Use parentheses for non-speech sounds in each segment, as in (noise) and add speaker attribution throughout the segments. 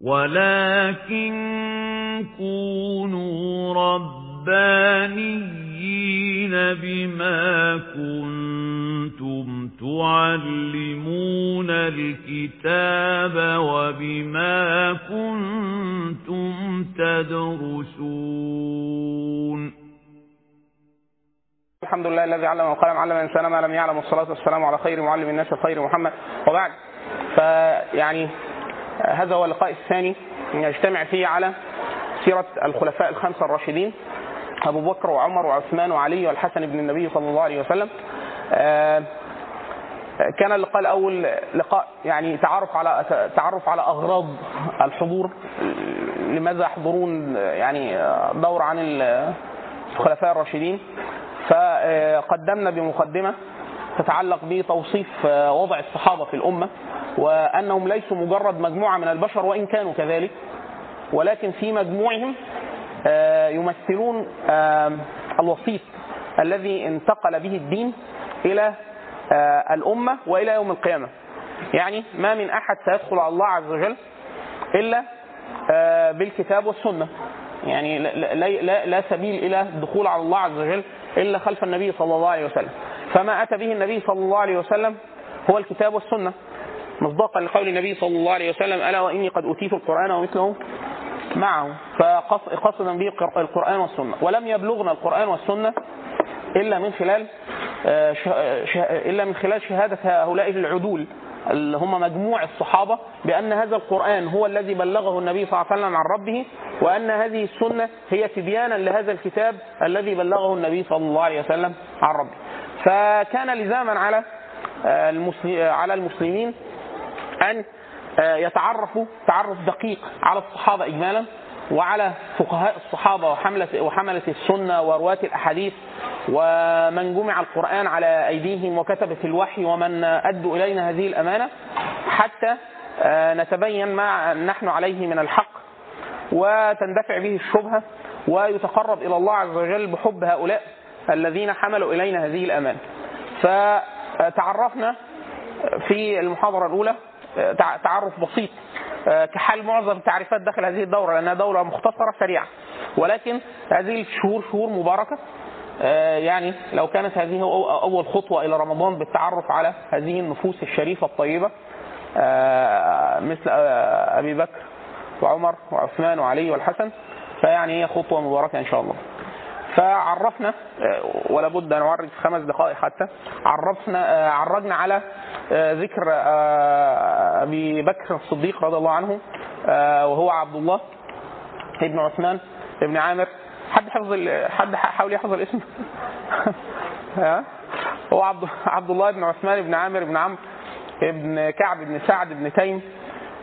Speaker 1: ولكن كونوا ربانيين بما كنتم تعلمون الكتاب وبما كنتم تدرسون
Speaker 2: الحمد لله الذي علم القلم علم الإنسان ما لم يعلم والصلاة والسلام على خير معلم الناس خير محمد. وبعد فيعني هذا هو اللقاء الثاني نجتمع فيه على سيرة الخلفاء الخمسة الراشدين أبو بكر وعمر وعثمان وعلي والحسن بن النبي صلى الله عليه وسلم. آه، كان اللقاء الأول لقاء يعني تعرف على تعرف على أغراض الحضور لماذا يحضرون يعني دور عن الخلفاء الراشدين. فقدمنا بمقدمة تتعلق بتوصيف وضع الصحابة في الأمة وأنهم ليسوا مجرد مجموعة من البشر وإن كانوا كذلك ولكن في مجموعهم آه، يمثلون آه، الوسيط الذي انتقل به الدين إلى آه، الأمة وإلى يوم القيامة. يعني ما من أحد سيدخل على الله عز وجل إلا بالكتاب والسنة. يعني لا, لا, لا سبيل إلى الدخول على الله عز وجل إلا خلف النبي صلى الله عليه وسلم. فما أتى به النبي صلى الله عليه وسلم هو الكتاب والسنة. مصداقا لقول النبي صلى الله عليه وسلم ألا وإني قد أوتيت القرآن ومثله معه؟ فقصدا به القرآن والسنة. ولم يبلغنا القرآن والسنة إلا من خلال إلا من خلال شهادة هؤلاء العدول اللي هم مجموع الصحابة بأن هذا القرآن هو الذي بلغه النبي صلى الله عليه وسلم عن ربه وأن هذه السنة هي تبيانا لهذا الكتاب الذي بلغه النبي صلى الله عليه وسلم عن ربه. فكان لزاما على على المسلمين أن يتعرفوا تعرف دقيق على الصحابة إجمالا وعلى فقهاء الصحابة وحملة وحملة السنة ورواة الأحاديث ومن جمع القرآن على أيديهم وكتبة الوحي ومن أدوا إلينا هذه الأمانة حتى نتبين ما نحن عليه من الحق وتندفع به الشبهة ويتقرب إلى الله عز وجل بحب هؤلاء. الذين حملوا إلينا هذه الأمانة فتعرفنا في المحاضرة الأولى تعرف بسيط كحال معظم التعريفات داخل هذه الدورة لأنها دورة مختصرة سريعة. ولكن هذه الشهور شهور مباركة يعني لو كانت هذه أول خطوة إلى رمضان بالتعرف على هذه النفوس الشريفة الطيبة مثل أبي بكر وعمر وعثمان وعلي والحسن فيعني هي خطوة مباركة إن شاء الله. فعرفنا ولا بد أن نعرج في خمس دقائق حتى. عرفنا عرجنا على ذكر أبي بكر الصديق رضي الله عنه وهو عبد الله ابن عثمان ابن عامر. حد حفظ حد حاول يحفظ الاسم. (laughs) هو عبد عبد الله بن عثمان بن عامر بن عمرو ابن كعب بن سعد بن تيم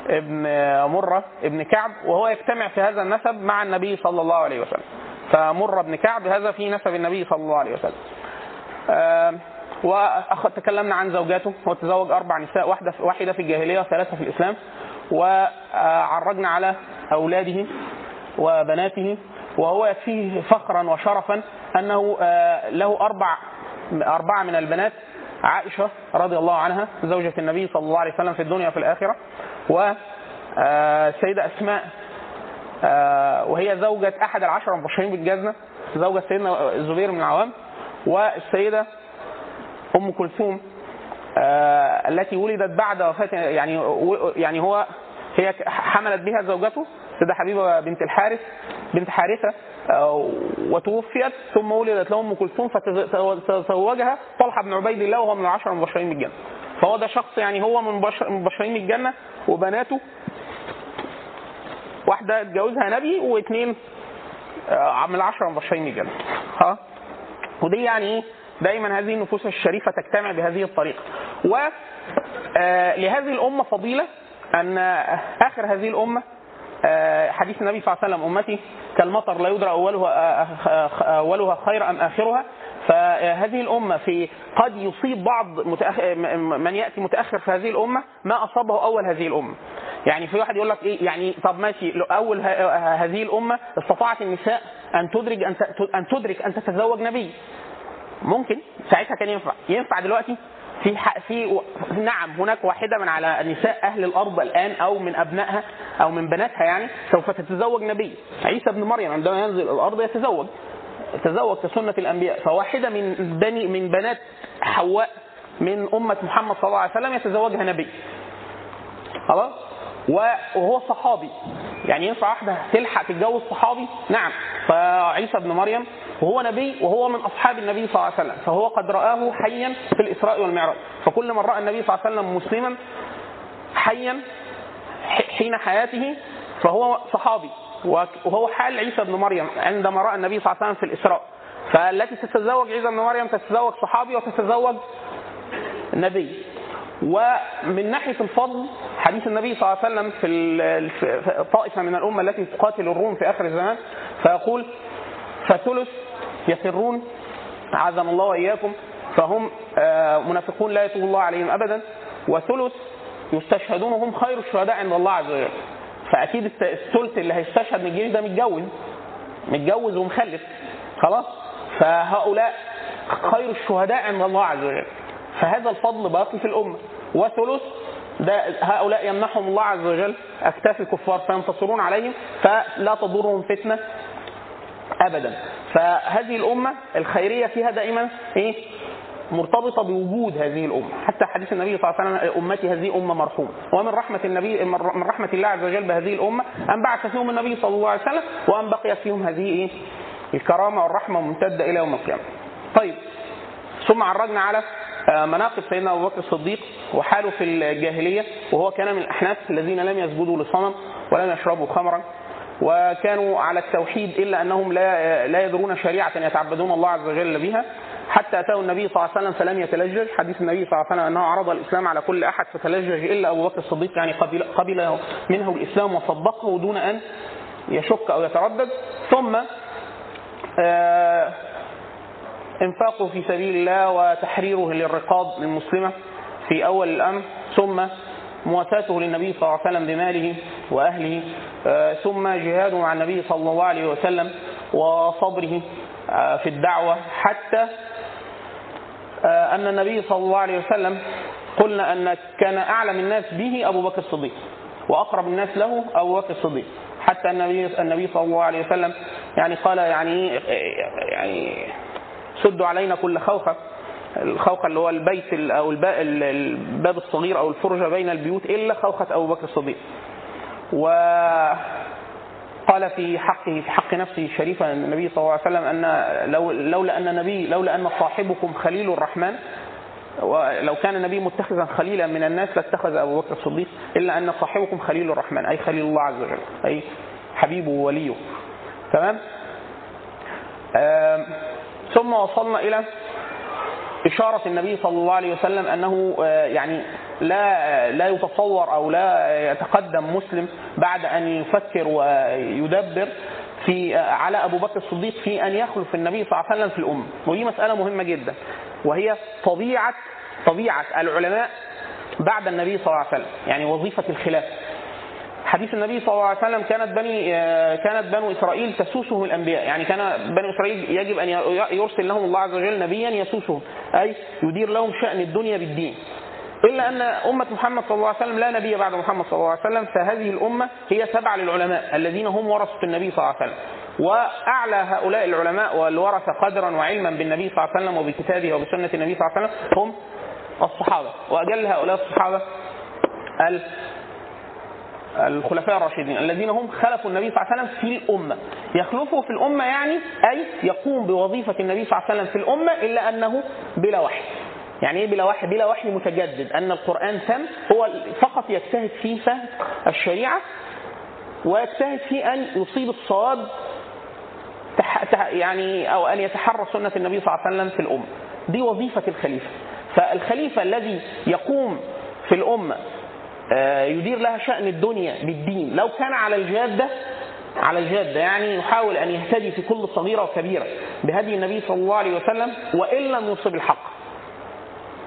Speaker 2: ابن مرة ابن كعب وهو يجتمع في هذا النسب مع النبي صلى الله عليه وسلم. فمر بن كعب هذا في نسب النبي صلى الله عليه وسلم. وتكلمنا عن زوجاته هو تزوج أربع نساء واحدة واحدة في الجاهلية وثلاثة في الإسلام. وعرجنا على أولاده وبناته وهو يكفيه فخرا وشرفا أنه له أربع أربعة من البنات عائشة رضي الله عنها زوجة النبي صلى الله عليه وسلم في الدنيا وفي الآخرة. والسيدة أسماء وهي زوجة أحد العشر المبشرين بالجنة زوجة سيدنا الزبير بن العوام والسيدة أم كلثوم التي ولدت بعد وفاة يعني يعني هو هي حملت بها زوجته سيدة حبيبة بنت الحارث بنت حارثة وتوفيت ثم ولدت له أم كلثوم فتزوجها طلحة بن عبيد الله وهو من العشر المبشرين بالجنة. فهو ده شخص يعني هو من مبشرين بالجنة وبناته واحدة اتجوزها نبي واثنين من العشرة المبشرين بالجنة ها؟ ودي يعني إيه دايما هذه النفوس الشريفة تجتمع بهذه الطريقة. ولهذه الأمة فضيلة أن آخر هذه الأمة حديث النبي صلى الله عليه وسلم أمتي كالمطر لا يدرى أولها أولها خير أم آخرها. فهذه الأمة في قد يصيب بعض من يأتي متأخر في هذه الأمة ما أصابه أول هذه الأمة. يعني في واحد يقول لك إيه يعني طب ماشي أول هذه الأمة استطاعت النساء أن تدرك أن أن تدرك أن تتزوج نبي. ممكن؟ ساعتها كان ينفع. ينفع دلوقتي؟ في في نعم هناك واحدة من على نساء أهل الأرض الآن أو من أبنائها أو من بناتها يعني سوف تتزوج نبي. عيسى ابن مريم عندما ينزل الأرض يتزوج. تزوج كسنة الأنبياء. فواحدة من بني من بنات حواء من أمة محمد صلى الله عليه وسلم يتزوجها نبي. خلاص؟ وهو صحابي. يعني ينفع واحدة تلحق تتجوز صحابي؟ نعم. فعيسى ابن مريم وهو نبي وهو من أصحاب النبي صلى الله عليه وسلم. فهو قد رآه حيا في الإسراء والمعراج. فكل من رأى النبي صلى الله عليه وسلم مسلما حيا حين حياته فهو صحابي. وهو حال عيسى ابن مريم عندما رأى النبي صلى الله عليه وسلم في الإسراء. فالتي تتزوج عيسى ابن مريم تتزوج صحابي وتتزوج نبي. ومن ناحية الفضل حديث النبي صلى الله عليه وسلم في طائفة من الأمة التي تقاتل الروم في آخر الزمان فيقول فثلث يسرون عاذنا الله وإياكم فهم آه، منافقون لا يتوب الله عليهم ابدا وثلث يستشهدون وهم خير الشهداء عند الله عز وجل. فأكيد الثلث اللي هيستشهد من الجيش ده متجوز متجوز ومخلف خلاص؟ فهؤلاء خير الشهداء عند الله عز وجل. فهذا الفضل باقي في الأمة. وثلث ده هؤلاء يمنحهم الله عز وجل أكتاف الكفار فينتصرون عليهم فلا تضرهم فتنة ابدا. فهذه الأمة الخيرية فيها دائما إيه؟ مرتبطة بوجود هذه الأمة. حتى حديث النبي صلى الله عليه وسلم أمتي هذه أمة مرحومه ومن رحمة النبي من رحمة الله عز وجل بهذه الأمة أن بعث فيهم النبي صلى الله عليه وسلم وأن بقي فيهم هذه إيه؟ الكرامة والرحمة ممتده إلى يوم القيامة. طيب ثم عرجنا على مناقب سيدنا أبو بكر الصديق وحاله في الجاهلية وهو كان من الأحناف الذين لم يسجدوا لصنم ولم يشربوا خمرا وكانوا على التوحيد إلا أنهم لا لا يدرون شريعة يتعبدون الله عز وجل بها حتى أتاه النبي صلى الله عليه وسلم فلم يتلجج. حديث النبي صلى الله عليه وسلم أنه عرض الإسلام على كل أحد فتلجج إلا أبو بكر الصديق يعني قبل قبل منه الإسلام وصدقه دون أن يشك أو يتردد. ثم آه انفاقه في سبيل الله وتحريره للرقاب المسلمه في أول الأمر ثم مواساته للنبي صلى الله عليه وسلم بماله وأهله آه، ثم جهاده مع النبي صلى الله عليه وسلم وصبره آه، في الدعوة حتى آه، أن النبي صلى الله عليه وسلم قلنا أن كان أعلم الناس به أبو بكر الصديق وأقرب الناس له أبو بكر الصديق. حتى النبي النبي صلى الله عليه وسلم يعني قال يعني يعني سدوا علينا كل خوخه الخوخة اللي هو البيت ال- الباب الصغير أو الفرجة بين البيوت إلا خوخة أبو بكر الصديق. وقال في حقه في حق نفسه شريفا النبي صلى الله عليه وسلم أن لو لولا أن نبي لولا أن صاحبكم خليل الرحمن ولو كان النبي متخذا خليلا من الناس لاتخذ أبو بكر الصديق إلا أن صاحبكم خليل الرحمن أي خليل الله عز وجل أي حبيبه ووليه. تمام؟ ثم وصلنا إلى إشارة النبي صلى الله عليه وسلم أنه آه، يعني لا لا يتصور أو لا يتقدم مسلم بعد أن يفكر ويدبر في آه، على أبو بكر الصديق في أن يخلف النبي صلى الله عليه وسلم في الأمة. ودي مسألة مهمة جدا وهي طبيعة طبيعة العلماء بعد النبي صلى الله عليه وسلم يعني وظيفة الخلافة حديث النبي صلى الله عليه وسلم كانت بني آه، كانت بنو إسرائيل تسوسهم الأنبياء، يعني كان بني إسرائيل يجب أن يرسل لهم الله عز وجل نبيا يسوسهم، أي يدير لهم شأن الدنيا بالدين. إلا أن أمة محمد صلى الله عليه وسلم لا نبي بعد محمد صلى الله عليه وسلم، فهذه الأمة هي تبع للعلماء الذين هم ورثة النبي صلى الله عليه وسلم. وأعلى هؤلاء العلماء والورثة قدرا وعلما بالنبي صلى الله عليه وسلم وبكتابه وبسنة النبي صلى الله عليه وسلم هم الصحابة، وأجل هؤلاء الصحابة ال الخلفاء الراشدين الذين هم خلفوا النبي صلى الله عليه وسلم في الأمة يخلفه في الأمة يعني أي يقوم بوظيفة النبي صلى الله عليه وسلم في الأمة إلا أنه بلا وحي يعني إيه بلا وحي؟ بلا وحي متجدد أن القرآن تم هو فقط يجتهد في فهم الشريعة ويجتهد في أن يصيب الصواب. يعني أو أن يتحرى سنة النبي صلى الله عليه وسلم في الأمة. دي وظيفة الخليفة. فالخليفة الذي يقوم في الأمة يدير لها شأن الدنيا بالدين. لو كان على الجادة على الجادة يعني يحاول أن يهتدي في كل صغيرة وكبيرة بهدي النبي صلى الله عليه وسلم وإن لم يصب الحق.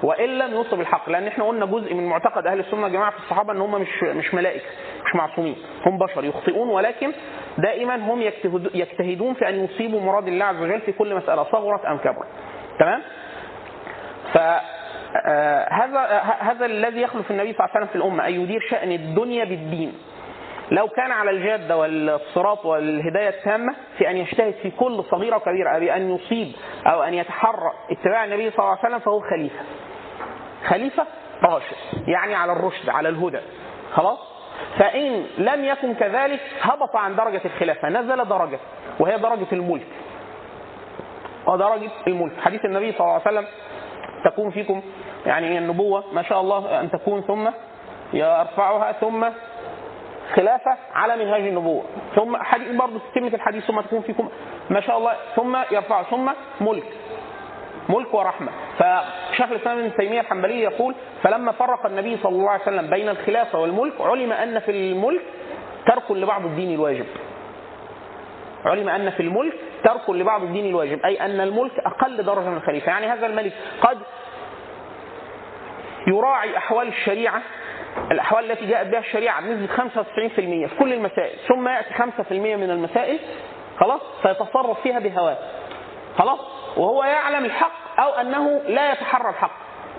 Speaker 2: وإن لم يصب الحق لأن إحنا قلنا جزء من معتقد أهل السنة يا جماعة في الصحابة أن هم مش مش ملائكة مش معصومين هم بشر يخطئون ولكن دائما هم يجتهد- يجتهدون في أن يصيبوا مراد الله عز وجل في كل مسألة صغرت أم كبرت. تمام؟ ف آه، هذا ه- هذا الذي يخلف النبي صلى الله عليه وسلم في الأمة أن يدير شأن الدنيا بالدين لو كان على الجاده والصراط والهداية التامة في أن يجتهد في كل صغيرة وكبيرة بان يصيب أو أن يتحرى اتباع النبي صلى الله عليه وسلم فهو خليفة. خليفة راشد يعني على الرشد على الهدى خلاص؟ فإن لم يكن كذلك هبط عن درجة الخلافة نزل درجة وهي درجة الملك. ودرجه الملك حديث النبي صلى الله عليه وسلم تكون فيكم يعني النبوة ما شاء الله أن تكون ثم يرفعها ثم خلافة على منهاج النبوة. ثم حديث برضه تتمة الحديث ثم تكون فيكم ما شاء الله ثم يرفع ثم ملك. ملك ورحمة. فشيخ الإسلام ابن تيمية الحنبلي يقول فلما فرق النبي صلى الله عليه وسلم بين الخلافة والملك علم أن في الملك ترك لبعض الدين الواجب. علم أن في الملك ترك لبعض الدين الواجب أي أن الملك أقل درجة من الخليفة. يعني هذا الملك قد يراعي أحوال الشريعة الأحوال التي جاءت بها الشريعة بنسبة 95% في كل المسائل ثم يأتي 5% من المسائل خلاص فيتصرف فيها بهواه. خلاص؟ وهو يعلم الحق أو أنه لا يتحرى الحق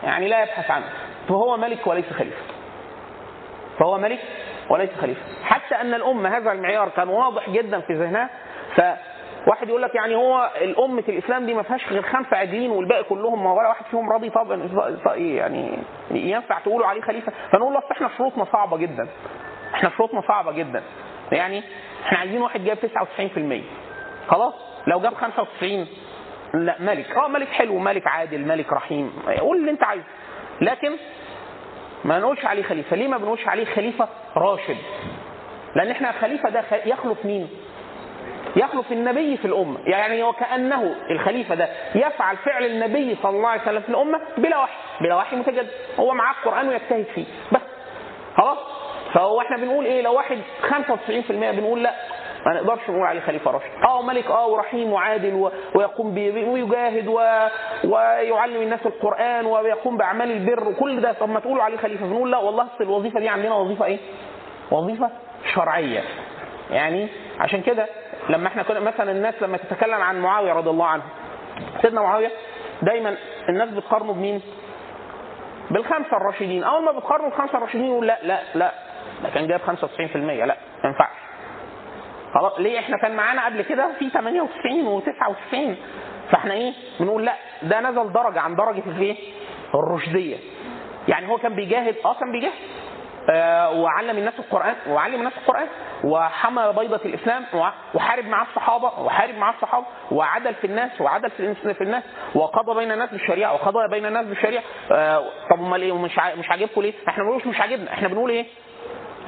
Speaker 2: يعني لا يبحث عنه. فهو ملك وليس خليفة. فهو ملك وليس خليفة. حتى أن الأمة هذا المعيار كان واضح جدا في ذهنها فواحد يقول لك يعني هو الأمة الإسلام دي ما فيهاش غير خمسة عادلين والباقي كلهم ولا واحد فيهم راضي طبعا يعني ينفع تقولوا عليه خليفة؟ فنقول له إحنا شروطنا صعبة جدا. إحنا شروطنا صعبة جدا. يعني إحنا عايزين واحد جايب 99% خلاص؟ لو جاب 95 لا ملك. آه ملك حلو ملك عادل ملك رحيم. قول اللي أنت عايزه. لكن ما نقولش عليه خليفة. ليه ما بنقولش عليه خليفة راشد؟ لأن إحنا خليفة ده يخلف مين؟ يخلف النبي في الأمة. يعني وكانه الخليفة ده يفعل فعل النبي صلى الله عليه وسلم في الأمة بلا وحي. بلا وحي متجدد. هو معاه القرآن ويجتهد فيه. بس. خلاص. فهو إحنا بنقول إيه؟ لو واحد 95% بنقول لا. ما نقدرش نقول عليه خليفة راشد. آه ملك. آه ورحيم وعادل و... ويقوم ب... ويجاهد و... ويعلم الناس القرآن ويقوم بأعمال البر وكل ده. طب ما تقولوا عليه خليفة. بنقول لا والله أصل الوظيفة دي عندنا وظيفة إيه؟ وظيفة شرعية. يعني عشان كده لما إحنا كنا مثلا الناس لما تتكلم عن معاوية رضي الله عنه سيدنا معاوية دايما الناس بتقارنه بمين؟ بالخمسة الراشدين. أول ما بتقارنوا بالخمسه الراشدين يقول لا لا لا. ده كان جايب 95% لا ما ينفعش. خلاص ليه إحنا كان معانا قبل كده في 98 و99 فاحنا إيه بنقول لا. ده نزل درجة عن درجة الايه؟ الرشدية. يعني هو كان بيجاهد آه كان بيجاهد. وعلم الناس القرآن وعلم الناس القرآن وحمى بيضة الإسلام وحارب مع الصحابة وحارب مع الصحابة وعدل في الناس وعدل في الناس وقضى بين الناس بالشريعة وقضى بين الناس بالشريعة. آه طب أمال إيه؟ مش مش عاجبكم ليه؟ إحنا ما بنقولش مش عاجبنا إحنا بنقول إيه؟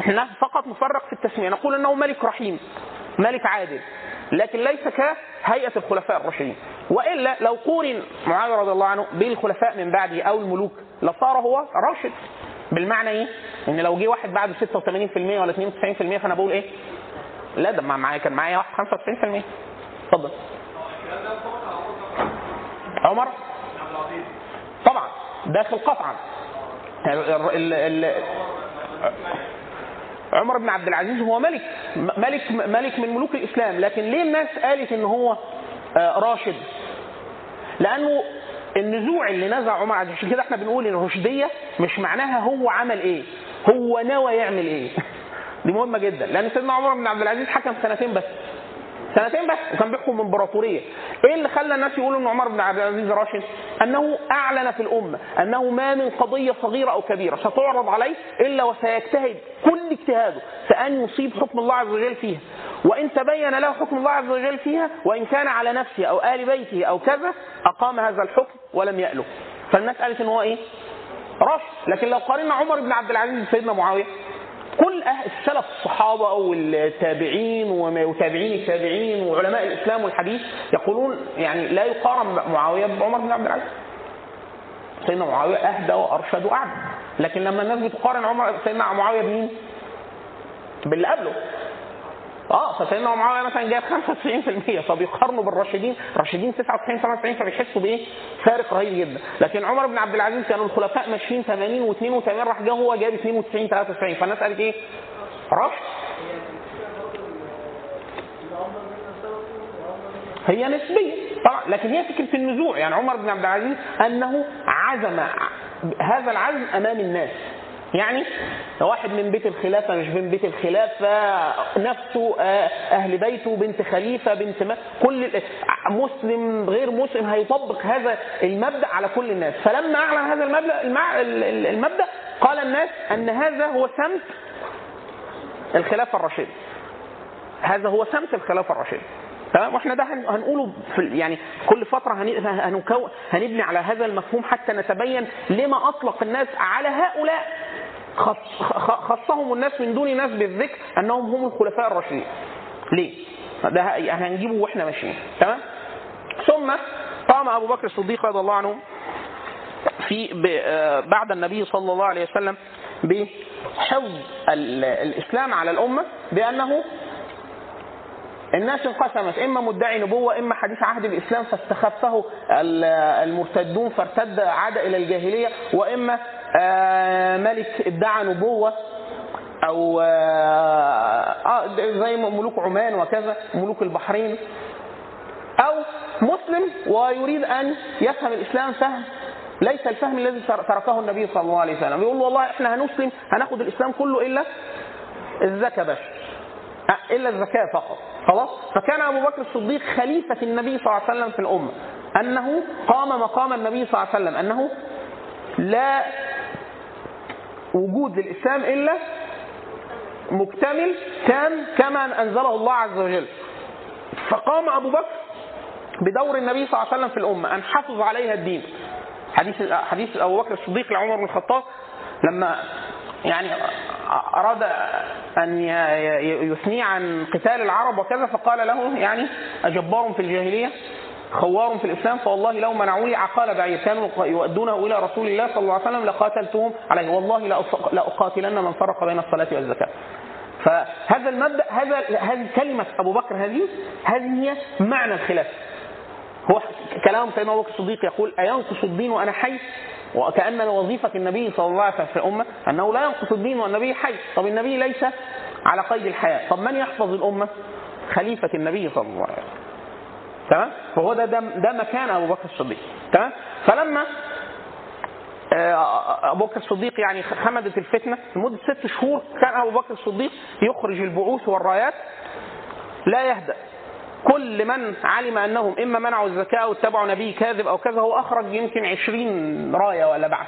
Speaker 2: إحنا فقط نفرق في التسمية. نقول إنه ملك رحيم ملك عادل لكن ليس كهيئة الخلفاء الراشدين. وإلا لو قورن معاويه رضي الله عنه بالخلفاء من بعده أو الملوك لصار هو راشد. بالمعنى إيه؟ إن لو جه واحد بعد 86% ولا 92% فأنا بقول إيه؟ لا ده معايا كان معايا واحد 95% اتفضل. عمر؟ طبعا. داخل قطعا ال- ال- عمر بن عبد العزيز هو ملك ملك ملك من ملوك الإسلام لكن ليه الناس قالت إن هو آه، راشد؟ لأنه النزوع اللي نزع عمر عزيز عشان كده إحنا بنقول إن الرشدية مش معناها هو عمل إيه هو نوى يعمل إيه. دي مهمة جدا لأن سيدنا عمر بن عبد العزيز حكم سنتين بس سنتين بس وكان بيحكم امبراطوريه إيه اللي خلى الناس يقولوا إن عمر بن عبد العزيز راشد؟ أنه أعلن في الأمة أنه ما من قضية صغيرة أو كبيرة ستعرض عليه إلا وسيجتهد كل اجتهاده فأن يصيب حكم الله عز وجل فيها. وإن تبين له حكم الله عز وجل فيها وإن كان على نفسه أو آل بيته أو كذا أقام هذا الحكم ولم يأله. فالناس قالت ان هو إيه؟ راشد لكن لو قارنا عمر بن عبد العزيز بسيدنا معاوية كل أهل السلف الصحابة أو التابعين وما- وتابعين التابعين وعلماء الإسلام والحديث يقولون يعني لا يقارن معاوية بعمر بن عبد العزيز. سيدنا معاوية أهدى وأرشد وأعدل لكن لما الناس بتقارن عمر سيدنا معاوية بمين؟ باللي قبله. آه فسيدنا معاويه مثلا جايب 95% فبيقارنوا بالراشدين الراشدين 99 97 فبيحسوا بإيه؟ فارق رهيب جدا. لكن عمر بن عبد العزيز كانوا الخلفاء ماشيين 80 و82 راح جه هو جايب 92 93 فالناس قالت إيه؟ رشد. هي نسبية. طبعا لكن هي فكرة النزوع. يعني عمر بن عبد العزيز أنه عزم هذا العزم أمام الناس. يعني واحد من بيت الخلافة مش من بيت الخلافة نفسه آه، أهل بيته بنت خليفة بنت ما كل مسلم غير مسلم هيطبق هذا المبدأ على كل الناس. فلما أعلن هذا المبدأ المع- ال- ال- المبدأ قال الناس أن هذا هو سمت الخلافة الراشدة. هذا هو سمت الخلافة الراشدة. تمام؟ وإحنا ده هن- هنقوله في يعني كل فترة هنبني على هذا المفهوم حتى نتبين لما أطلق الناس على هؤلاء. خصهم الناس من دون ناس بالذكر أنهم هم الخلفاء الراشدين. ليه؟ ده ه- هنجيبه وإحنا ماشيين تمام؟ ثم قام أبو بكر الصديق رضي الله عنه في آه، بعد النبي صلى الله عليه وسلم بحفظ ال- الإسلام على الأمة بأنه الناس انقسمت إما مدعي نبوة إما حديث عهد الإسلام فاستخفه ال- المرتدون فارتد عاد إلى الجاهلية وإما آه، ملك ادعى نبوة أو آه آه، زي ملوك عمان وكذا ملوك البحرين أو مسلم ويريد أن يفهم الإسلام فهم ليس الفهم الذي تركه النبي صلى الله عليه وسلم. يقول والله إحنا هنسلم هناخد الإسلام كله إلا الزكاه بس إلا الزكاة فقط. خلاص؟ فكان أبو بكر الصديق خليفة النبي صلى الله عليه وسلم في الأمة. أنه قام مقام النبي صلى الله عليه وسلم. أنه لا وجود للإسلام إلا مكتمل تام كما أنزله الله عز وجل. فقام أبو بكر بدور النبي صلى الله عليه وسلم في الأمة. أن حفظ عليها الدين. حديث حديث أبو بكر الصديق لعمر بن الخطاب لما يعني أراد أن يثني عن قتال العرب وكذا فقال له يعني أجبار في الجاهلية خوار في الإسلام فوالله لو منعوا لي عقال بعير كانوا يؤدونه إلى رسول الله صلى الله عليه وسلم لقاتلتهم عليه والله لاقاتلن من فرق بين الصلاة والزكاة. فهذا المبدأ هذا هذه كلمة أبو بكر هذه هذه هي معنى الخلافه. هو كلام سيدنا أبو بكر الصديق يقول أينقص الدين وأنا حي؟ وكأن وظيفه النبي صلى الله عليه وسلم في الأمة أنه لا ينقص الدين والنبي حي، طب النبي ليس على قيد الحياة، طب من يحفظ الأمة؟ خليفة النبي صلى الله عليه وسلم. تمام؟ فهو ده ده, مكان أبو بكر الصديق، تمام؟ فلما أبو بكر الصديق يعني خمدت الفتنة لمدة ست شهور كان أبو بكر الصديق يخرج البعوث والرايات لا يهدأ كل من علم أنهم إما منعوا الزكاة أو اتبعوا نبي كاذب أو كذا هو أخرج يمكن عشرين راية ولا بعث.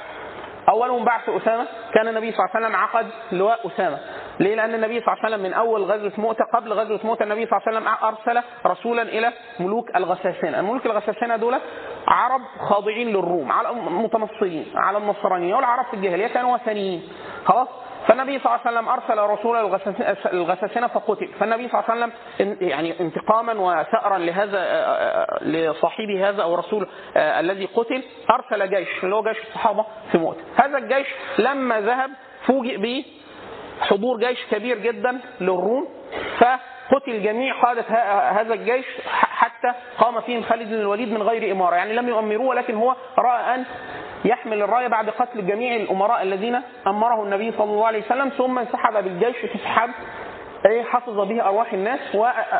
Speaker 2: أولهم بعث أسامة. كان النبي صلى الله عليه وسلم عقد لواء أسامة. ليه؟ لأن النبي صلى الله عليه وسلم من أول غزوة مؤته قبل غزوة مؤته النبي صلى الله عليه وسلم أرسل رسولا إلى ملوك الغساسنه، الملوك الغساسنه دول عرب خاضعين للروم على متنصرين على النصرانيه والعرب في الجاهلية كانوا وثنيين. خلاص؟ فالنبي صلى الله عليه وسلم أرسل رسولا الغساسنه فقتل. فالنبي صلى الله عليه وسلم يعني انتقاما وثأرا لهذا لصاحبه هذا أو الرسول الذي قتل أرسل جيش. اللي هو جيش الصحابة في مؤته هذا الجيش لما ذهب فوجئ به حضور جيش كبير جدا للروم فقتل جميع قادة هذا الجيش حتى قام فيهم خالد بن الوليد من غير إمارة. يعني لم يؤمروه ولكن هو رأى أن يحمل الراية بعد قتل جميع الأمراء الذين أمره النبي صلى الله عليه وسلم ثم انسحب بالجيش انسحاب حفظ به أرواح الناس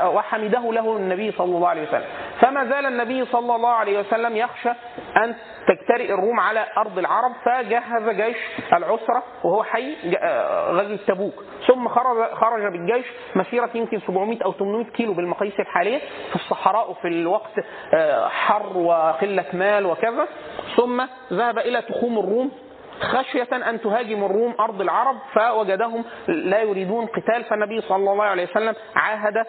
Speaker 2: وحمده له النبي صلى الله عليه وسلم. فما زال النبي صلى الله عليه وسلم يخشى أن تجترئ الروم على أرض العرب فجهز جيش العسرة وهو حي غزو تبوك. ثم خرج, خرج بالجيش مسيرة يمكن 700 أو 800 كيلو بالمقاييس الحالية في الصحراء وفي الوقت حر وقلة مال وكذا. ثم ذهب إلى تخوم الروم. خشية أن تهاجم الروم أرض العرب فوجدهم لا يريدون قتال. فالنبي صلى الله عليه وسلم عاهد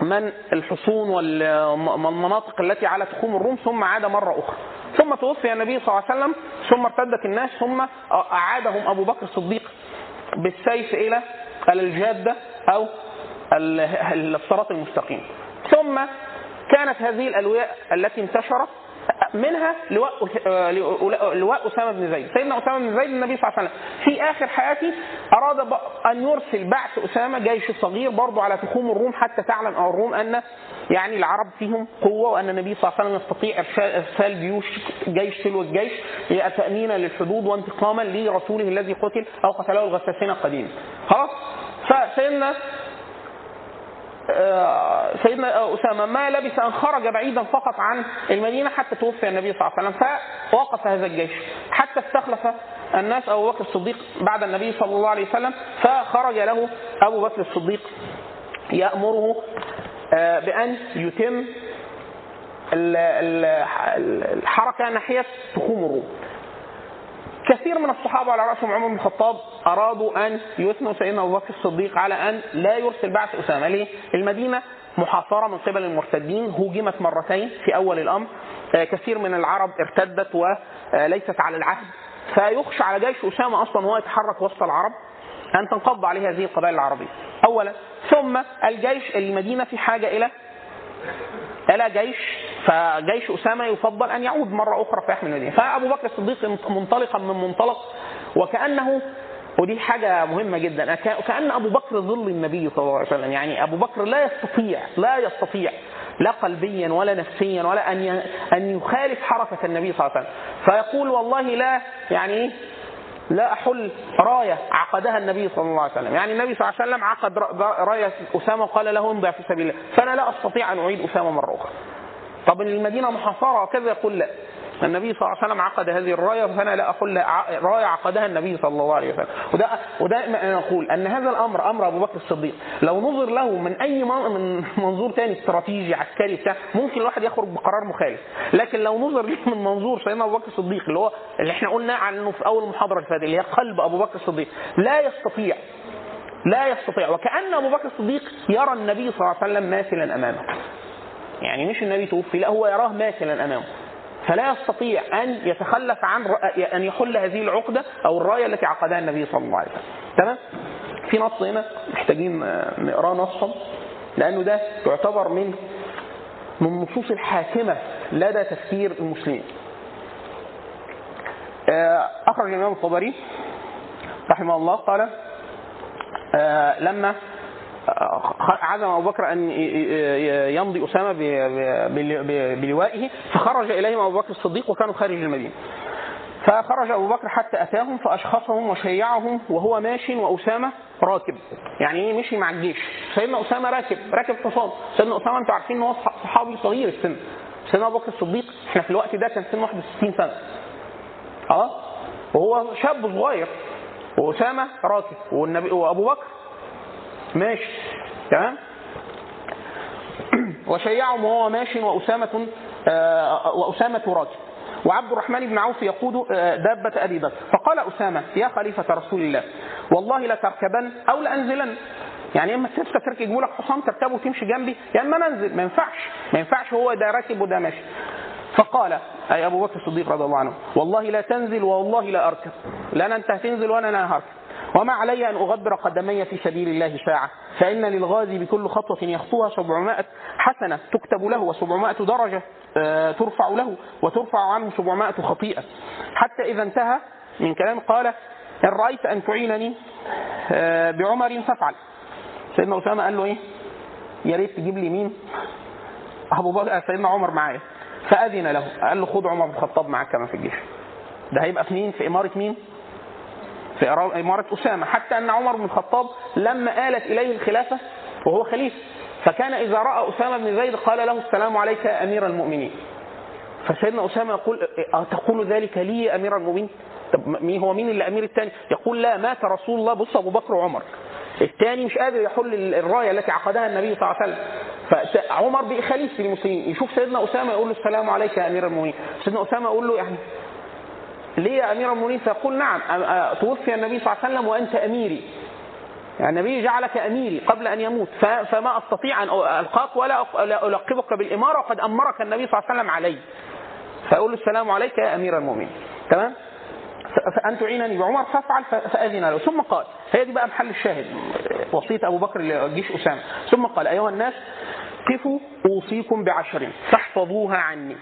Speaker 2: من الحصون والمناطق التي على تخوم الروم ثم عاد مرة أخرى. ثم توفي النبي صلى الله عليه وسلم ثم ارتدت الناس ثم أعادهم أبو بكر الصديق بالسيف إلى الجادة أو الصراط المستقيم. ثم كانت هذه الألواء التي انتشرت منها لواء لواء أسامة بن زيد، سيدنا أسامة بن زيد النبي صلى الله عليه وسلم في آخر حياته أراد أن يرسل بعث أسامة جيش صغير برضه على تخوم الروم حتى تعلم الروم أن يعني العرب فيهم قوة وأن النبي صلى الله عليه وسلم يستطيع ارسال جيوش جيش تلو الجيش تامينا للحدود وانتقاما لرسوله الذي قتل أو قتله الغساسنه قديما. خلاص؟ فسيدنا سيدنا أسامة ما لبث أن خرج بعيدا فقط عن المدينة حتى توفي النبي صلى الله عليه وسلم فوقف هذا الجيش حتى استخلف الناس أبو بكر الصديق بعد النبي صلى الله عليه وسلم فخرج له أبو بكر الصديق يأمره آه، بأن يتم ال- ال- الحركة ناحية تخوم الروم. كثير من الصحابة على رأسهم عمر بن الخطاب أرادوا أن يثنوا سيدنا أبو بكر الصديق على أن لا يرسل بعث أسامة، ليه؟ المدينة محاصرة من قبل المرتدين، هوجمت مرتين في أول الأمر، آه، كثير من العرب ارتدت وليست على العهد، فيخشى على جيش أسامة أصلا وهو يتحرك وسط العرب أن تنقض عليه هذه القبائل العربية. اولا، ثم الجيش المدينة في حاجة إلى إلى جيش فجيش أسامة يفضل أن يعود مرة أخرى فيحمل المدينة. فأبو بكر الصديق منطلقا من منطلق وكأنه ودي حاجة مهمة جدا كأن أبو بكر ظل النبي صلى الله عليه وسلم. يعني أبو بكر لا يستطيع لا يستطيع لا قلبيا ولا نفسيا ولا أن أن يخالف حركة النبي صلى الله عليه وسلم. فيقول والله لا يعني؟ لا أحل راية عقدها النبي صلى الله عليه وسلم. يعني النبي صلى الله عليه وسلم عقد راية أسامة وقال له امضي في سبيل الله. فأنا لا أستطيع أن أعيد أسامة مرة أخرى. طب المدينة محاصرة وكذا يقول لا. النبي صلى الله عليه وسلم عقد هذه الراية فأنا لا أقول لا راية عقدها النبي صلى الله عليه وسلم. وده ودائما أنا أقول أن هذا الأمر أمر أبو بكر الصديق. لو نظر له من أي من من منظور تاني استراتيجي عسكري بتاع ممكن الواحد يخرج بقرار مخالف. لكن لو نظر له من منظور سيدنا أبو بكر الصديق اللي هو اللي إحنا قلنا عنه في أول محاضره اللي فاتت اللي هي قلب أبو بكر الصديق لا يستطيع لا يستطيع. وكأن أبو بكر الصديق يرى النبي صلى الله عليه وسلم ماثلا أمامه. يعني مش النبي توفي لا هو يراه ماثلا أمامه. فلا يستطيع أن يتخلف عن أن يحل هذه العقدة أو الراية التي عقدها النبي صلى الله عليه وسلم. تمام؟ في نص هنا محتاجين نقرأه نصا لأنه ده يعتبر من من النصوص الحاكمة لدى تفكير المسلمين. آه، أخرج الإمام الطبري رحمه الله قال آه، لما عزم أبو بكر أن يمضي أسامة بلوائه فخرج إليهم أبو بكر الصديق وكانوا خارج المدينة. فخرج أبو بكر حتى أتاهم فأشخصهم وشيعهم وهو ماش وأسامة راكب. يعني إيه مشي مع الجيش. سيدنا أسامة راكب راكب حصان. سيدنا أسامة أنتوا عارفين إن هو صح- صحابي صغير السن. سيدنا أبو بكر الصديق إحنا في الوقت ده كان سنه 61 سنة. آه وهو شاب صغير وأسامة راكب والنبي وأبو بكر ماشي. تمام؟ (clears throat) وشيعهم وهو ماش وأسامة آه، وأسامة راكب وعبد الرحمن بن عوف يقود آه، دابة أبي بكر. فقال أسامة يا خليفة رسول الله والله لتركبن أو لأنزلن. يعني إما تركب يجيبوا لك حصان تركبه وتمشي جنبي يا إما ننزل ما ينفعش. ما ينفعش هو ده راكب وده ماشي. فقال أي أبو بكر الصديق رضي الله عنه والله لا تنزل والله لا أركب. لا أنت هتنزل ولا أنا هركب. وما علي أن أغبر قدمي في سبيل الله ساعة فإن للغازي بكل خطوة يخطوها 700 حسنة تكتب له و700 درجة آه، ترفع له وترفع عنه 700 خطيئة. حتى إذا انتهى من كلام قال إن رأيت أن تعينني آه، بعمر فافعل. سيدنا أسامة قال له إيه؟ يا ريت تجيب لي مين؟ أبو بكر سيدنا عمر معايا. فأذن له قال له خد عمر بن الخطاب معاك كمان في الجيش. ده هيبقى في مين؟ في إمارة مين؟ في إمارة أسامة. حتى أن عمر بن الخطاب لما آلت إليه الخلافة وهو خليفة فكان إذا رأى أسامة بن زيد قال له السلام عليك يا أمير المؤمنين. فسيدنا أسامة يقول تقول ذلك لي يا أمير المؤمنين؟ طب هو مين اللي امير الثاني؟ يقول لا مات رسول الله. بص أبو بكر وعمر. الثاني مش قادر يحل الراية التي عقدها النبي صلى الله عليه وسلم. فعمر بقى خليفه المسلمين. يشوف سيدنا أسامة يقول له السلام عليك يا أمير المؤمنين. سيدنا أسامة يقول له يعني ليه يا أمير المؤمنين؟ فيقول نعم. توفي النبي صلى الله عليه وسلم وأنت أميري. يعني النبي جعلك أميري قبل أن يموت. فما أستطيع أن ألقاك ولا ألقبك بالإمارة. وقد أمرك النبي صلى الله عليه وسلم علي. فأقول السلام عليك يا أمير المؤمنين. تمام؟ فان تعينني. بعمر فافعل فأذن له. ثم قال هي دي بقى محل الشاهد. وصيه أبو بكر لجيش أسامة. ثم قال أيها الناس قفوا أوصيكم بعشر. فاحفظوها عني.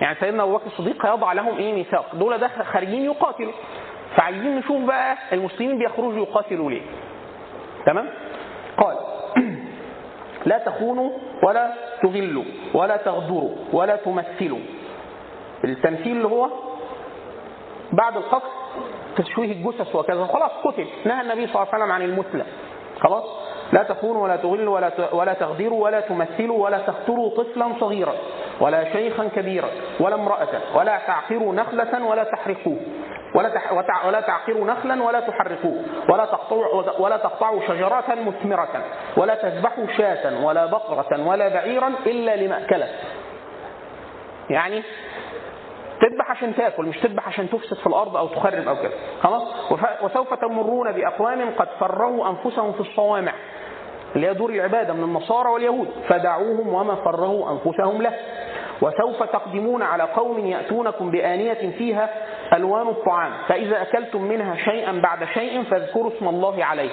Speaker 2: يعني سيدنا أبو بكر الصديق هيضع لهم إيه ميثاق؟ دول ده خارجين يقاتلوا. فعايزين نشوف بقى المسلمين بيخرجوا يقاتلوا ليه. تمام؟ قال (clears throat) لا تخونوا ولا تغلوا ولا تغدروا ولا تمثلوا. التمثيل اللي هو بعد القتل تشويه الجثث وكذا. خلاص قتل. نهى النبي صلى الله عليه وسلم عن المثلى خلاص؟ لا تخونوا ولا تغلوا ولا ولا تغدروا ولا تمثلوا ولا تقتلوا طفلا صغيرا ولا شيخا كبيرا ولا امرأة ولا تعقروا نخلة ولا تحرقوه ولا. ولا تعقروا نخلا ولا تحرقوه ولا تقطعوا ولا تقطعوا شجرة مثمرة ولا تذبحوا شاة ولا بقرة ولا بعيرا إلا لمأكله يعني تذبح عشان تاكل مش تذبح عشان تفسد في الأرض أو تخرب أو كده. خلاص؟ وف- وسوف تمرون بأقوام قد فرغوا أنفسهم في الصوامع. اللي هي دور العباده من النصارى واليهود فدعوهم وما فرغوا أنفسهم له. وسوف تقدمون على قوم يأتونكم بآنية فيها ألوان الطعام فإذا أكلتم منها شيئا بعد شيء فاذكروا اسم الله عليه.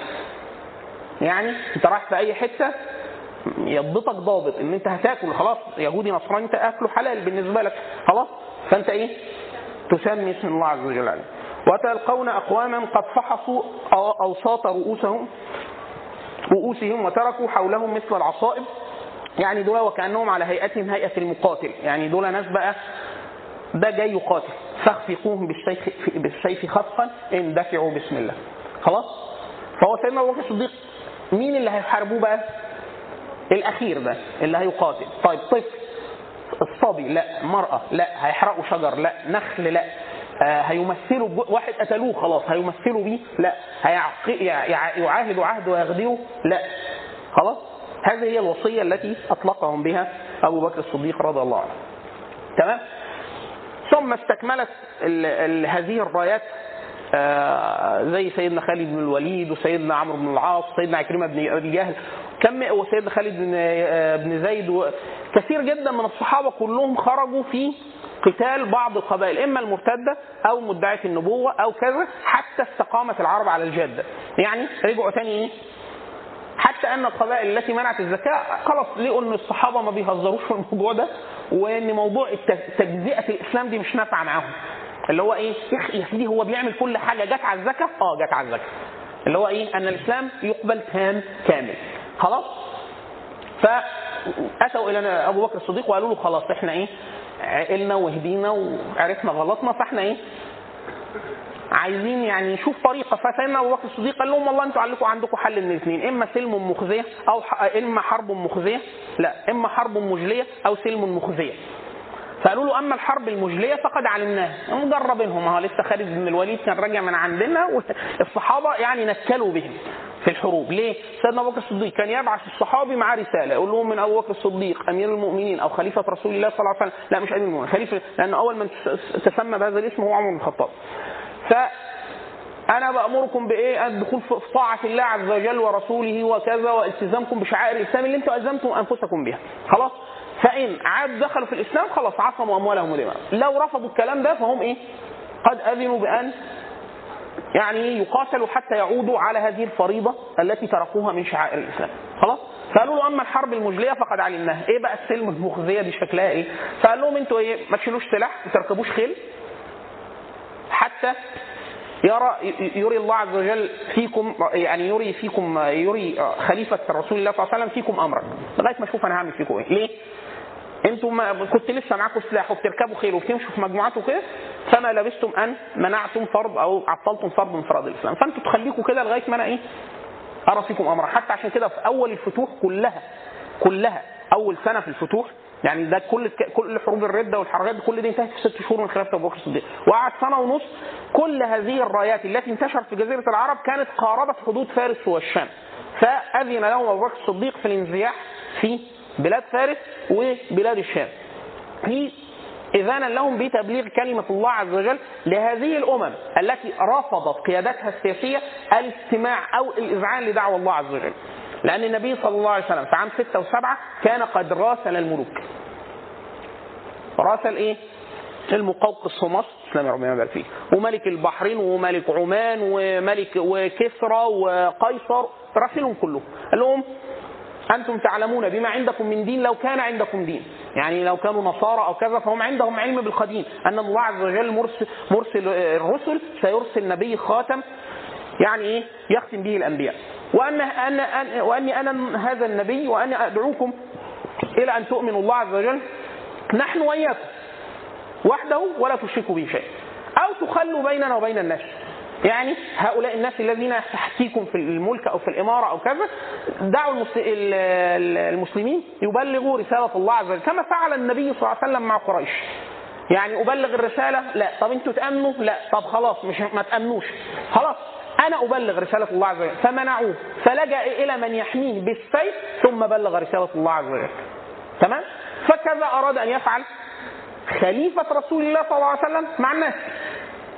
Speaker 2: يعني أنت رايح في أي حتة يضبطك ضابط إن أنت هتاكل خلاص يهودي نصراني أنت أكله حلال بالنسبة لك خلاص. فأنت إيه؟ تسمي اسم الله عز وجل عليه. وتلقون أقواما قد فحصوا أوساط رؤوسهم رؤوسهم وتركوا حولهم مثل العصائب. يعني دول وكأنهم على هيئتهم هيئة المقاتل. يعني دول ناس بقى ده جاي يقاتل. فاخفقوهم بالسيف بالسيف خفقا. اندفعوا بسم الله. خلاص؟ فهو سيدنا أبو بكر الصديق مين اللي هيحاربوه بقى؟ الأخير ده اللي هيقاتل. طيب طفل الصبي لا. مرأة لا. هيحرقوا شجر لا. نخل لا. آه هيمثلوا واحد قتلوه خلاص. هيمثلوا بيه؟ لا. هيعق- يع- يعاهدوا عهد ويغدروا لا. خلاص؟ هذه هي الوصية التي أطلقهم بها أبو بكر الصديق رضي الله عنه. تمام؟ ثم استكملت ال ال هذه الرايات آه، زي سيدنا خالد بن الوليد وسيدنا عمرو بن العاص وسيدنا عكرمة بن أبي جهل. كم وسيدنا خالد بن آه، بن زيد؟ كثير جدا من الصحابة كلهم خرجوا في قتال بعض القبائل إما المرتدة أو مدعية النبوة أو كذا حتى استقامت العرب على الجادة. يعني رجعوا تاني إيه؟ حتى أن القبائل التي منعت الزكاة خلاص لقوا إن الصحابة ما بيهزروش في الموضوع ده وإن موضوع تجزئة الإسلام دي مش نافعة معاهم. اللي هو إيه؟ يا سيدي هو بيعمل كل حاجة جت على الزكاة؟ آه جت على الزكاة. اللي هو إيه؟ أن الإسلام يقبل تام كامل. خلاص؟ فأتوا إلى أبو بكر الصديق وقالوا له خلاص إحنا إيه؟ عقلنا وهدينا وعرفنا غلطنا فاحنا إيه؟ عايزين يعني نشوف طريقة. فسيدنا أبو بكر الصديق قال لهم والله أنتوا عليكم عندكم حل من الاثنين إما سلم مخزية أو إما حرب مخزية لا إما حرب مجلية أو سلم مخزية. فقالوا له أما الحرب المجلية فقد علمناها. مجربينهم اهو لسه خالد بن الوليد كان راجع من عندنا والصحابة يعني نكلوا بهم. في الحروب. ليه؟ سيدنا أبو بكر الصديق كان يبعث الصحابي معاه رسالة يقول لهم من أبو بكر الصديق أمير المؤمنين أو خليفة رسول الله صلى الله عليه وسلم. لا مش أمير المؤمنين خليفة لأن أول من تسمى بهذا الاسم هو عمر بن الخطاب. ف أنا بأمركم بإيه؟ الدخول في طاعة الله عز وجل ورسوله وكذا والتزامكم بشعائر الإسلام اللي أنتم ألزمتم أنفسكم بها. خلاص؟ فإن عاد دخلوا في الإسلام خلاص عصموا أموالهم ودماءهم. لو رفضوا الكلام ده فهم إيه؟ قد أذنوا بأن يعني يقاتلوا حتى يعودوا على هذه الفريضة التي تركوها من شعائر الإسلام. خلاص؟ فقالوا له أما الحرب المجلية فقد علمناها. إيه بقى السلم المخزية دي شكلها إيه؟ فقال لهم أنتوا إيه؟ ما تشيلوش سلاح ما تركبوش خيل. حتى يرى يري الله عز وجل فيكم يعني يري فيكم يري خليفة رسول الله صلى الله عليه وسلم فيكم أمرا. لغاية ما أشوف أنا هعمل فيكم إيه؟ ليه؟ أنتم ما كنت لسه معاكم سلاح وبتركبوا خيل وبتمشوا في مجموعات وكده فما لبستم أن منعتم فرض أو عطلتم فرض من فرض الإسلام. فأنتوا تخليكم كده لغاية ما أنا إيه؟ أرى فيكم أمرا. حتى عشان كده في أول الفتوح كلها كلها أول سنة في الفتوح يعني ده كل كل حروب الردة والحركات دي كل دي انتهت في ست شهور من خلافه أبو بكر الصديق. وقعد سنة ونص كل هذه الرايات التي انتشرت في جزيرة العرب كانت قاربت حدود فارس والشام. فأذن لهم أبو بكر الصديق في الانزياح في بلاد فارس وبلاد الشام. في إذانا لهم بتبليغ كلمة الله عز وجل لهذه الأمم التي رفضت قيادتها السياسية الاستماع أو الإذعان لدعوة الله عز وجل. لأن النبي صلى الله عليه وسلم في عام ستة وسبعة كان قد راسل الملوك. راسل إيه؟ المقوقس في مصر اسلام ربنا يبارك فيه. وملك البحرين وملك عمان وملك وكسرى وقيصر راسلهم كلهم. قال لهم أنتم تعلمون بما عندكم من دين لو كان عندكم دين. يعني لو كانوا نصارى أو كذا فهم عندهم علم بالقديم. أن الله عز وجل مرسل, مرسل الرسل سيرسل نبي خاتم يعني إيه؟ يختم به الأنبياء. وان أن أن وأني أنا هذا النبي وأني أدعوكم إلى أن تؤمنوا الله عز وجل. نحن وإياكم. وحده ولا تشركوا به شيئا. أو تخلوا بيننا وبين الناس. يعني هؤلاء الناس الذين تحتيكم في الملك أو في الإمارة أو كذا دعوا المسلمين يبلغوا رسالة الله عز وجل كما فعل النبي صلى الله عليه وسلم مع قريش. يعني أبلغ الرسالة لا. طب أنتوا تأمنوا؟ لا. طب خلاص مش ما تأمنوش. خلاص. أنا أبلغ رسالة الله عز وجل فمنعوه. فلجأ إلى من يحميه بالسيف ثم بلغ رسالة الله عز وجل. تمام؟ فكذا أراد أن يفعل خليفة رسول الله صلى الله عليه وسلم مع الناس.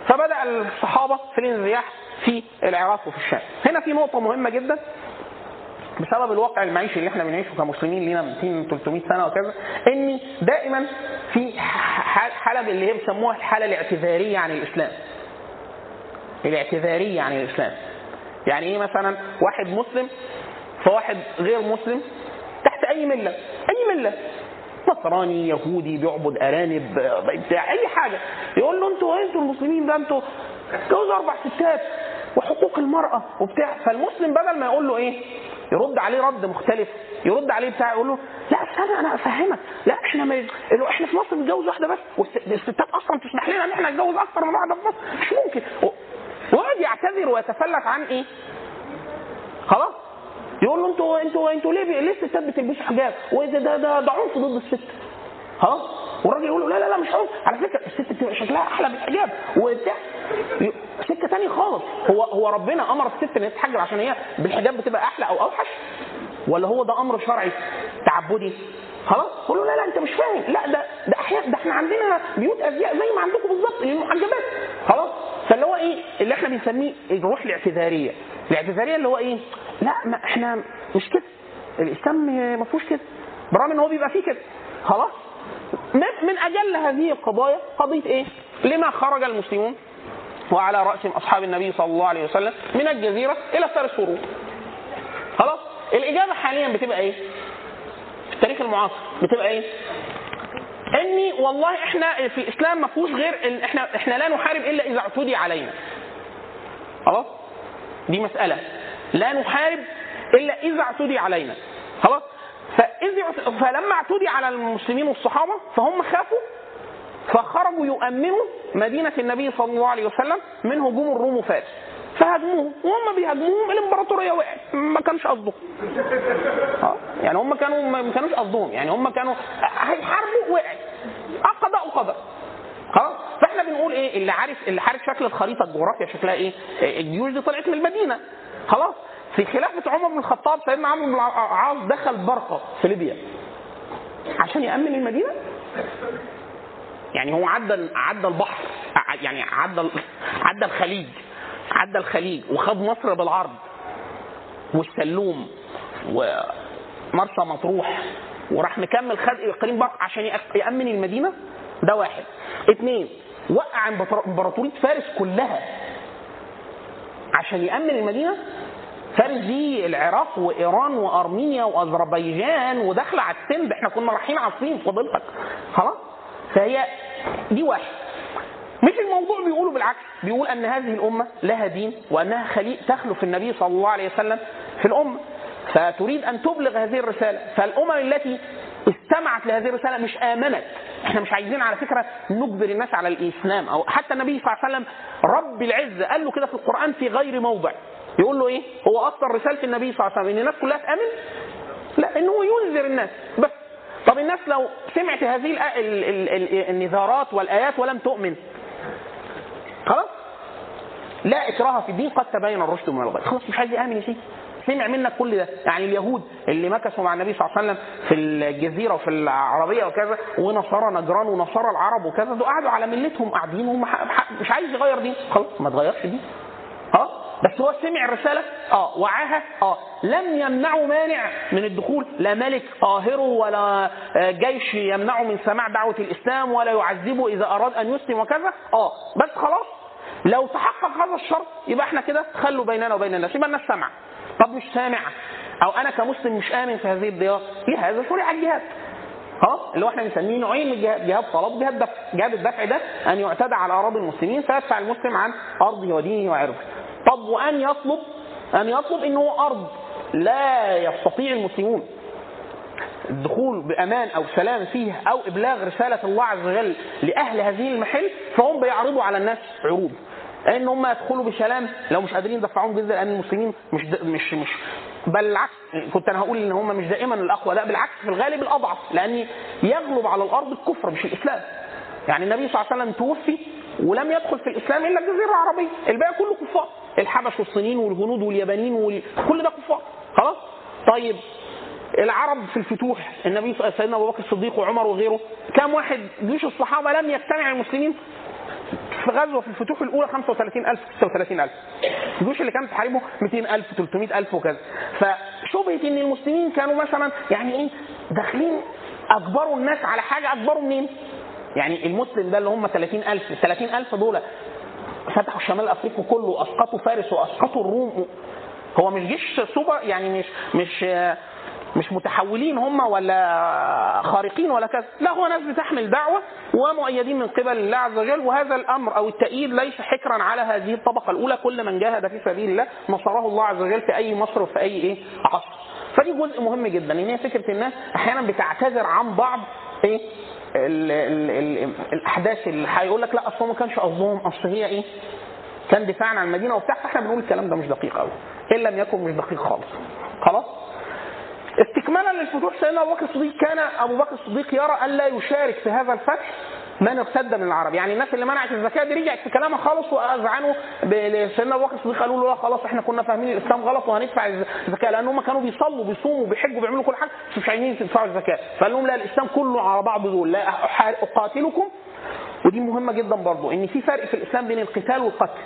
Speaker 2: فبدأ الصحابة في الانزياح في العراق وفي الشام. هنا في نقطة مهمة جدا. بسبب الواقع المعيشي اللي إحنا بنعيشه كمسلمين لينا 200 300 سنة وكذا ان دائما في حالة اللي هي بيسموها الحالة الاعتذارية عن الإسلام. الاعتذارية عن الإسلام. يعني إيه مثلا؟ واحد مسلم فواحد غير مسلم تحت أي ملة، أي ملة؟ نصراني يهودي بيعبد أرانب بتاع أي حاجة. يقول له أنتوا أنتوا المسلمين ده أنتوا جوزوا أربع ستات وحقوق المرأة وبتاع. فالمسلم بدل ما يقول له إيه؟ يرد عليه رد مختلف. يرد عليه بتاع يقول له لا استنى أنا أفهمك. لا إحنا ما إحنا في مصر بنتجوز واحدة بس والستات أصلا تسمح لنا إن إحنا نتجوز أكثر من واحدة في مصر. مش ممكن. ويقعد يعتذر ويتفلت عن إيه؟ خلاص. يقول له أنتوا أنتوا أنتوا ليه ليه الستات بتلبسوا حجاب؟ وده ده ده, ده عنف ضد الست. خلاص؟ والراجل يقول له لا لا لا مش عنف، على فكرة الست بتبقى شكلها أحلى بالحجاب وبتاع سكة ثانية خالص، هو هو ربنا أمر الست إن هي عشان هي بالحجاب بتبقى أحلى أو أوحش؟ ولا هو ده أمر شرعي تعبدي؟ خلاص؟ يقول له لا لا أنت مش فاهم، لا ده ده أحياء ده إحنا عندنا بيوت أزياء زي ما عندكم بالظبط للمحجبات. خلاص؟ فاللي هو إيه؟ اللي إحنا بنسميه الروح الاعتذارية. الاعتذارية اللي هو إيه؟ لا ما إحنا مش كده. الإسلام ما فيهوش كده. بالرغم إن هو بيبقى فيه كده. خلاص؟ من أجل هذه القضايا قضية إيه؟ لما خرج المسلمون وعلى رأسهم أصحاب النبي صلى الله عليه وسلم من الجزيرة إلى فارس وروم. خلاص؟ الإجابة حاليا بتبقى إيه؟ في التاريخ المعاصر بتبقى إيه؟ إني والله إحنا في الإسلام ما فيهوش غير إن إحنا إحنا لا نحارب إلا إذا اعتدي علينا. خلاص؟ دي مسألة لا نحارب إلا إذا اعتدي علينا. خلاص؟ فإذ فلما اعتدي على المسلمين والصحابة فهم خافوا فخرجوا يؤمنوا مدينة النبي صلى الله عليه وسلم من هجوم الروم وفارس. فهاجموهم وهم بيهاجموهم الإمبراطورية وقعت ما كانش قصدهم. آه يعني هم كانوا ما كانوش قصدهم يعني هم كانوا هيحاربوا وقعت القضاء قدر خلاص؟ فاحنا بنقول إيه؟ اللي عارف اللي عارف شكل الخريطة الجغرافيا شكلها إيه؟ الجيوش دي طلعت من المدينة. خلاص؟ في خلافه عمر بن الخطاب سيدنا عمرو بن العاص دخل برقة في ليبيا. عشان يأمن المدينة؟ يعني هو عدى عدى البحر يعني عدى عدى الخليج عدى الخليج وخد مصر بالعرض. والسلوم ومرسى مطروح وراح مكمل خد إقليم بقى عشان يأمن المدينة؟ ده واحد. اثنين وقع امبراطورية فارس كلها عشان يأمن المدينة؟ فارس دي العراق وإيران وأرمينيا وأذربيجان وداخلة على السند إحنا كنا رايحين على الصين فضلتك. خلاص؟ فهي دي واحد. مش الموضوع بيقولوا بالعكس. بيقول أن هذه الأمة لها دين وأنها خليق تخلف النبي صلى الله عليه وسلم في الأمة. فتريد أن تبلغ هذه الرسالة. فالأمم التي استمعت لهذه الرسالة مش آمنت. إحنا مش عايزين على فكرة نجبر الناس على الإسلام. أو حتى النبي صلى الله عليه وسلم رب العزة قال له كده في القرآن في غير موضع. يقول له إيه؟ هو أصلا رسالة النبي صلى الله عليه وسلم إن الناس كلها تآمن؟ لا إن هو ينذر الناس. بس. طب الناس لو سمعت هذه النذارات والآيات ولم تؤمن. خلاص؟ لا إكراه في الدين قد تبين الرشد من الغي خلاص مش عايز يآمن يا سيدي. سمع منك كل ده. يعني اليهود اللي مكثوا مع النبي صلى الله عليه وسلم في الجزيرة وفي العربية وكذا ونصارى نجران ونصارى العرب وكذا دول قعدوا على ملتهم قاعدين ح- مش عايز يغير دين. خلاص ما تغيرش دين. آه بس هو سمع الرسالة؟ آه. وعاها؟ آه. لم يمنعه مانع من الدخول لا ملك قاهره ولا آه، جيش يمنعه من سماع دعوة الإسلام ولا يعذبه إذا أراد أن يسلم وكذا. آه. بس خلاص. لو تحقق هذا الشرط يبقى إحنا كده خلوا بيننا وبين الناس يبقى الناس سامعه طب مش سامعه أو أنا كمسلم مش آمن في هذه الديار. لهذا شرع الجهاد. خلاص؟ اللي هو إحنا بنسميه نوعين من الجهاد. جهاد طلب جهاد دفع. جهاد الدفع ده أن يعتدى على أراضي المسلمين فيدفع المسلم عن أرضه ودينه وعرضه. طب وأن يطلب؟ أن يطلب ان هو أرض لا يستطيع المسلمون الدخول بأمان أو سلام فيه أو إبلاغ رسالة الله عز وجل لأهل هذه المحل فهم بيعرضوا على الناس عروض. ان هم يدخلوا بسلام لو مش قادرين يدفعون جزء لأن المسلمين مش. مش مش بل العكس كنت أنا هقول إن هم مش دائما الأقوى لا بالعكس في الغالب الأضعف لأن يغلب على الأرض الكفر مش الإسلام يعني النبي صلى الله عليه وسلم توفي ولم يدخل في الإسلام إلا الجزيرة العربية الباقي كله كفار الحبش والصينيين والهنود واليابانيين وال... كل ده كفار خلاص طيب العرب في الفتوح النبي سيدنا أبو بكر الصديق وعمر وغيره كم واحد جيوش الصحابة لم يجتمع المسلمين في غزوة في الفتوح الأولى 35000 36000 الجيوش اللي كانت تحاربه 200000 300000 وكذا. فشبهة إن المسلمين كانوا مثلا يعني إيه داخلين أجبروا الناس على حاجة أجبروا منين؟ يعني المسلم ده اللي هم 30000 ال 30000 دول فتحوا شمال أفريقيا كله أسقطوا فارس وأسقطوا الروم. هو مش جيش سوبر يعني مش مش مش متحولين هم ولا خارقين ولا كذا. لا هو ناس بتحمل دعوة ومؤيدين من قبل الله عز وجل وهذا الأمر أو التأييد ليس حكرا على هذه الطبقة الأولى. كل من جاهد في سبيل الله نصره الله عز وجل في أي مصر وفي أي إيه؟ عصر. فدي جزء مهم جدا. إن هي فكرة الناس أحيانا بتعتذر عن بعض إيه؟ ال ال ال الأحداث اللي هيقول لك لا أصل ما كانش قصدهم أصل هي إيه؟ كان دفاعا عن المدينة وبتاع. فإحنا بنقول الكلام ده مش دقيق قوي إن لم يكن مش دقيق خالص. خلاص؟ استكمالا للفتوح سيدنا أبو بكر الصديق كان أبو بكر الصديق يرى الا يشارك في هذا الفتح من ارتد من العرب. يعني الناس اللي منعت الزكاة دي رجعت في كلامها خالص وأذعنوا سيدنا أبو بكر الصديق قالوا له لا خلاص إحنا كنا فاهمين الإسلام غلط وهندفع الزكاة لأن هم كانوا بيصلوا بيصوموا بيحجوا بيعملوا كل حاجة بس مش عايزين يدفعوا الزكاة. فقال لهم لا الإسلام كله على بعض دول. لا أقاتلكم. ودي مهمة جدا برضو إن في فرق في الإسلام بين القتال والقتل.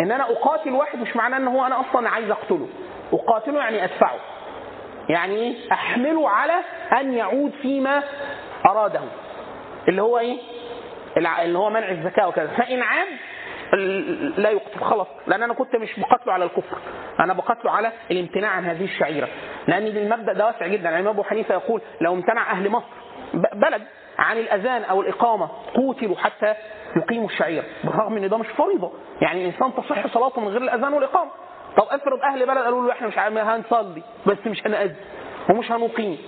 Speaker 2: إن أنا أقاتل واحد مش معناه إن هو أنا أصلا عايز أقتله. أقاتله يعني أدفعه. يعني إيه؟ أحمله على أن يعود فيما أراده. اللي هو إيه؟ اللي هو منع الزكاة وكذا. فإن عاد لا يقتل. خلاص. لأن أنا كنت مش بقتله على الكفر. أنا بقتله على الامتناع عن هذه الشعيرة. لأن المبدأ ده واسع جدا. الإمام أبو حنيفة يقول لو امتنع أهل مصر بلد عن الأذان أو الإقامة قوتلوا حتى يقيموا الشعيرة. بالرغم إن ده مش فريضة. يعني الانسان تصح صلاته من غير الأذان والإقامة. طب أفرض أهل بلد قالوا له إحنا مش هنصلي بس مش هنأذن ومش هنقيم.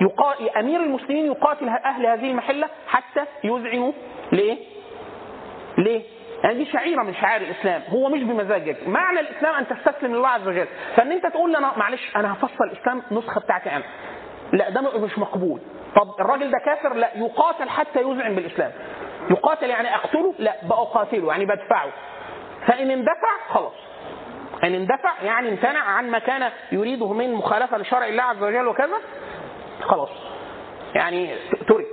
Speaker 2: يقا... أمير المسلمين يقاتل أهل هذه المحلة حتى يذعنوا ليه؟ ليه؟ يعني دي شعيرة من شعائر الإسلام. هو مش بمزاجك. معنى الإسلام أن تستسلم لله عز وجل. فإن أنت تقول لي أنا معلش أنا هفصل الإسلام نسخة بتاعتي أنا. لا ده مش مقبول. طب الراجل ده كافر؟ لا. يقاتل حتى يذعن بالإسلام. يقاتل يعني أقتله؟ لا. بقاتله يعني بدفعه. فإن اندفع خلاص. ان اندفع يعني امتنع عن ما كان يريده من مخالفة لشرع الله عز وجل وكذا خلاص. يعني ترك.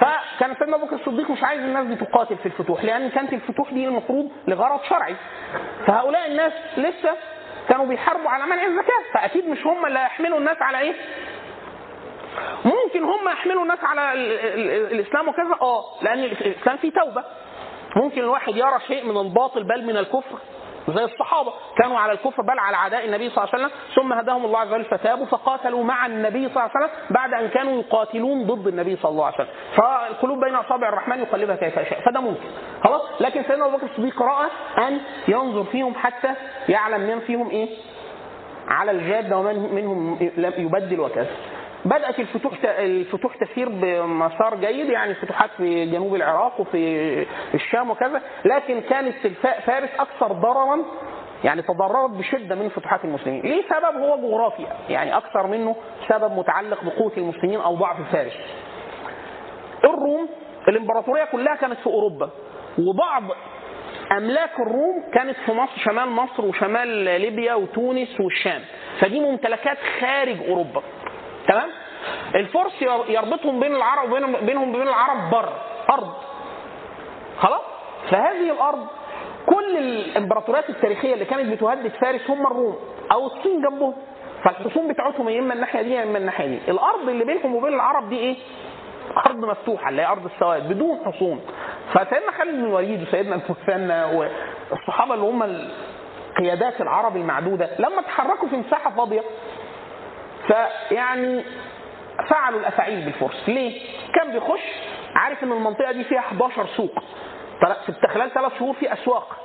Speaker 2: فكان سيدنا أبو بكر الصديق مش عايز الناس دي تقاتل في الفتوح لأن كانت الفتوح دي المفروض لغرض شرعي. فهؤلاء الناس لسه كانوا بيحاربوا على منع الزكاة فأكيد مش هم اللي هيحملوا الناس على إيه؟ ممكن هم يحملوا الناس على ال- ال- ال- الإسلام وكذا آه لأن الإسلام فيه توبة. ممكن الواحد يرى شيء من الباطل بل من الكفر. زي الصحابة. كانوا على الكفر بل على عداء النبي صلى الله عليه وسلم. ثم هداهم الله عز وجل فتابوا فقاتلوا مع النبي صلى الله عليه وسلم بعد أن كانوا يقاتلون ضد النبي صلى الله عليه وسلم. فالقلوب بين أصابع الرحمن يقلبها كيف يشاء. فده ممكن. خلاص؟ لكن سيدنا أبو بكر الصديق رأى أن ينظر فيهم حتى يعلم من فيهم إيه؟ على الجادة ومن منهم يبدل وكذا. بدأت الفتوح الفتوح تسير بمسار جيد يعني فتوحات في جنوب العراق وفي الشام وكذا لكن كانت فارس أكثر ضررا يعني تضررت بشدة من فتوحات المسلمين. ليه؟ سبب هو جغرافي يعني أكثر منه سبب متعلق بقوة المسلمين أو ضعف فارس. الروم الإمبراطورية كلها كانت في أوروبا وبعض أملاك الروم كانت في مصر شمال مصر وشمال ليبيا وتونس والشام. فدي ممتلكات خارج أوروبا. تمام؟ الفرس ير- يربطهم بين العرب وبين بينهم وبين العرب بر أرض. خلاص؟ فهذه الأرض كل الإمبراطوريات التاريخية اللي كانت بتهدد فارس هم الروم أو الصين جنبهم. فالحصون بتاعتهم يا إما الناحية دي يا إما الناحية دي. الأرض اللي بينهم وبين العرب دي إيه؟ أرض مفتوحة اللي هي أرض السواد بدون حصون. فسيدنا خالد بن الوليد وسيدنا المثنى والصحابة اللي هم قيادات العرب المعدودة لما تحركوا في مساحة فاضية فيعني فعلوا الأفاعيل بالفرس. ليه؟ كان بيخش عارف إن المنطقة دي فيها 11 سوق. في خلال ثلاث شهور في أسواق.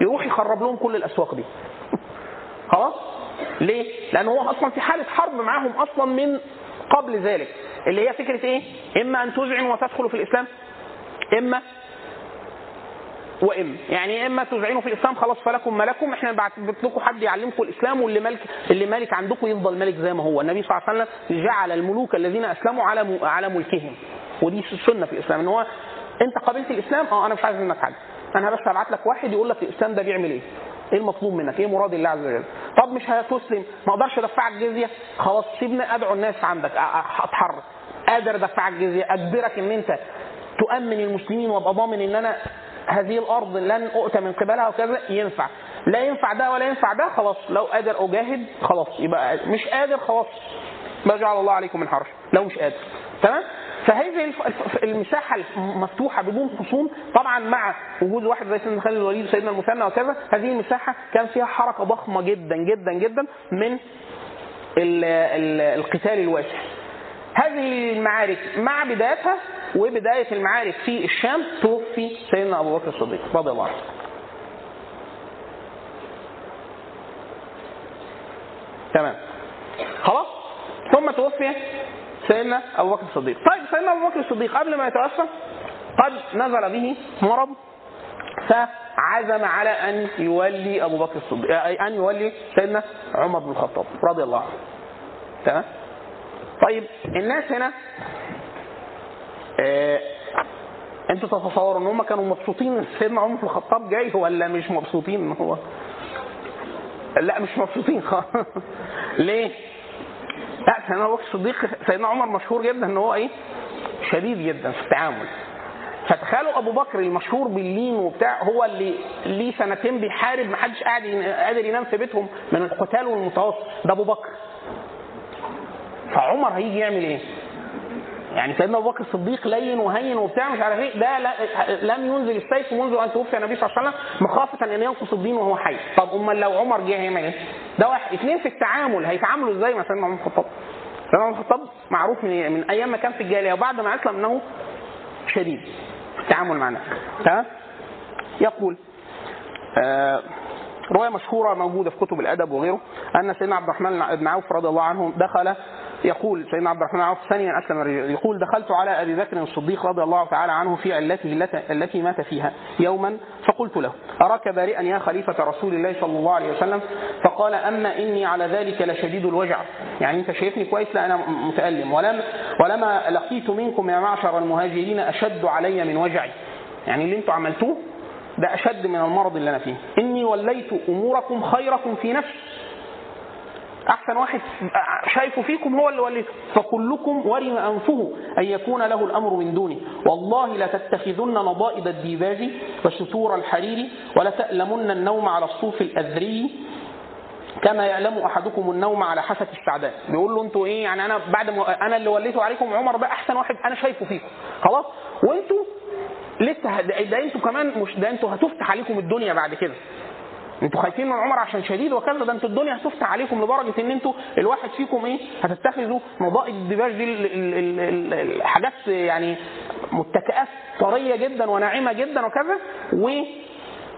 Speaker 2: يروح يخرب لهم كل الأسواق دي. خلاص؟ ليه؟ لأن هو أصلا في حالة حرب معاهم أصلا من قبل ذلك. اللي هي فكرة إيه؟ إما أن تذعنوا وتدخلوا في الإسلام إما وإما. يعني إما تذعنوا في الإسلام خلاص فلكم ما لكم إحنا بعت لكم حد يعلمكم الإسلام واللي ملك اللي مالك عندكم يفضل ملك زي ما هو. النبي صلى الله عليه وسلم جعل الملوك الذين أسلموا على على ملكهم. ودي سنة في الإسلام إن هو أنت قبلت الإسلام؟ آه أنا مش عايز منك حاجة. أنا بس هبعت لك واحد يقول لك الإسلام ده بيعمل إيه؟ إيه المطلوب منك؟ إيه مراد الله عز وجل؟ طب مش هتسلم؟ ما أقدرش ادفعك جزيه خلاص سيبني أدعو الناس عندك أتحرك. قادر ادفعك جزيه أجبرك إن أنت تؤمن المسلمين وأبقى ضامن إن أنا هذه الأرض لن اؤتى من قبلها وكذا ينفع. لا ينفع ده ولا ينفع ده خلاص. لو قادر أجاهد خلاص. يبقى مش قادر خلاص. ما جعل الله عليكم من حرج. لو مش قادر. تمام؟ فهذه المساحة المفتوحة بدون خصوم طبعا مع وجود واحد زي سيدنا خالد الوليد وسيدنا المثنى وكذا هذه المساحة كان فيها حركة ضخمة جدا جدا جدا من ال- ال- القتال الواسع. هذه المعارك مع بدايتها وبداية المعارك في الشام توفي سيدنا أبو بكر الصديق رضي الله عنه. تمام. خلاص؟ ثم توفي سيدنا أبو بكر الصديق. طيب سيدنا أبو بكر الصديق قبل ما يتوفى قد نزل به مرض فعزم على أن يولي أبو بكر الصديق أي أن يولي سيدنا عمر بن الخطاب رضي الله عنه. تمام؟ طيب الناس هنا آه أنتوا تتصوروا ان هم كانوا مبسوطين سيدنا عمر بن الخطاب جاي ولا مش مبسوطين ان هو لا مش مبسوطين خالص (laughs) ليه؟ لا سيدنا ابو الصديق سيدنا عمر مشهور جدا إن هو إيه؟ شديد جدا في التعامل فتخيلوا أبو بكر المشهور باللين وبتاع هو اللي ليه سنتين بيحارب ما حدش قاعد قادر ينام في بيتهم من القتال والمتوسط ده أبو بكر فعمر هيجي يعمل إيه؟ يعني سيدنا أبو بكر الصديق لين وهين وبتاع مش عارف إيه ده لم ينزل السيف منذ أن توفي النبي صلى الله عليه وسلم مخافة أن ينقص الدين وهو حي طب أمال لو عمر جه هيعمل إيه؟ ده واحد اثنين في التعامل هيتعاملوا إزاي مع سيدنا عمر الخطاب؟ سيدنا عمر الخطاب معروف من, من أيام ما كان في الجاهلية وبعد ما أسلم إنه شديد في التعامل مع الناس تمام؟ يقول آه رواية مشهورة موجودة في كتب الأدب وغيره أن سيدنا عبد الرحمن بن عوف رضي الله عنه دخل يقول سيدنا عبد الرحمن عوف ثانيا أسلم الرجال يقول دخلت على أبي بكر الصديق رضي الله تعالى عنه في علته التي, مات فيها يوما فقلت له أراك بارئا يا خليفة رسول الله صلى الله عليه وسلم؟ فقال أما إني على ذلك لشديد الوجع. يعني أنت شايفني كويس؟ لا أنا متألم. ولم ولما لقيت منكم يا معشر المهاجرين أشد علي من وجعي. يعني اللي أنتوا عملتوه ده أشد من المرض اللي أنا فيه. إني وليت أموركم خيركم في نفسي. أحسن واحد شايفه فيكم هو اللي وليته. فكلكم ورم أنفه أن يكون له الأمر من دوني والله لتتخذن نضائد الديباج وستور الحرير ولتألمن النوم على الصوف الأذري كما يألم أحدكم النوم على حسك السعدان بيقول له أنتوا إيه؟ يعني أنا بعد ما أنا اللي وليته عليكم عمر ده أحسن واحد أنا شايفه فيكم. خلاص؟ وانتوا لسه ده أنتوا كمان مش ده أنتوا هتفتح عليكم الدنيا بعد كده. أنتوا خايفين من عمر عشان شديد وكذا ده أنتوا الدنيا هتفتح عليكم لدرجة إن أنتوا الواحد فيكم إيه هتتخذوا مضائق الدباج دي ال- ال- ال- ال- الحاجات يعني متكئات طرية جدا وناعمة جدا وكذا و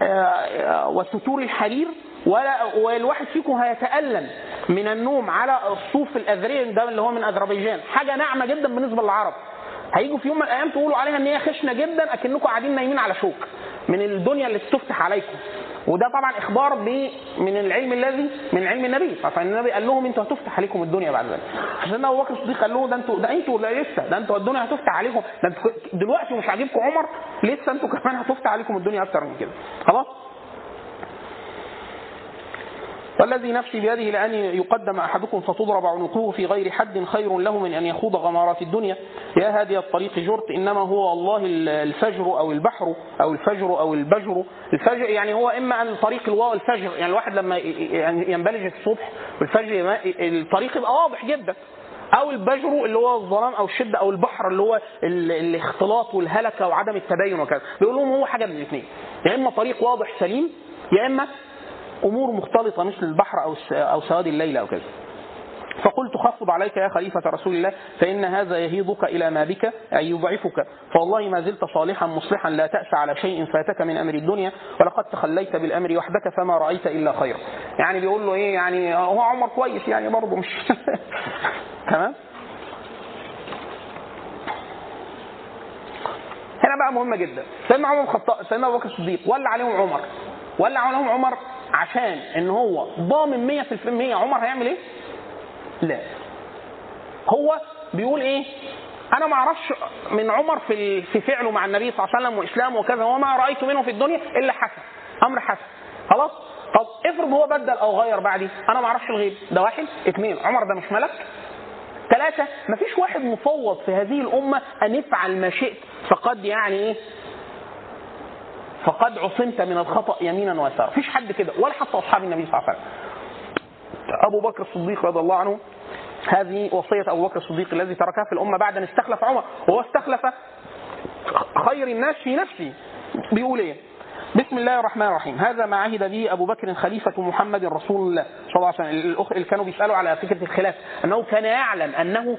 Speaker 2: آه، وستور الحرير ولا والواحد فيكم هيتألم من النوم على الصوف الأذرين ده اللي هو من أذربيجان. حاجة ناعمة جدا بالنسبة للعرب. هيجوا في يوم من الأيام تقولوا عليها إن هي خشنة جدا أكنكم قاعدين نايمين على شوك من الدنيا اللي تفتح عليكم. وده طبعا إخبار من العلم الذي من علم النبي. فالنبي قال لهم أنتوا هتفتح عليكم الدنيا بعد ذلك. سيدنا أبو بكر الصديق قال له ده أنتوا ده أنتوا لسه ده أنتوا الدنيا هتفتح عليكم. ده دلوقتي مش عاجبكم عمر لسه أنتوا كمان هتفتح عليكم الدنيا أكتر من كده. خلاص؟ والذي نفسي بيده لأن يقدم أحدكم فتضرب عنقه في غير حد خير له من أن يخوض غمارات الدنيا. يا هادي الطريق جرت إنما هو الله الفجر أو البحر أو الفجر أو البجر. الفجر يعني هو إما أن الطريق الواو الفجر يعني الواحد لما يعني ينبلج الصبح والفجر الطريق يبقى واضح جدا. أو البجر اللي هو الظلام أو الشدة أو البحر اللي هو ال- الاختلاط والهلكة وعدم التباين وكذا. بيقول لهم هو حاجة من الاثنين. يا إما طريق واضح سليم يا إما أمور مختلطة مثل البحر أو أو سواد الليل أو كذا. فقلت خفض عليك يا خليفة رسول الله فإن هذا يهيضك إلى ما بك أي يضعفك. فوالله ما زلت صالحا مصلحا لا تأس على شيء فاتك من أمر الدنيا ولقد تخليت بالأمر وحدك فما رأيت إلا خيرا. يعني بيقول له إيه يعني هو عمر كويس يعني برضه مش (laughs) تمام؟ هنا بقى مهمة جدا. سيدنا عمر الخطاب سيدنا أبو بكر الصديق ولى عليهم عمر. ولى عليهم عمر عشان إن هو ضامن 100% عمر هيعمل إيه؟ لا. هو بيقول إيه؟ أنا ما أعرفش من عمر في في فعله مع النبي صلى الله عليه وسلم وإسلامه وكذا وما رأيت منه في الدنيا إلا حسن أمر حسن. خلاص؟ طب افرض هو بدل أو غير بعدي أنا ما أعرفش الغيب. ده واحد. اثنين عمر ده مش ملك. ثلاثة مفيش واحد مفوض في هذه الأمة أن افعل ما شئت فقد يعني إيه؟ فقد عصمت من الخطأ يمينا ويسارا. مفيش حد كده ولا حتى أصحاب النبي صلى الله عليه وسلم. أبو بكر الصديق رضي الله عنه هذه وصية أبو بكر الصديق الذي تركها في الأمة بعد أن استخلف عمر وهو استخلف خير الناس في نفسه بيقول إيه؟ بسم الله الرحمن الرحيم. هذا ما عهد به أبو بكر خليفة محمد رسول الله صلى الله عليه وسلم. اللي كانوا بيسألوا على فكرة الخلاف أنه كان يعلم أنه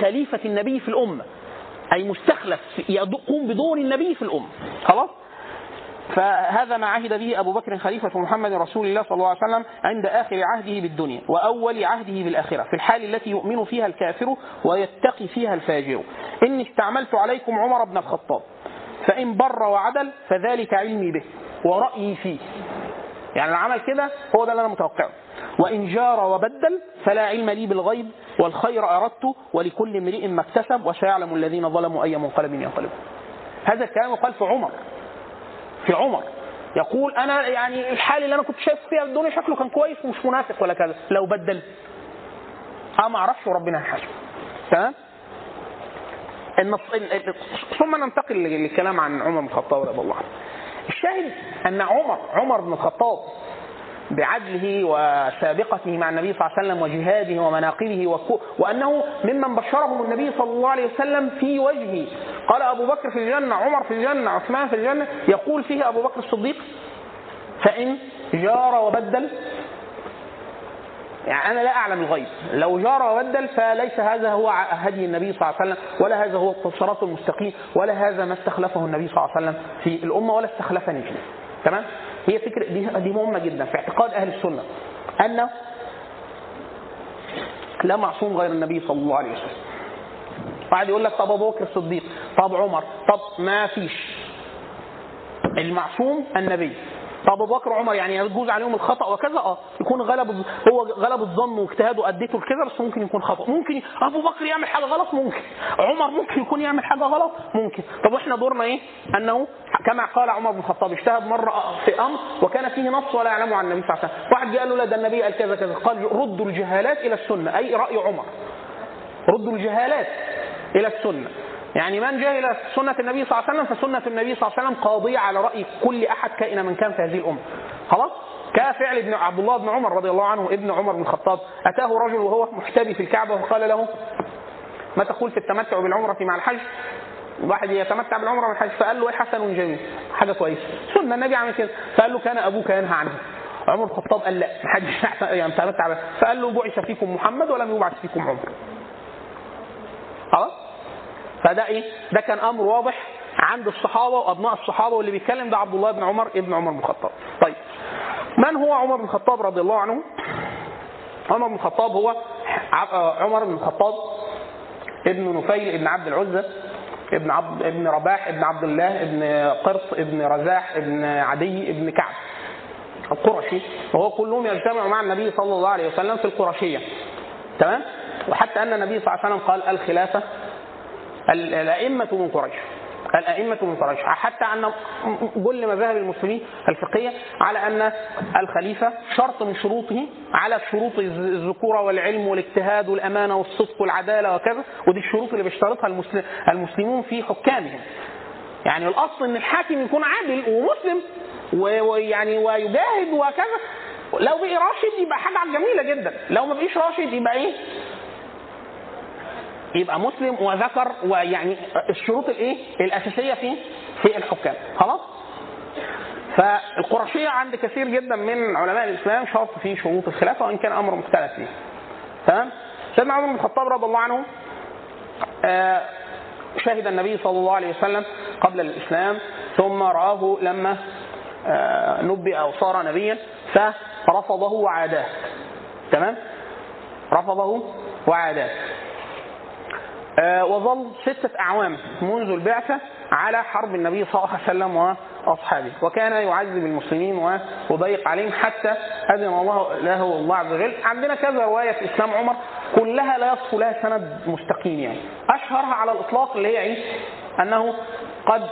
Speaker 2: خليفة النبي في الأمة أي مستخلف يقوم بدور النبي في الأمة. خلاص؟ فهذا ما عهد به أبو بكر خليفة محمد رسول الله صلى الله عليه وسلم عند آخر عهده بالدنيا وأول عهده بالآخرة في الحال التي يؤمن فيها الكافر ويتقي فيها الفاجر. اني استعملت عليكم عمر بن الخطاب فإن بر وعدل فذلك علمي به ورأيي فيه. يعني العمل كده هو ده اللي أنا متوقعه. وإن جار وبدل فلا علم لي بالغيب والخير أردت ولكل امرئ ما اكتسب وسيعلم الذين ظلموا أي منقلب ينقلبون هذا الكلام يقال في عمر. في عمر. يقول أنا يعني الحال اللي أنا كنت شايف فيها الدنيا شكله كان كويس ومش منافق ولا كذا. لو بدل. آه ما أعرفش وربنا هيحاسبه تمام النص... ثم ننتقل للكلام عن عمر بن الخطاب رضي الله عنه. الشاهد أن عمر عمر بن الخطاب بعدله وسابقته مع النبي صلى الله عليه وسلم وجهاده ومناقبه وأنه ممن بشرهم النبي صلى الله عليه وسلم في وجهه. قال أبو بكر في الجنة عمر في الجنة عثمان في الجنة يقول فيه أبو بكر الصديق فإن جار وبدل يعني أنا لا أعلم الغيب. لو جار وبدل فليس هذا هو هدي النبي صلى الله عليه وسلم ولا هذا هو الصراط المستقيم ولا هذا ما استخلفه النبي صلى الله عليه وسلم في الأمة ولا استخلفني فيه. تمام؟ هي فكرة دي مهمة جدا في اعتقاد أهل السنة أن لا معصوم غير النبي صلى الله عليه وسلم. بعد يقول لك طب أبو بكر الصديق طب عمر طب ما فيش. المعصوم النبي. أبو بكر وعمر يعني يجوز عليهم الخطأ وكذا؟ آه يكون غلب هو غلب الظن واجتهاده اديته لكذا بس ممكن يكون خطأ. ممكن أبو بكر يعمل حاجة غلط؟ ممكن. عمر ممكن يكون يعمل حاجة غلط؟ ممكن. طب وإحنا دورنا إيه؟ أنه كما قال عمر بن الخطاب اجتهد مرة في أمر وكان فيه نص ولا يعلمه عن النبي صلى الله عليه وسلم. واحد قال له لا ده النبي قال كذا كذا. قال ردوا الجهالات إلى السنة أي رأي عمر. ردوا الجهالات إلى السنة. يعني من جهل سنة النبي صلى الله عليه وسلم فسنة النبي صلى الله عليه وسلم قاضية على رأي كل أحد كائن من كان في هذه الأمة. خلاص؟ كفعل ابن عبد الله بن عمر رضي الله عنه ابن عمر بن الخطاب أتاه رجل وهو محتبي في الكعبة وقال له ما تقول في التمتع بالعمرة مع الحج؟ واحد يتمتع بالعمرة مع الحج فقال له إيه حسن جميل حاجة كويسة. سنة النبي عمل كده فقال له كان أبوك ينهى عنه. عمر بن الخطاب قال لا محدش (laughs) يعني تمتع فقال له بعث فيكم محمد ولم يبعث فيكم عمر. خلاص؟ فده إيه؟ ده كان أمر واضح عند الصحابة وأبناء الصحابة واللي بيتكلم ده عبد الله بن عمر ابن عمر بن الخطاب. طيب من هو عمر بن الخطاب رضي الله عنه؟ عمر بن الخطاب هو عمر بن الخطاب ابن نفيل ابن عبد العزى ابن عبد ابن رباح ابن عبد الله ابن قرط ابن رزاح ابن عدي ابن كعب القرشي وهو كلهم يجتمعوا مع النبي صلى الله عليه وسلم في القرشية تمام وحتى أن النبي صلى الله عليه وسلم قال الخلافة الأئمة من قريش. الأئمة من قريش. حتى أن كل مذاهب المسلمين الفقهية على أن الخليفة شرط من شروطه على شروط الذكورة والعلم والاجتهاد والأمانة والصدق والعدالة وكذا ودي الشروط اللي بيشترطها المسلمون في حكامهم. يعني الأصل أن الحاكم يكون عادل ومسلم ويعني ويجاهد وكذا. لو بقي راشد يبقى حاجة جميلة جدا. لو ما بقيش راشد يبقى إيه؟ يبقى مسلم وذكر ويعني الشروط الايه؟ الأساسية في في الحكام. خلاص؟ فالقرشية عند كثير جدا من علماء الإسلام شرط في شروط الخلافة وإن كان أمر مختلف فيه. تمام؟ سيدنا عمر بن الخطاب رضي الله عنه آه شهد النبي صلى الله عليه وسلم قبل الإسلام ثم رآه لما آه نبئ أو صار نبيا فرفضه وعاداه. تمام؟ رفضه وعاداه. وظل ستة أعوام منذ البعثة على حرب النبي صلى الله عليه وسلم اصحابه وكان يعذب المسلمين ويضيق عليهم حتى أذن الله له الله عز وجل. عندنا كذا رواية في إسلام عمر كلها لا يصف لها سند مستقيم يعني. أشهرها على الإطلاق اللي هي إيه؟ أنه قد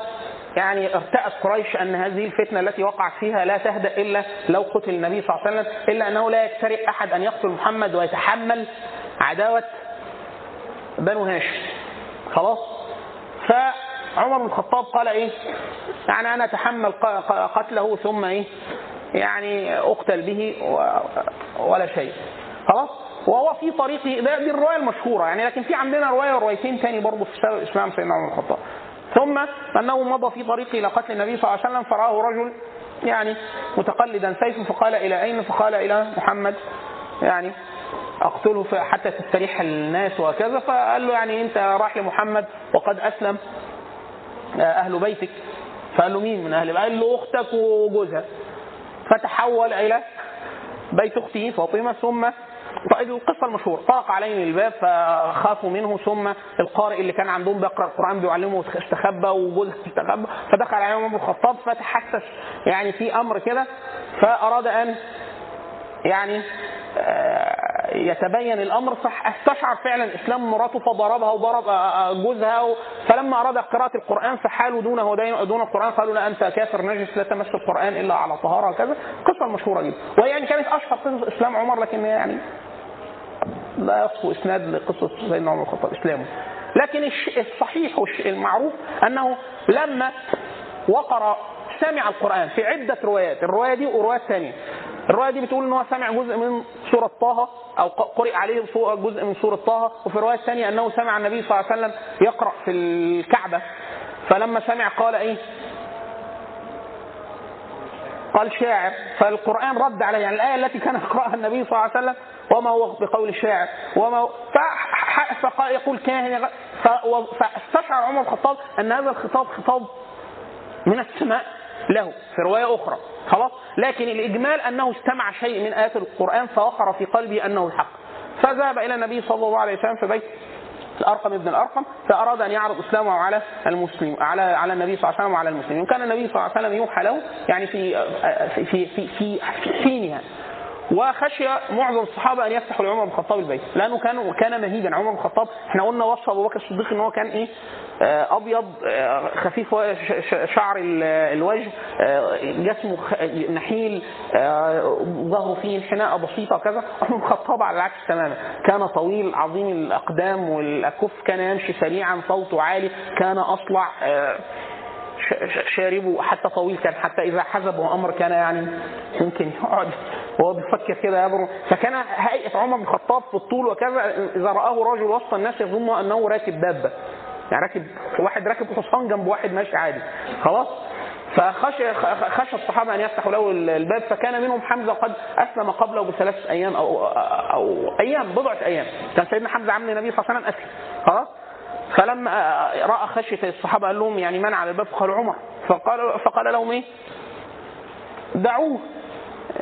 Speaker 2: يعني ارتأت قريش أن هذه الفتنة التي وقعت فيها لا تهدأ إلا لو قتل النبي صلى الله عليه وسلم إلا أنه لا يجترئ أحد أن يقتل محمد ويتحمل عداوة بنو هاشم. خلاص؟ فعمر بن الخطاب قال إيه؟ يعني أنا أتحمل قتله ثم إيه؟ يعني أقتل به ولا شيء. خلاص؟ وهو في طريقه ده دي الرواية المشهورة. يعني لكن في عندنا رواية وروايتين تاني برضه في سبب اسلام سيدنا عمر بن الخطاب. ثم أنه مضى في طريقه إلى قتل النبي صلى الله عليه وسلم فرآه رجل يعني متقلدا سيفا فقال إلى أين؟ فقال إلى محمد. يعني أقتله حتى تستريح الناس وكذا فقال له يعني أنت راح لمحمد وقد أسلم أهل بيتك. فقال له مين من أهل؟ قال له أختك وجوزها. فتحول إلى بيت أخته فاطمة ثم طيب القصة المشهورة. طرق عليهم الباب فخافوا منه ثم القارئ اللي كان عندهم بيقرأ القرآن بيعلمه استخبى وجوزها استخبى فدخل عليهم عمر الخطاب فتحسس يعني في أمر كده فأراد أن يعني يتبين الأمر صح استشعر فعلا إسلام مراته فضربها وضرب جوزها فلما أراد قراءة القرآن فحالوا دونه دون القرآن قالوا لا أنت كافر نجس لا تمس القرآن إلا على طهارة وكذا. قصة مشهورة جدا. وهي يعني كانت أشهر قصص إسلام عمر لكن يعني لا يصفو إسناد لقصة سيدنا عمر الخطاب اسلامه لكن الصحيح والمعروف أنه لما وقر سمع القرآن في عدة روايات الرواية دي وروايات ثانية الرواية دي بتقول إن هو سمع جزء من سورة طه أو قرئ عليه جزء من سورة طه وفي الرواية الثانية أنه سمع النبي صلى الله عليه وسلم يقرأ في الكعبة. فلما سمع قال إيه؟ قال شاعر. فالقرآن رد عليه يعني الآية التي كان يقرأها النبي صلى الله عليه وسلم وما هو بقول الشاعر وما هو يقول كاهن فاستشعر عمر الخطاب أن هذا الخطاب خطاب من السماء له في رواية أخرى. خلاص؟ لكن الإجمال أنه استمع شيء من آيات القرآن فوقر في قلبه أنه الحق. فذهب إلى النبي صلى الله عليه وسلم في بيت الأرقم ابن الأرقم فأراد أن يعرض إسلامه على المسلم على على النبي صلى الله عليه وسلم وعلى المسلمين. وكان النبي صلى الله عليه وسلم يوحى له يعني في في في في, في, في حينها وخشي معظم الصحابة أن يفتحوا لعمر بن الخطاب البيت لأنه كان كان مهيبا عمر بن الخطاب. إحنا قلنا وصف أبو بكر الصديق إن هو كان إيه؟ أبيض خفيف شعر الوجه جسمه نحيل ظهره فيه انحناء بسيطة كذا عمر بن الخطاب على العكس تماما. كان طويل عظيم الأقدام والأكف كان يمشي سريعا صوته عالي كان أصلع شاربه حتى طويل كان حتى إذا حزبه أمر كان يعني ممكن يقعد وهو بيفكر كده فكان هيئة عمر بن الخطاب في الطول وكذا إذا رآه رجل وسط الناس يظن أنه راكب دابة. يعني راكب واحد راكب حصان جنب واحد ماشي عادي. خلاص؟ فخشى خشى الصحابة أن يفتحوا له الباب فكان منهم حمزة قد أسلم قبله بثلاث أيام أو أو أيام بضعة أيام. كان سيدنا حمزة عم النبي صلى الله عليه وسلم أسلم. خلاص؟ فلما رأى خشية الصحابة قال لهم يعني من على الباب قالوا عمر. فقال فقال لهم إيه؟ دعوه.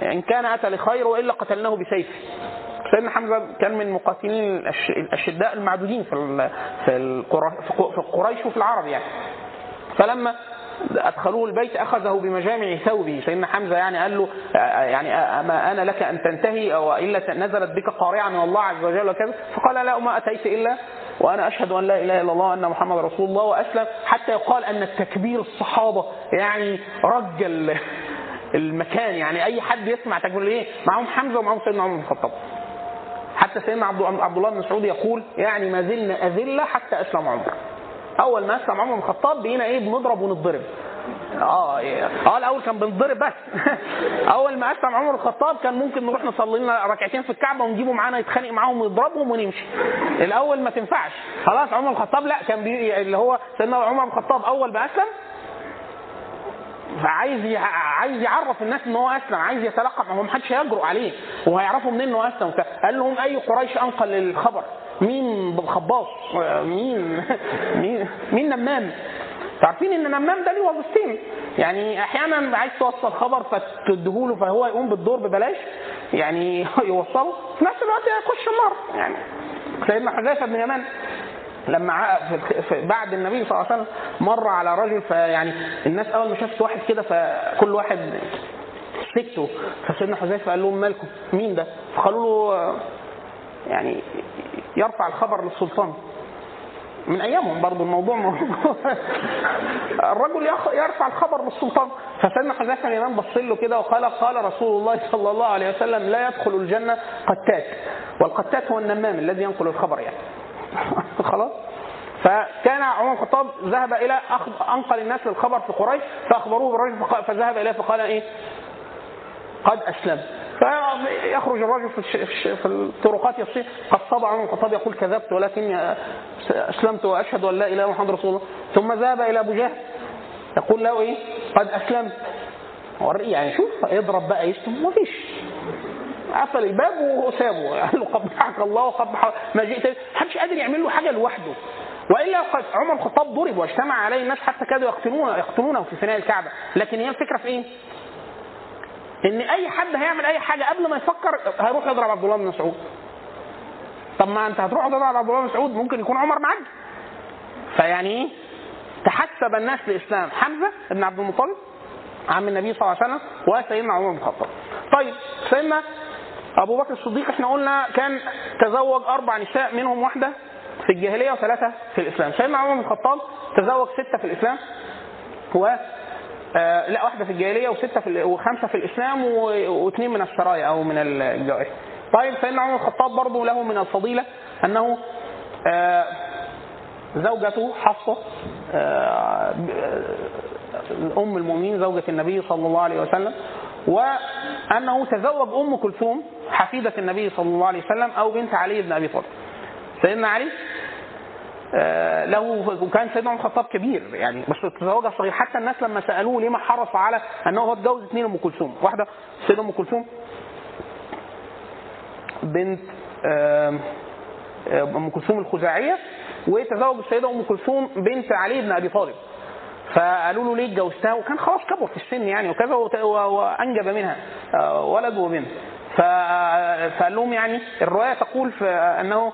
Speaker 2: إن كان أتى لخير وإلا قتلناه بسيفه سيدنا حمزة كان من مقاتلين الأشداء المعدودين في في قريش وفي العرب يعني. فلما أدخلوه البيت أخذه بمجامع ثوبه. سيدنا حمزة يعني قال له يعني اما أنا لك أن تنتهي أو إلا نزلت بك قارعة من الله عز وجل وكذا. فقال لا ما أتيت إلا وأنا أشهد أن لا إله إلا الله وأن محمد رسول الله وأسلم حتى يقال أن التكبير الصحابة يعني رج المكان. يعني أي حد يسمع تكبير إيه؟ معهم حمزة ومعهم سيدنا عمر بن الخطاب. حتى سيدنا عبد الله بن مسعود يقول يعني ما زلنا أذلة حتى أسلم عمر. أول ما أسلم عمر بن الخطاب بقينا إيه؟ بنضرب ونتضرب آه آه الأول كان بنضرب بس. (laughs) أول ما أسلم عمر الخطاب كان ممكن نروح نصلي لنا ركعتين في الكعبة ونجيبه معانا يتخانق معاهم ويضربهم ونمشي. الأول ما تنفعش. خلاص عمر الخطاب لا كان بي... اللي هو سيدنا عمر الخطاب أول ما أسلم فعايز ي... عايز يعرف الناس إن هو أسلم عايز يتلقى ما هو محدش هيجرؤ عليه وهيعرفوا منين انه أسلم. قال لهم أي قريش أنقل الخبر؟ مين بالخباص؟ مين؟ (laughs) مين؟ مين نمام؟ عارفين إن نمام ده ليه وظيفتين؟ يعني أحيانا عايز توصل خبر فتديهوله فهو يقوم بالدور ببلاش يعني (laughs) يوصله في نفس الوقت يخش النار. يعني سيدنا حذيفة بن يمان لما بعد النبي صلى الله عليه وسلم مر على رجل فيعني الناس أول ما شافت واحد كده فكل واحد سكتوا فسيدنا حذيفة قال لهم مالكم؟ مين ده؟ فقالوا له يعني يرفع الخبر للسلطان. من أيامهم برضو الموضوع موضوع (laughs) الرجل يرفع الخبر للسلطان فسيدنا حذيفه الامام بص له كده وقال قال رسول الله صلى الله عليه وسلم لا يدخل الجنة قتات. والقتات هو النمام الذي ينقل الخبر يعني. (laughs) خلاص؟ فكان عمر بن الخطاب ذهب إلى أنقل الناس للخبر في قريش فأخبروه بالرجل فذهب إليه فقال إيه؟ قد اسلم فيخرج الرجل في, الطرقات يصيح قد صدع بن الخطاب يقول كذبت ولكني أسلمت وأشهد أن لا إله إلا محمد رسول الله. ثم ذهب إلى أبو جهل يقول له إيه؟ قد أسلمت. يعني شوف يضرب بقى يشتم مفيش قفل الباب وسابه. قال له قبحك الله وقبح ما جئت محدش قادر يعمل له حاجة لوحده. وإلا عمر الخطاب ضرب واجتمع عليه الناس حتى كادوا يقتلونه يقتلونه في فناء الكعبة. لكن هي الفكرة في إيه؟ إن أي حد هيعمل أي حاجة قبل ما يفكر هيروح يضرب عبد الله بن مسعود. طب ما أنت هتروح تضرب عبد الله بن مسعود ممكن يكون عمر معاك. فيعني إيه؟ تحسب الناس لإسلام. حمزة بن عبد المطلب عم النبي صلى الله عليه وسلم وسيدنا عمر بن الخطاب. طيب سيدنا أبو بكر الصديق إحنا قلنا كان تزوج أربع نساء منهم واحدة في الجاهلية وثلاثة في الإسلام. سيدنا عمر بن الخطاب تزوج ستة في الإسلام و آه لا واحدة في الجاهلية وستة في وخمسة في الإسلام واثنين من السرايا أو من الجوارح. طيب سيدنا عمر الخطاب برضه له من الفضيلة أنه آه زوجته حفصة آه أم المؤمنين زوجة النبي صلى الله عليه وسلم وأنه تزوج أم كلثوم حفيدة النبي صلى الله عليه وسلم أو بنت علي بن أبي طالب. سيدنا علي له وكان سيدنا عمر الخطاب كبير يعني بس تزوجها صغير حتى الناس لما سألوه ليه ما حرص على انه هو اتجوز اثنين أم كلثوم؟ واحدة السيده أم كلثوم بنت آم، آم، أم كلثوم الخزاعية وتزوج السيدة أم كلثوم بنت علي بن أبي طالب. فقالوا له ليه اتجوزتها؟ وكان خلاص كبر في السن يعني وكذا وأنجب منها آه، ولد وبنت. فقال لهم يعني الرواية تقول أنه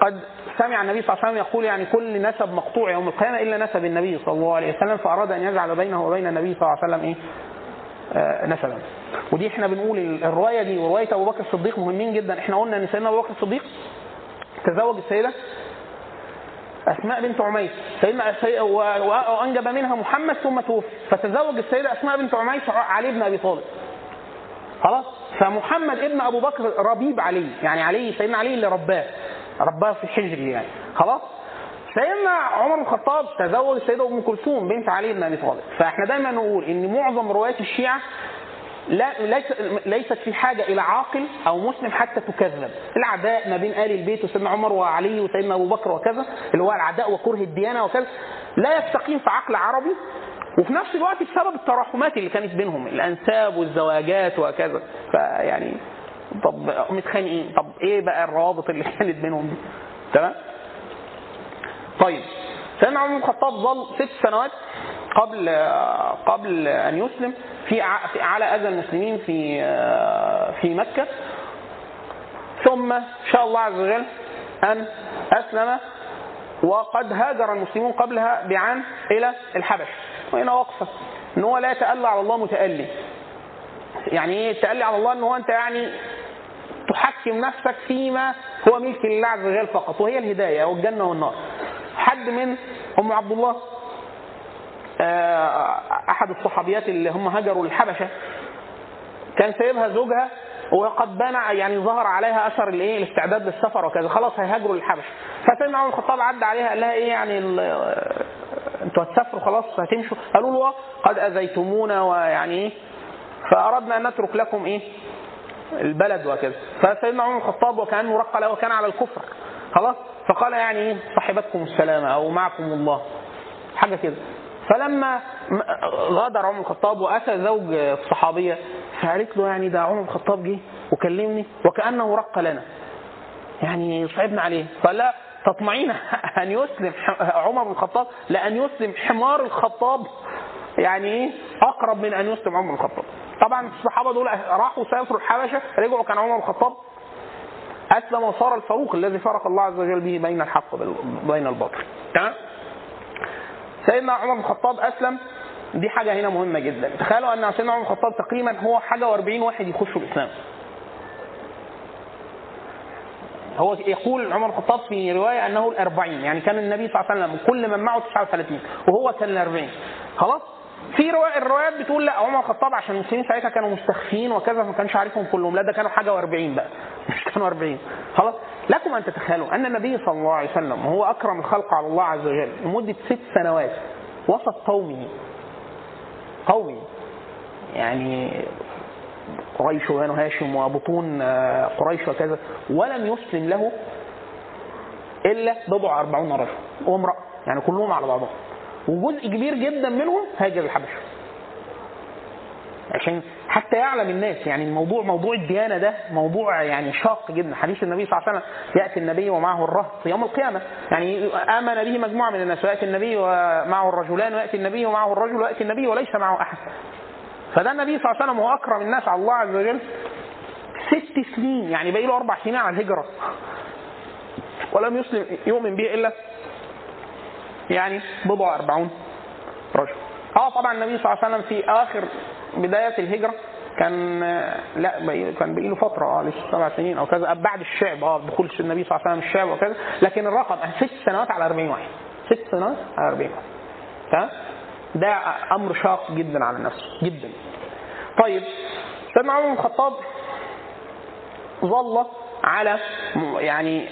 Speaker 2: قد سمع النبي صلى الله عليه وسلم يقول يعني كل نسب مقطوع يوم القيامة إلا نسب النبي صلى الله عليه وسلم فأراد أن يجعل بينه وبين النبي صلى الله عليه وسلم إيه؟ آه، نسبا. ودي إحنا بنقول الرواية دي ورواية أبو بكر الصديق مهمين جدا، إحنا قلنا إن سيدنا أبو بكر الصديق تزوج السيدة أسماء بنت عميس. سيدنا وأنجب منها محمد ثم توفي. فتزوج السيدة أسماء بنت عميس علي بن أبي طالب. خلاص؟ فمحمد ابن أبو بكر ربيب علي. يعني علي سيدنا علي اللي رباه. رباه في حجري يعني خلاص؟ سيدنا عمر بن الخطاب تزوج السيده أم كلثوم بنت علي بن أبي طالب. فإحنا دايما نقول إن معظم روايات الشيعة لا ليس ليست في حاجة إلى عاقل أو مسلم حتى تكذب. العداء ما بين آل البيت وسيدنا عمر وعلي وسيدنا أبو بكر وكذا اللي هو العداء وكره الديانة وكذا لا يستقيم في عقل عربي. وفي نفس الوقت بسبب التراحمات اللي كانت بينهم الأنساب والزواجات وكذا. فيعني طب متخانقين. طب إيه بقى الروابط اللي كانت بينهم دي؟ تمام؟ طيب سيدنا عمر بن الخطاب ظل ست سنوات قبل قبل أن يسلم في على أذى المسلمين في في مكة. ثم شاء الله عز وجل أن أسلم وقد هاجر المسلمون قبلها بعام إلى الحبش. وهنا وقفة. إن هو لا يتألى على الله متألي. يعني إيه؟ التألي على الله إن هو أنت يعني تحكم نفسك فيما هو ملك لله عز وجل فقط. وهي الهداية والجنة والنار. حد من ام عبد الله؟ آه، أحد الصحابيات اللي هم هاجروا الحبشة. كان سايبها زوجها وقد بان يعني ظهر عليها أثر الإيه؟ الاستعداد للسفر وكذا. خلاص هيهاجروا للحبشه فسيدنا عمر الخطاب عدى عليها قال لها إيه يعني ال- أنتوا هتسافروا خلاص هتمشوا قالوا له آه، قد أذيتمونا. ويعني إيه؟ فأردنا أن نترك لكم إيه؟ البلد وكذا. فسيدنا عمر الخطاب وكأنه رق له وكان على الكفر. خلاص؟ فقال يعني إيه؟ صاحبتكم السلامة أو معكم الله. حاجة كده. فلما غادر عمر الخطاب وأتى زوج الصحابية فقالت له يعني ده عمر الخطاب جه وكلمني وكأنه رق لنا. يعني صعبنا عليه. قال لا تطمعين (laughs) أن يسلم عمر بن الخطاب لأن يسلم حمار الخطاب. يعني إيه؟ أقرب من أن يسلم عمر الخطاب. طبعا الصحابة دول راحوا سافروا الحبشة رجعوا كان عمر الخطاب أسلم وصار الفاروق الذي فرق الله عز وجل به بين الحق وبين الباطل. تمام؟ سيدنا عمر بن الخطاب أسلم. دي حاجة هنا مهمة جدا. تخيلوا أن سيدنا عمر بن الخطاب تقريبا هو حاجة و40 واحد يخشوا الإسلام. هو يقول عمر الخطاب في رواية أنه الأربعين يعني كان النبي صلى الله عليه وسلم كل من معه 39 وهو كان الأربعين. خلاص؟ في رواية الروايات بتقول لا عمر الخطاب عشان المسلمين ساعتها كانوا مستخفين وكذا فما كانش عارفهم كلهم. لا ده كانوا حاجة و40 بقى. (laughs) مش كانوا 40 خلاص. لكم أن تتخيلوا أن النبي صلى الله عليه وسلم وهو أكرم الخلق على الله عز وجل لمدة ست سنوات وسط قومه. قومه. يعني قريش وبنو هاشم وبطون آه، قريش وكذا ولم يسلم له إلا بضع أربعون رجل وامرأة. يعني كلهم على بعضهم. وجزء كبير جدا منهم هاجر الحبشة. عشان حتى يعلم الناس يعني الموضوع موضوع الديانة ده موضوع يعني شاق جدا. حديث النبي صلى الله عليه وسلم يأتي النبي ومعه الرهط يوم القيامة. يعني آمن به مجموعة من الناس ويأتي النبي ومعه الرجلان ويأتي النبي ومعه الرجل ويأتي النبي وليس معه أحد. فده النبي صلى الله عليه وسلم هو أكرم الناس على الله عز وجل ست سنين يعني باقي له أربع سنين على الهجرة. ولم يسلم يؤمن به إلا يعني بضع أربعون رجل. آه طبعا النبي صلى الله عليه وسلم في آخر بداية الهجرة كان لا كان بقي له فترة آه لسه سبع سنين أو كذا بعد الشعب آه دخول النبي صلى الله عليه وسلم الشعب وكذا لكن الرقم ست سنوات على 40 واحد. ست سنوات على 40 واحد. تمام؟ ده أمر شاق جدا على النفس جدا. طيب سيدنا عمر بن الخطاب ظل على يعني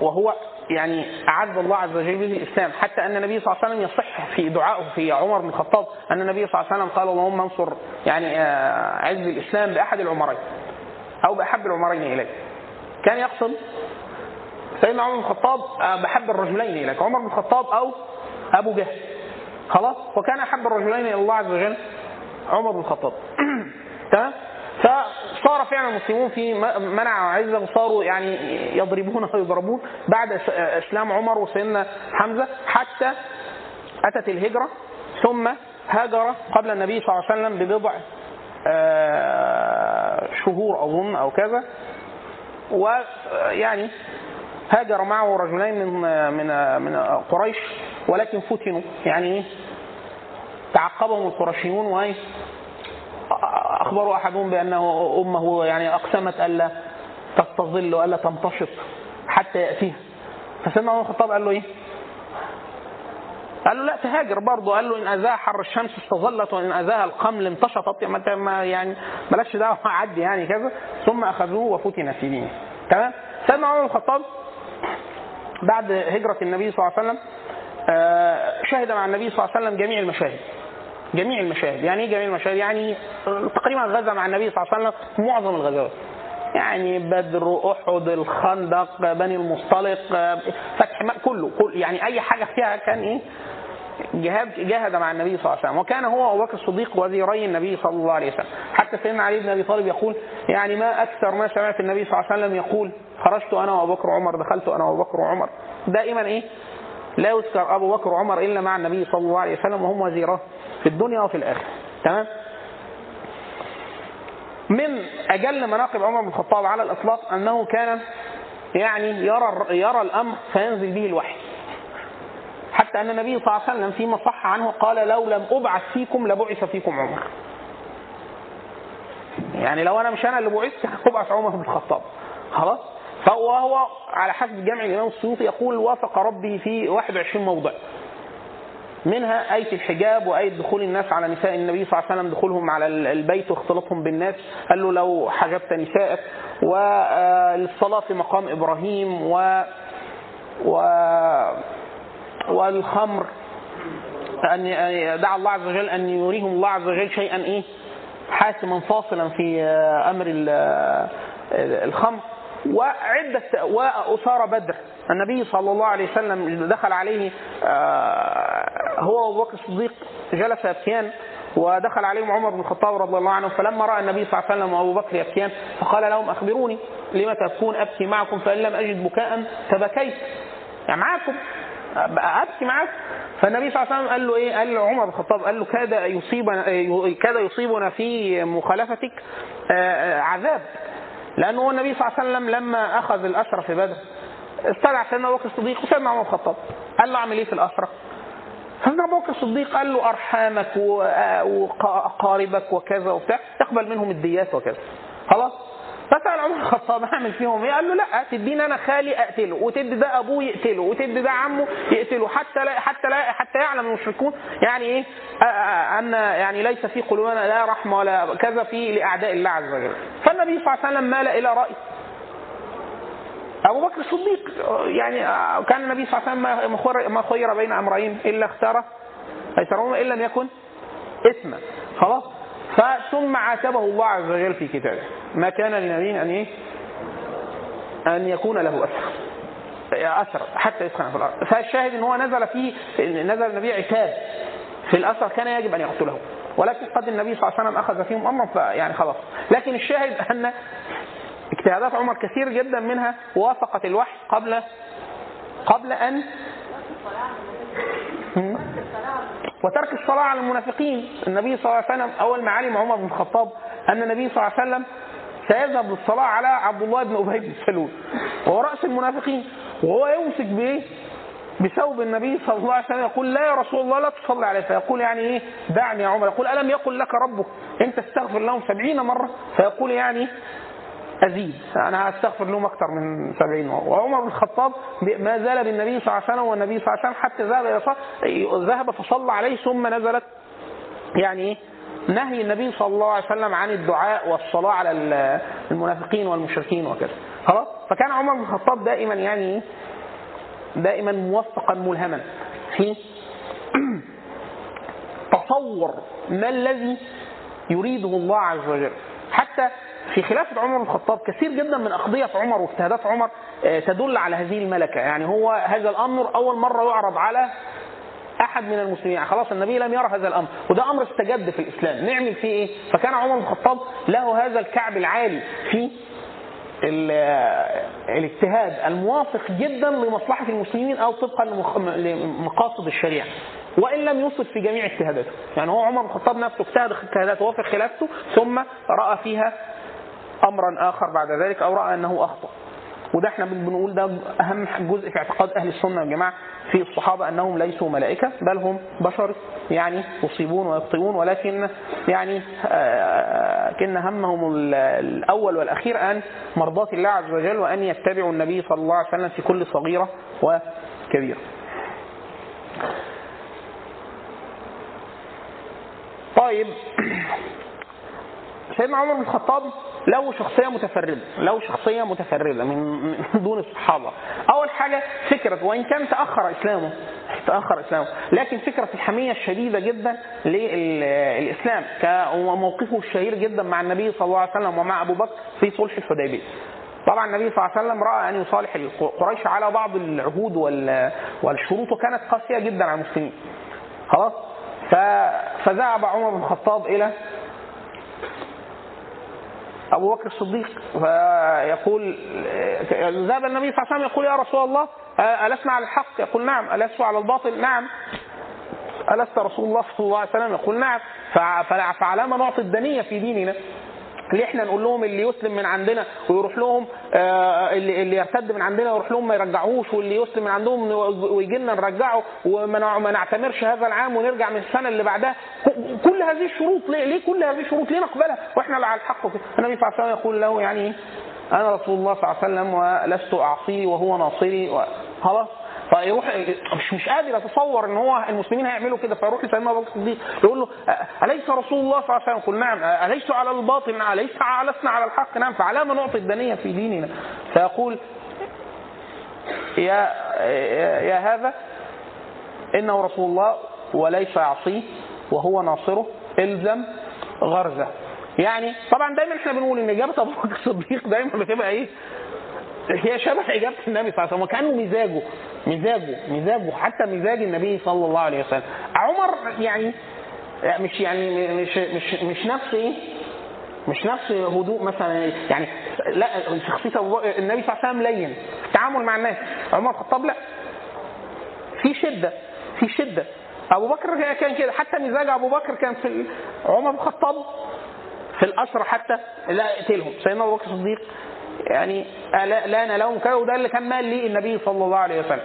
Speaker 2: وهو يعني أعز الله عز وجل به الإسلام. حتى أن النبي صلى الله عليه وسلم يصح في دعائه في عمر بن الخطاب أن النبي صلى الله عليه وسلم قال اللهم انصر يعني آه، عز الإسلام بأحد العمرين أو بأحب العمرين إليك. كان يقصد سيدنا عمر بن الخطاب آه، بحب الرجلين إليك. عمر بن الخطاب أو أبو جهل. خلاص؟ وكان أحب الرجلين إلى الله عز وجل عمر بن الخطاب. (clears throat) تمام؟ فصار فعلا المسلمون في منع وعزه وصاروا يعني يضربون (laughs) ويضربون بعد إسلام عمر وسيدنا حمزة حتى أتت الهجرة ثم هاجر قبل النبي صلى الله عليه وسلم ببضع آه، شهور أظن أو كذا. ويعني هاجر معه رجلين من من من قريش ولكن فتنوا. يعني إيه؟ تعقبهم القرشيون وإيه؟ اخبروا أحدهم بأنه أمه يعني أقسمت ألا تستظل وألا تمتشط حتى يأتيها. فسيدنا عمر الخطاب قال له إيه؟ قال له لا تهاجر برضه. قال له إن أذاها حر الشمس استظلت وإن أذاها القمل امتشطت ما يعني بلاش دعوة (laughs) عدي يعني كذا. ثم أخذوه وفتن في دينه. تمام؟ سيدنا عمر الخطاب بعد هجرة النبي صلى الله عليه وسلم. آه، شهد مع النبي صلى الله عليه وسلم جميع المشاهد. جميع المشاهد. يعني إيه جميع المشاهد؟ يعني تقريبا غزا مع النبي صلى الله عليه وسلم معظم الغزوات. يعني بدر أحد الخندق بني المصطلق فتح كله كل يعني أي حاجة فيها كان إيه؟ جهاد جاهد مع النبي صلى الله عليه وسلم. وكان هو أبو بكر الصديق وزيري النبي صلى الله عليه وسلم. حتى سيدنا علي بن أبي طالب يقول يعني ما أكثر ما سمعت النبي صلى الله عليه وسلم يقول خرجت أنا وأبو بكر وعمر دخلت أنا وأبو بكر وعمر. دائما إيه؟ لا يذكر أبو بكر وعمر إلا مع النبي صلى الله عليه وسلم وهم وزيراه في الدنيا وفي الآخرة. تمام؟ من أجل مناقب عمر بن الخطاب على الإطلاق أنه كان يعني يرى يرى الأمر فينزل به الوحي. حتى أن النبي صلى الله عليه وسلم فيما صح عنه قال لو لم أبعث فيكم لبعث فيكم عمر. يعني لو أنا مش أنا اللي بعثت هبعث عمر بن الخطاب. خلاص؟ فهو هو على حسب جمع الإمام السيوطي يقول وافق ربه في 21 موضع. منها آية الحجاب وآية دخول الناس على نساء النبي صلى الله عليه وسلم دخولهم على البيت واختلاطهم بالناس. قال له لو حجبت نسائك والصلاة في مقام إبراهيم و و والخمر. أن دعا الله عز وجل أن يريهم الله عز وجل شيئا إيه؟ حاسما فاصلا في أمر الخمر. وعدة وأسارى بدر. النبي صلى الله عليه وسلم دخل عليه هو وأبو بكر الصديق جلس يبكيان ودخل عليهم عمر بن الخطاب رضي الله عنه فلما رأى النبي صلى الله عليه وسلم وأبو بكر يبكيان فقال لهم أخبروني لم تبكون أبكي معكم فإن لم أجد بكاء فبكيت. يعني معاكم أبكي معاكم فالنبي صلى الله عليه وسلم قال له إيه؟ قال له عمر بن الخطاب قال له كاد يصيبنا كاد يصيبنا في مخالفتك عذاب. لأنه هو النبي صلى الله عليه وسلم لما أخذ الاسرى في بدر استدعى سيدنا ابو بكر الصديق وسيدنا عمر الخطاب. قال له اعمل إيه في الاسرى؟ سيدنا ابو بكر الصديق قال له أرحامك و- واقاربك وكذا وبتاع تقبل منهم الديات وكذا. خلاص؟ فسال عمر الخطاب اعمل فيهم إيه؟ قال له لا تديني أنا خالي أقتله. وتدي ده أبوه يقتله وتدي ده عمه يقتله. حتى لا حتى لا حتى يعلم المشركون يعني إيه؟ أن يعني ليس في قلوبنا لا رحمة ولا كذا في لأعداء الله عز وجل. فالنبي صلى الله عليه وسلم مال إلى رأي. أبو بكر الصديق يعني كان النبي صلى الله عليه وسلم ما خير- ما خير بين أمرين إلا اختار أيسرهما إن لم يكن إثما. خلاص؟ فثم عاتبه الله عز وجل في كتابه. ما كان لنبي أن إيه؟ أن يكون له أثر. أثر حتى يسخن في الأرض. فالشاهد إن هو نزل فيه نزل النبي عتاب. في الأثر كان يجب أن يقتله. ولكن قد النبي صلى الله عليه وسلم أخذ فيهم أمرا فيعني خلاص. لكن الشاهد أن اجتهادات عمر كثير جدا منها وافقت الوحي قبل قبل أن هم؟ وترك الصلاة على المنافقين. النبي صلى الله عليه وسلم أول ما علم عمر بن الخطاب أن النبي صلى الله عليه وسلم سيذهب للصلاة على عبد الله بن أبي بن سلول وهو رأس المنافقين. وهو يمسك بإيه؟ بثوب النبي صلى الله عليه وسلم يقول لا يا رسول الله لا تصلي عليه. فيقول يعني إيه؟ دعني يا عمر. يقول ألم يقل لك ربك؟ أنت استغفر لهم سبعين مرة. فيقول يعني أزيد أنا هستغفر لهم أكثر من سبعين مرة وعمر بن الخطاب ما زال بالنبي صلى الله عليه وسلم والنبي صلى الله عليه وسلم حتى ذهب إلى ذهب فصلى عليه ثم نزلت يعني إيه؟ نهي النبي صلى الله عليه وسلم عن الدعاء والصلاة على ال- المنافقين والمشركين وكذا خلاص فكان عمر بن الخطاب دائما يعني؟ دائما موفقا ملهما في (clears throat) تصور ما الذي يريده الله عز وجل حتى في خلافة عمر بن الخطاب كثير جدا من أقضية عمر واجتهادات عمر آه، تدل على هذه الملكة. يعني هو هذا الأمر أول مرة يعرض على أحد من المسلمين. يعني خلاص النبي لم يرى هذا الأمر وده أمر استجد في الإسلام. نعمل فيه إيه؟ فكان عمر بن الخطاب له هذا الكعب العالي في ال- الاجتهاد الموافق جدا لمصلحة المسلمين أو طبقا لمقاصد الشريعة. وإن لم يصب في جميع اجتهاداته. يعني هو عمر بن الخطاب نفسه اجتهد اجتهاداته وفق خلافته ثم رأى فيها أمرا آخر بعد ذلك أو رأى أنه أخطأ وده إحنا بنقول ده أهم جزء في اعتقاد أهل السنة والجماعة في الصحابة أنهم ليسوا ملائكة بل هم بشر يعني يصيبون ويخطئون ولكن يعني آه، كن همهم ال- الأول والأخير أن مرضاة الله عز وجل وأن يتبعوا النبي صلى الله عليه وسلم في كل صغيرة وكبيرة. طيب (clears throat) سيدنا عمر بن الخطاب له شخصية متفردة له شخصية متفردة من دون الصحابة. أول حاجة فكرة وإن كان تأخر إسلامه تأخر إسلامه. لكن فكرة الحمية الشديدة جدا للإسلام وموقفه الشهير جدا مع النبي صلى الله عليه وسلم ومع أبو بكر في صلح الحديبية. طبعا النبي صلى الله عليه وسلم رأى أن يصالح قريش على بعض العهود وال- والشروط وكانت قاسية جدا على المسلمين. خلاص؟ فذهب عمر بن الخطاب إلى أبو بكر الصديق فيقول ذهب النبي صلى الله عليه وسلم يقول يا رسول الله ألسنا على الحق؟ يقول نعم، ألست على الباطل؟ نعم. ألست رسول الله صلى الله عليه وسلم؟ يقول نعم، فع- فع- فعلى ما نعطي الدنية في ديننا؟ ليه إحنا نقول لهم اللي يسلم من عندنا ويروح لهم آه، اللي اللي يرتد من عندنا ويروح لهم ما يرجعوش واللي يسلم من عندهم ويجي لنا نرجعه وما نع- ما نعتمرش هذا العام ونرجع من السنة اللي بعدها. كل هذه الشروط ليه, ليه كل هذه الشروط؟ ليه نقبلها؟ وإحنا على الحق وكده. النبي صلى الله عليه وسلم يقول له يعني؟ أنا رسول الله صلى الله عليه وسلم ولست اعصيه وهو ناصري خلاص. فيروح مش مش قادر اتصور إن هو المسلمين هيعملوا كده فيروح لسيدنا أبو بكر الصديق يقول له أليس رسول الله صلى الله عليه وسلم؟ يقول نعم اليس على الباطل نعم أليس لسنا على الحق؟ نعم فعلى ما نعطي الدنيه في ديننا. فيقول يا يا يا هذا إنه رسول الله وليس يعصيه وهو ناصره إلزم غرزه. يعني طبعا دايما إحنا بنقول إن إجابة أبو بكر الصديق دايما بتبقى إيه؟ هي شبه إجابة النبي صلى الله عليه وسلم وكأنه مزاجه. مزاجه مزاجه حتى مزاج النبي صلى الله عليه وسلم. عمر يعني مش يعني مش مش مش نفس إيه؟ مش نفس هدوء مثلا يعني لا شخصية النبي صلى الله عليه وسلم لين. التعامل مع الناس. عمر الخطاب لا. في شدة في شدة. أبو بكر كان كده. حتى مزاج أبو بكر كان في عمر الخطاب في الاسرى حتى لا اقتلهم سيدنا أبو بكر الصديق يعني لا- لأن لهم كذا وده اللي كان مال ليه النبي صلى الله عليه وسلم.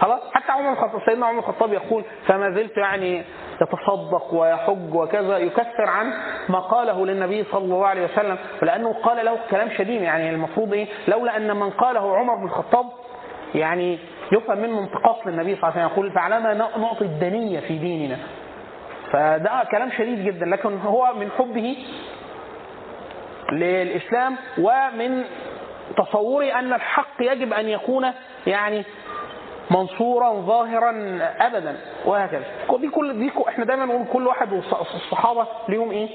Speaker 2: خلاص؟ حتى عمر الخطاب سيدنا عمر الخطاب يقول فما زلت يعني يتصدق ويحج وكذا يكفر عن ما قاله للنبي صلى الله عليه وسلم ولأنه قال له كلام شديد. يعني المفروض إيه؟ لولا أن من قاله عمر بن الخطاب يعني يفهم منه انتقاص للنبي صلى الله عليه وسلم. يقول فعلما نعطي الدنية في ديننا. فده كلام شديد جدا لكن هو من حبه للإسلام ومن تصوري أن الحق يجب أن يكون يعني منصورا ظاهرا أبدا وهكذا. دي كل دي إحنا دايما نقول كل واحد والص- الصحابة ليهم إيه؟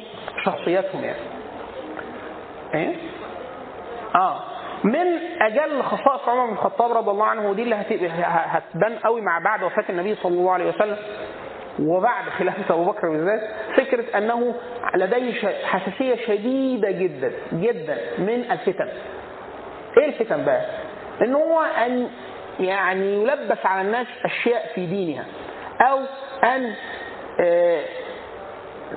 Speaker 2: شخصياتهم يعني. إيه؟ آه. من أجل خصائص عمر بن الخطاب رضي الله عنه ودي اللي هت- هتبان قوي مع بعد وفاة النبي صلى الله عليه وسلم وبعد خلافة أبو بكر بالذات فكرة أنه لديه ش- حساسية شديدة جدا جدا من الفتن. إيه الفتن بقى؟ ان هو ان يعني يلبس على الناس اشياء في دينها أو ان آه،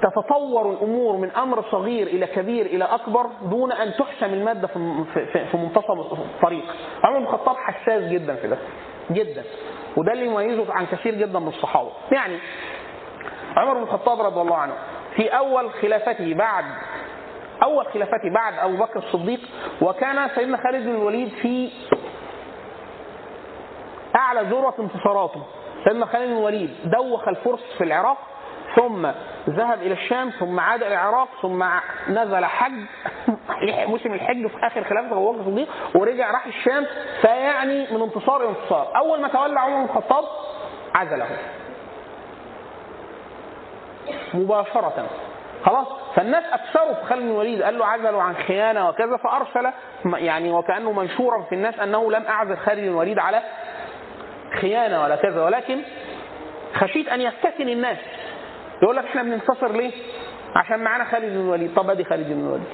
Speaker 2: تتطور الأمور من أمر صغير إلى كبير إلى اكبر دون ان تحسم المادة في منتصف الطريق. عمر بن الخطاب حساس جدا في ده جدا وده اللي يميزه عن كثير جدا من الصحابة. يعني عمر بن الخطاب رضي الله عنه في أول خلافته بعد أول خلافته بعد أبو بكر الصديق وكان سيدنا خالد بن الوليد في أعلى ذروة انتصاراته. سيدنا خالد بن الوليد دوخ الفرس في العراق ثم ذهب إلى الشام ثم عاد إلى العراق ثم نزل حج (laughs) موسم الحج في آخر خلافة أبو بكر الصديق ورجع راح الشام فيعني من انتصار إلى انتصار. أول ما تولى عمر بن الخطاب عزله. مباشرة. خلاص فالناس أكثروا في خالد بن الوليد قال له عزلوا عن خيانة وكذا فأرسل يعني وكأنه منشورا في الناس أنه لم أعزل خالد بن الوليد على خيانة ولا كذا ولكن خشيت أن يفتتن الناس يقول لك إحنا بننتصر ليه؟ عشان معانا خالد بن الوليد طب أدي خالد بن الوليد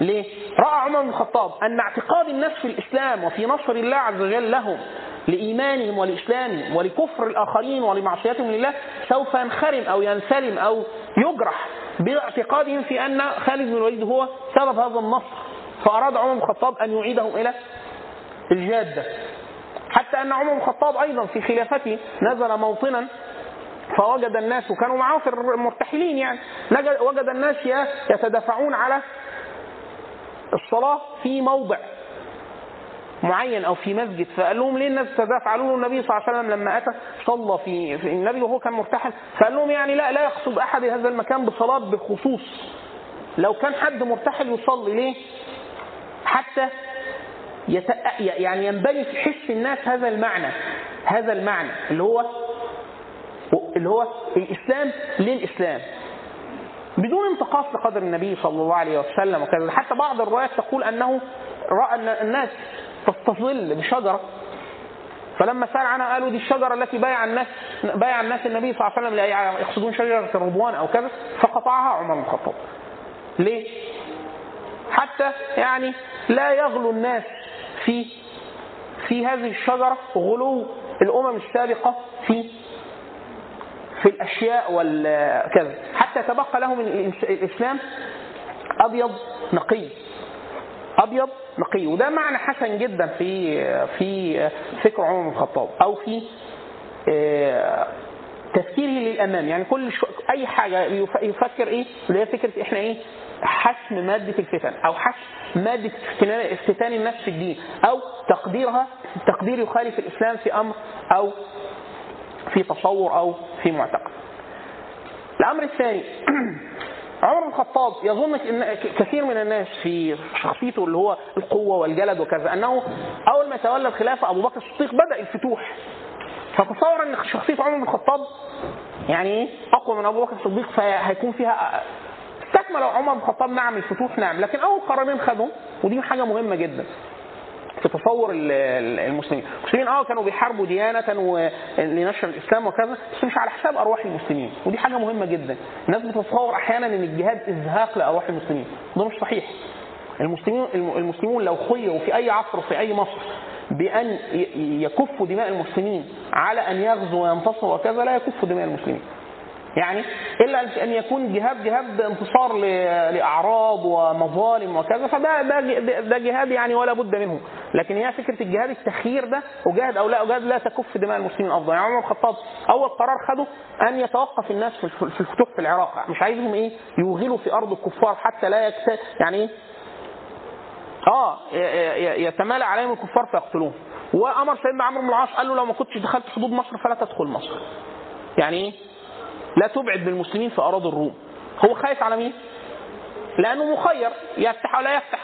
Speaker 2: ليه؟ رأى عمر بن الخطاب أن اعتقاد الناس في الإسلام وفي نصر الله عز وجل لهم لإيمانهم ولإسلامهم ولكفر الآخرين ولمعصيتهم لله سوف ينخرم أو ينسلم أو يجرح باعتقادهم في أن خالد بن الوليد هو سبب هذا النصر. فأراد عمر بن الخطاب أن يعيدهم إلى الجادة. حتى أن عمر بن الخطاب أيضا في خلافته نزل موطنا فوجد الناس وكانوا معاه في المرتحلين يعني وجد الناس يتدافعون على الصلاة في موضع معين أو في مسجد فقال لهم ليه الناس تدافع؟ قالوا له النبي صلى الله عليه وسلم لما أتى صلى في, النبي وهو كان مرتحل فقال لهم يعني لا لا يقصد أحد هذا المكان بصلاه بخصوص لو كان حد مرتحل يصلي ليه؟ حتى يت... يعني ينبني في حس الناس هذا المعنى هذا المعنى اللي هو اللي هو الإسلام للإسلام. بدون انتقاص لقدر النبي صلى الله عليه وسلم وكذا. حتى بعض الروايات تقول أنه رأى الناس تستظل بشجره فلما سال عنها قالوا دي الشجرة التي بايع الناس بايع الناس النبي صلى الله عليه وسلم يقصدون شجرة الرضوان أو كذا فقطعها عمر بن الخطاب. ليه؟ حتى يعني لا يغلو الناس في في هذه الشجرة غلو الأمم السابقة في في الأشياء والكذا حتى تبقى لهم الإسلام أبيض نقي أبيض نقي. وده معنى حسن جدا في في فكر عمر بن الخطاب أو في تفكيره للأمام. يعني كل شو أي حاجة يفكر إيه؟ اللي هي فكرة إحنا إيه؟ حسم مادة الفتن أو حسم مادة افتتان الناس في الدين أو تقديرها تقدير يخالف الإسلام في أمر أو في تصور أو في معتقد. الأمر الثاني (clears throat) عمر بن الخطاب يظن إن كثير من الناس في شخصيته اللي هو القوة والجلد وكذا أنه أول ما تولى الخلافه أبو بكر الصديق بدأ الفتوح. فتصور إن شخصية عمر بن الخطاب يعني إيه؟ أقوى من أبو بكر الصديق فهيكون فيها استكمل عمر بن الخطاب نعم الفتوح نعم لكن أول قرارين خدهم ودي حاجة مهمة جدا. في تصور المسلمين. المسلمين آه كانوا بيحاربوا ديانة لنشر الإسلام وكذا بس مش على حساب أرواح المسلمين. ودي حاجة مهمة جدا. الناس بتتصور أحيانا أن الجهاد إزهاق لأرواح المسلمين. ده مش صحيح. المسلمين المسلمون لو خيروا في أي عصر في أي مصر بأن يكفوا دماء المسلمين على أن يغزوا وينتصروا وكذا لا يكفوا دماء المسلمين. يعني إلا أن يكون جهاد جهاد انتصار لأعراض ومظالم وكذا فده ده ده جهاد يعني ولا بد منه. لكن هي فكرة الجهاد التخيير ده وجاهد أو لا وجاهد لا تكف دماء المسلمين أفضل. يعني عمر الخطاب أول قرار خده أن يتوقف الناس في الف- في الفتوح في العراق. مش عايزهم إيه؟ يوغلوا في أرض الكفار حتى لا يكت... يعني إيه آه يتمالى عليهم الكفار فيقتلوهم. وأمر سيدنا عمرو بن العاص قال له لو ما كنتش دخلت حدود مصر فلا تدخل مصر. يعني إيه؟ لا تبعد بالمسلمين في أراضي الروم. هو خايف على مين؟ لأنه مخير يفتح أو لا يفتح.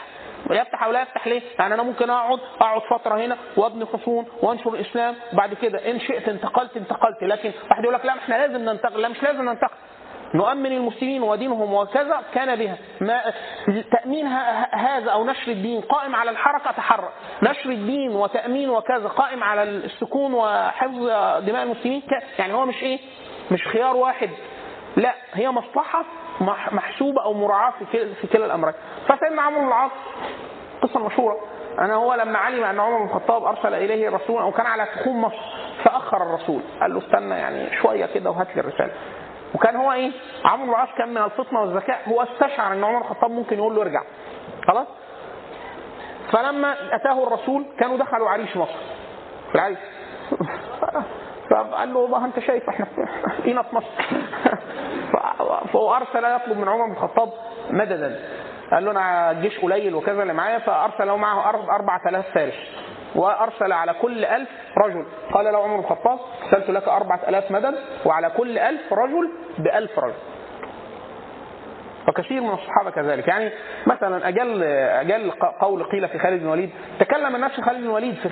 Speaker 2: يفتح أو لا يفتح ليه؟ يعني أنا ممكن أقعد أقعد فترة هنا وأبني حصون وأنشر الإسلام وبعد كده إن شئت انتقلت انتقلت. لكن واحد يقول لك لا إحنا لازم ننتقل لا مش لازم ننتقل. نؤمن المسلمين ودينهم وكذا كان بها. ما تأمين هذا أو نشر الدين قائم على الحركة تحرك. نشر الدين وتأمين وكذا قائم على السكون وحفظ دماء المسلمين يعني هو مش إيه؟ مش خيار واحد. لا هي مصلحة مح- محسوبة أو مراعاة في كلا- الأمرين. فسيدنا عمرو بن العاص قصة مشهورة. أنا هو لما علم أن عمر بن الخطاب أرسل إليه رسولا أو كان على تخوم مصر فأخر الرسول. قال له استنى يعني شوية كده وهات لي الرسالة. وكان هو إيه؟ عمرو بن العاص كان من الفطنة والذكاء هو استشعر إن عمر الخطاب ممكن يقول له ارجع. خلاص؟ فلما أتاه الرسول كانوا دخلوا عريش مصر. في العريش. فقال له والله انت شايف إحنا فينا في مصر. (laughs) ف- فهو ارسل يطلب من عمر بن الخطاب مددا. قال له أنا الجيش قليل وكذا اللي معايا فأرسل له معه أرب- 4000 فارس. وأرسل على كل ألف رجل. قال له عمر بن الخطاب أرسلت لك 4000 مدد وعلى كل ألف رجل بألف رجل. وكثير من الصحابة كذلك. يعني مثلا أجل أجل قول قيل في خالد بن الوليد تكلم الناس خالد بن الوليد في,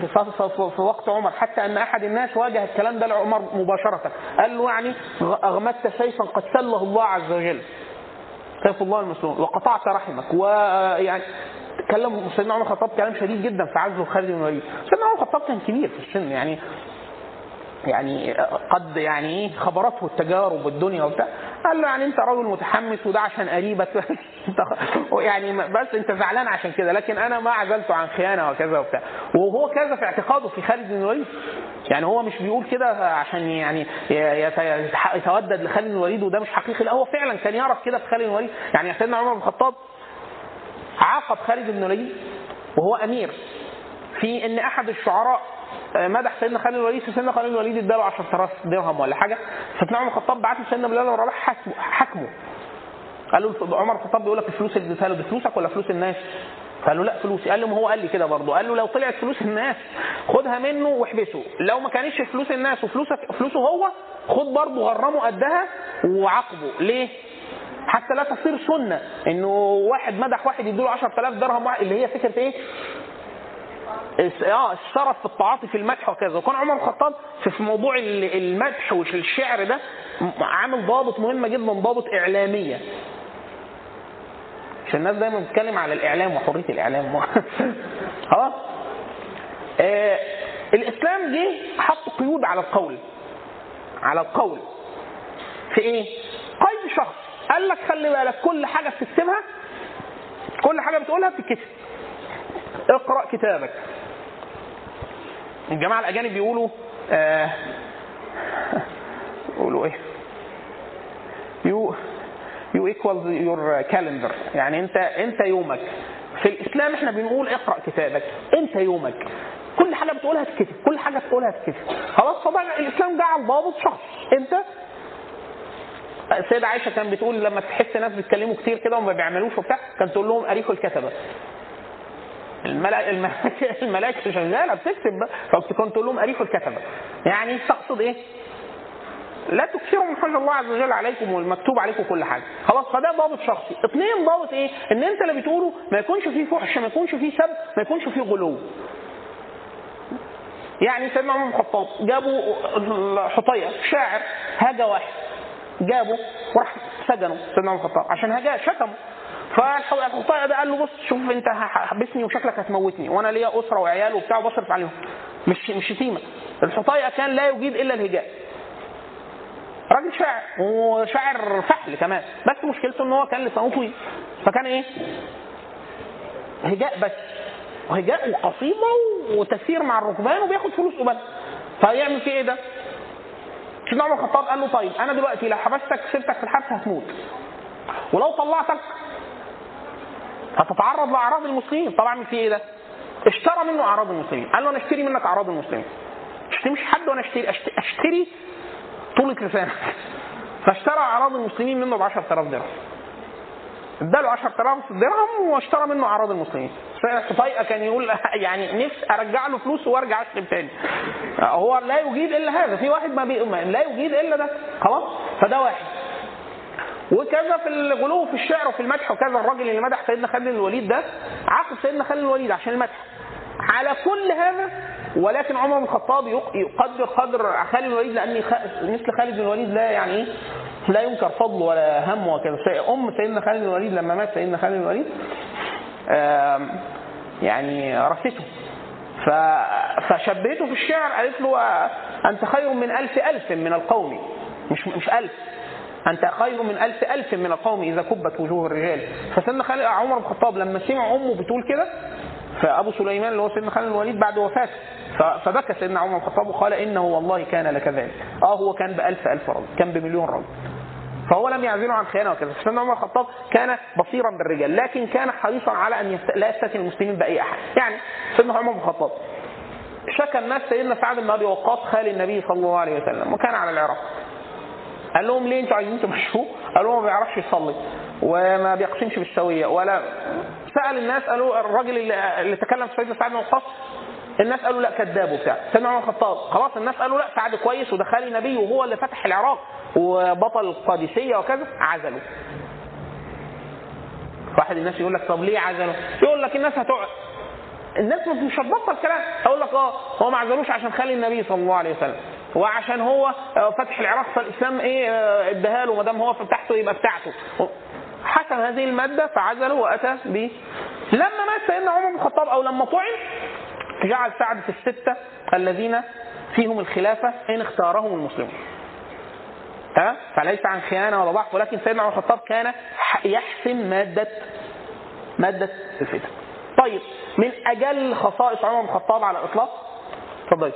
Speaker 2: في وقت عمر حتى أن أحد الناس واجه الكلام ده لعمر مباشرة. قال له يعني أغمدت سيفا قد سله الله عز وجل. سيف الله المسلول وقطعت رحمك. ويعني تكلم سيدنا عمر الخطاب كلام شديد جدا في عزه خالد بن الوليد. سيدنا عمر الخطاب كان كبير في السن يعني يعني قد يعني خبرته التجارب والدنيا وبتاع. قال له يعني انت راجل متحمس وده عشان قريبك. (laughs) يعني بس انت زعلان عشان كده. لكن أنا ما عزلته عن خيانة وكذا وبتاع. وهو كذا في اعتقاده في خالد بن الوليد. يعني هو مش بيقول كده عشان يعني يت- يتودد لخالد بن الوليد وده مش حقيقي. لا هو فعلا كان يعرف كده في خالد بن الوليد. يعني سيدنا عمر بن الخطاب عاقب خالد بن الوليد وهو أمير. في إن أحد الشعراء مدح سيدنا خالد الوليد فسيدنا خالد الوليد اداله 10000 درهم ولا حاجة فسيدنا عمر الخطاب بعت لسيدنا بلال بن رباح حاكمه حاكمه قال له عمر الخطاب بيقول لك الفلوس اللي اديتها له دي فلوسك ولا فلوس الناس؟ قال له لا فلوسي قال له ما هو قال لي كده برضه قال له لو طلعت فلوس الناس خدها منه واحبسه لو ما كانتش فلوس الناس وفلوسك فلوسه هو خد برضه غرمه قدها وعاقبه ليه؟ حتى لا تصير سنة إنه واحد مدح واحد يديله 10000 درهم اللي هي فكرة إيه؟ آه الشرف في التعاطي في المدح وكذا. وكان عمر الخطاب في موضوع ال- المدح والشعر ده عامل ضابط مهمه جدا ضابط إعلامية. عشان الناس دايما بتتكلم على الإعلام وحرية الإعلام. (laughs) خلاص؟ آه الإسلام جه حط قيود على القول. على القول. في إيه؟ قيد شخص. قال لك خلي بالك كل حاجة بتكتبها كل حاجة بتقولها بتتكتب. اقرأ كتابك. الجماعة الأجانب بيقولوا آه (laughs) بيقولوا إيه؟ you you equals your calendar يعني أنت أنت يومك. في الإسلام إحنا بنقول اقرأ كتابك. أنت يومك. كل حاجة بتقولها تتكتب. كل حاجة بتقولها تتكتب. خلاص طبعا الإسلام جعل ضابط شخص. أنت؟ السيدة عائشة كان بتقول لما تحس ناس بيتكلموا كتير كده وما بيعملوش وبتاع كانت تقول لهم أريحوا الكتبة. الملائكة, الملائكة شغالة بتكتب بقى. فكنت تقول لهم أريكوا الكتبة. يعني تقصد إيه؟ لا تكثروا من حجة الله عز وجل عليكم والمكتوب عليكم كل حاجة. خلاص فده ضابط شخصي. اثنين ضابط إيه؟ إن أنت اللي بتقوله ما يكونش فيه فحش ما يكونش فيه سب ما يكونش فيه غلو. يعني سيدنا عمر بن الخطاب جابوا حطية شاعر هاجى واحد. جابه وراح سجنه سيدنا عمر بن الخطاب. عشان هاجاه شتمه. فالحطية ده قال له بص شوف انت حبسني وشكلك هتموتني وأنا ليا أسرة وعيال وبتاع وبصرف عليهم. مش مش شتيمة. الحطية كان لا يجيد إلا الهجاء. راجل شاعر وشاعر فحل كمان. بس مشكلته إن هو كان لسانه طويل. فكان إيه؟ هجاء بس. وهجاء وقصيده وتسير مع الركبان وبياخد فلوس قبل فيعمل فيه إيه ده؟ سيدنا عمر الخطاب قال له طيب أنا دلوقتي لو حبستك سبتك في الحبس هتموت. ولو طلعتك هتتعرض لأعراض المسلمين. طب اعمل فيه إيه ده؟ اشترى منه أعراض المسلمين. قال له أنا اشتري منك أعراض المسلمين. اشتري مش حد وأنا اشتري. اشتري, اشتري طولة لسانك فاشترى أعراض المسلمين منه ب 10000 درهم. اداله 10000 درهم واشترى منه أعراض المسلمين. طيقه كان يقول (laughs) يعني نفسي أرجع له فلوس وأرجع اشتم تاني. هو لا يجيد إلا هذا. في واحد ما, بي... ما لا يجيد إلا ده. خلاص؟ فده واحد. وكذا في الغلو في الشعر وفي المدح وكذا الراجل اللي مدح سيدنا خالد الوليد ده عاقب سيدنا خالد الوليد عشان المدح. على كل هذا ولكن عمر بن الخطاب يق- يقدر قدر خالد الوليد لأن مثل خالد الوليد لا يعني لا ينكر فضله ولا هم وكذا. أم سيدنا خالد الوليد لما مات سيدنا خالد الوليد يعني رثته ف- فشبهته في الشعر قالت له أنت خير من ألف ألف من القوم. مش مش ألف. أنت خير من ألف ألف من القوم إذا كبت وجوه الرجال. فسيدنا خالد عمر بن الخطاب لما سمع أمه بتقول كده فأبو سليمان اللي هو سيدنا خالد الوليد بعد وفاته فبكى سيدنا عمر بن الخطاب وقال إنه والله كان لكذلك آه هو كان بألف ألف رجل كان بمليون رجل. فهو لم يعزله عن خيانة وكذا. سيدنا عمر الخطاب كان بصيرا بالرجال لكن كان حريصا على أن يست... لا يستثني المسلمين بأي أحد. يعني سيدنا عمر بن الخطاب شكى الناس سيدنا سعد بن أبي وقاص خال النبي صلى الله عليه وسلم وكان على العراق. قال لهم ليه أنتوا عايزين تمشوه؟ قالوا هو ما بيعرفش يصلي وما بيقسمش بالسويه ولا سأل الناس قالوا الراجل اللي, اللي تكلم في سيدنا سعد بن وقاص الناس قالوا لا كذاب وبتاع. سيدنا عمر الخطاب. خلاص الناس قالوا لا سعد كويس وده خالي نبي وهو اللي فتح العراق وبطل القادسية وكذا عزلوا واحد الناس يقول لك طب ليه عزلوا؟ يقول لك الناس هتقعد الناس مش هتبطل كلام. أقول لك آه هو ما عزلوش عشان خالي النبي صلى الله عليه وسلم. وعشان هو آه، فتح العراق فالإسلام إيه آه، اداها له ما دام هو فتحته يبقى بتاعته. حسم هذه المادة فعزله وأتى ب. لما مات سيدنا عمر بن الخطاب أو لما طعن جعل سعد في الستة الذين فيهم الخلافة إن اختارهم المسلمون. تمام؟ فليس عن خيانة ولا ضعف ولكن سيدنا عمر الخطاب كان يحسم مادة مادة الفتن طيب من أجل خصائص عمر بن الخطاب على الإطلاق؟ اتفضلي.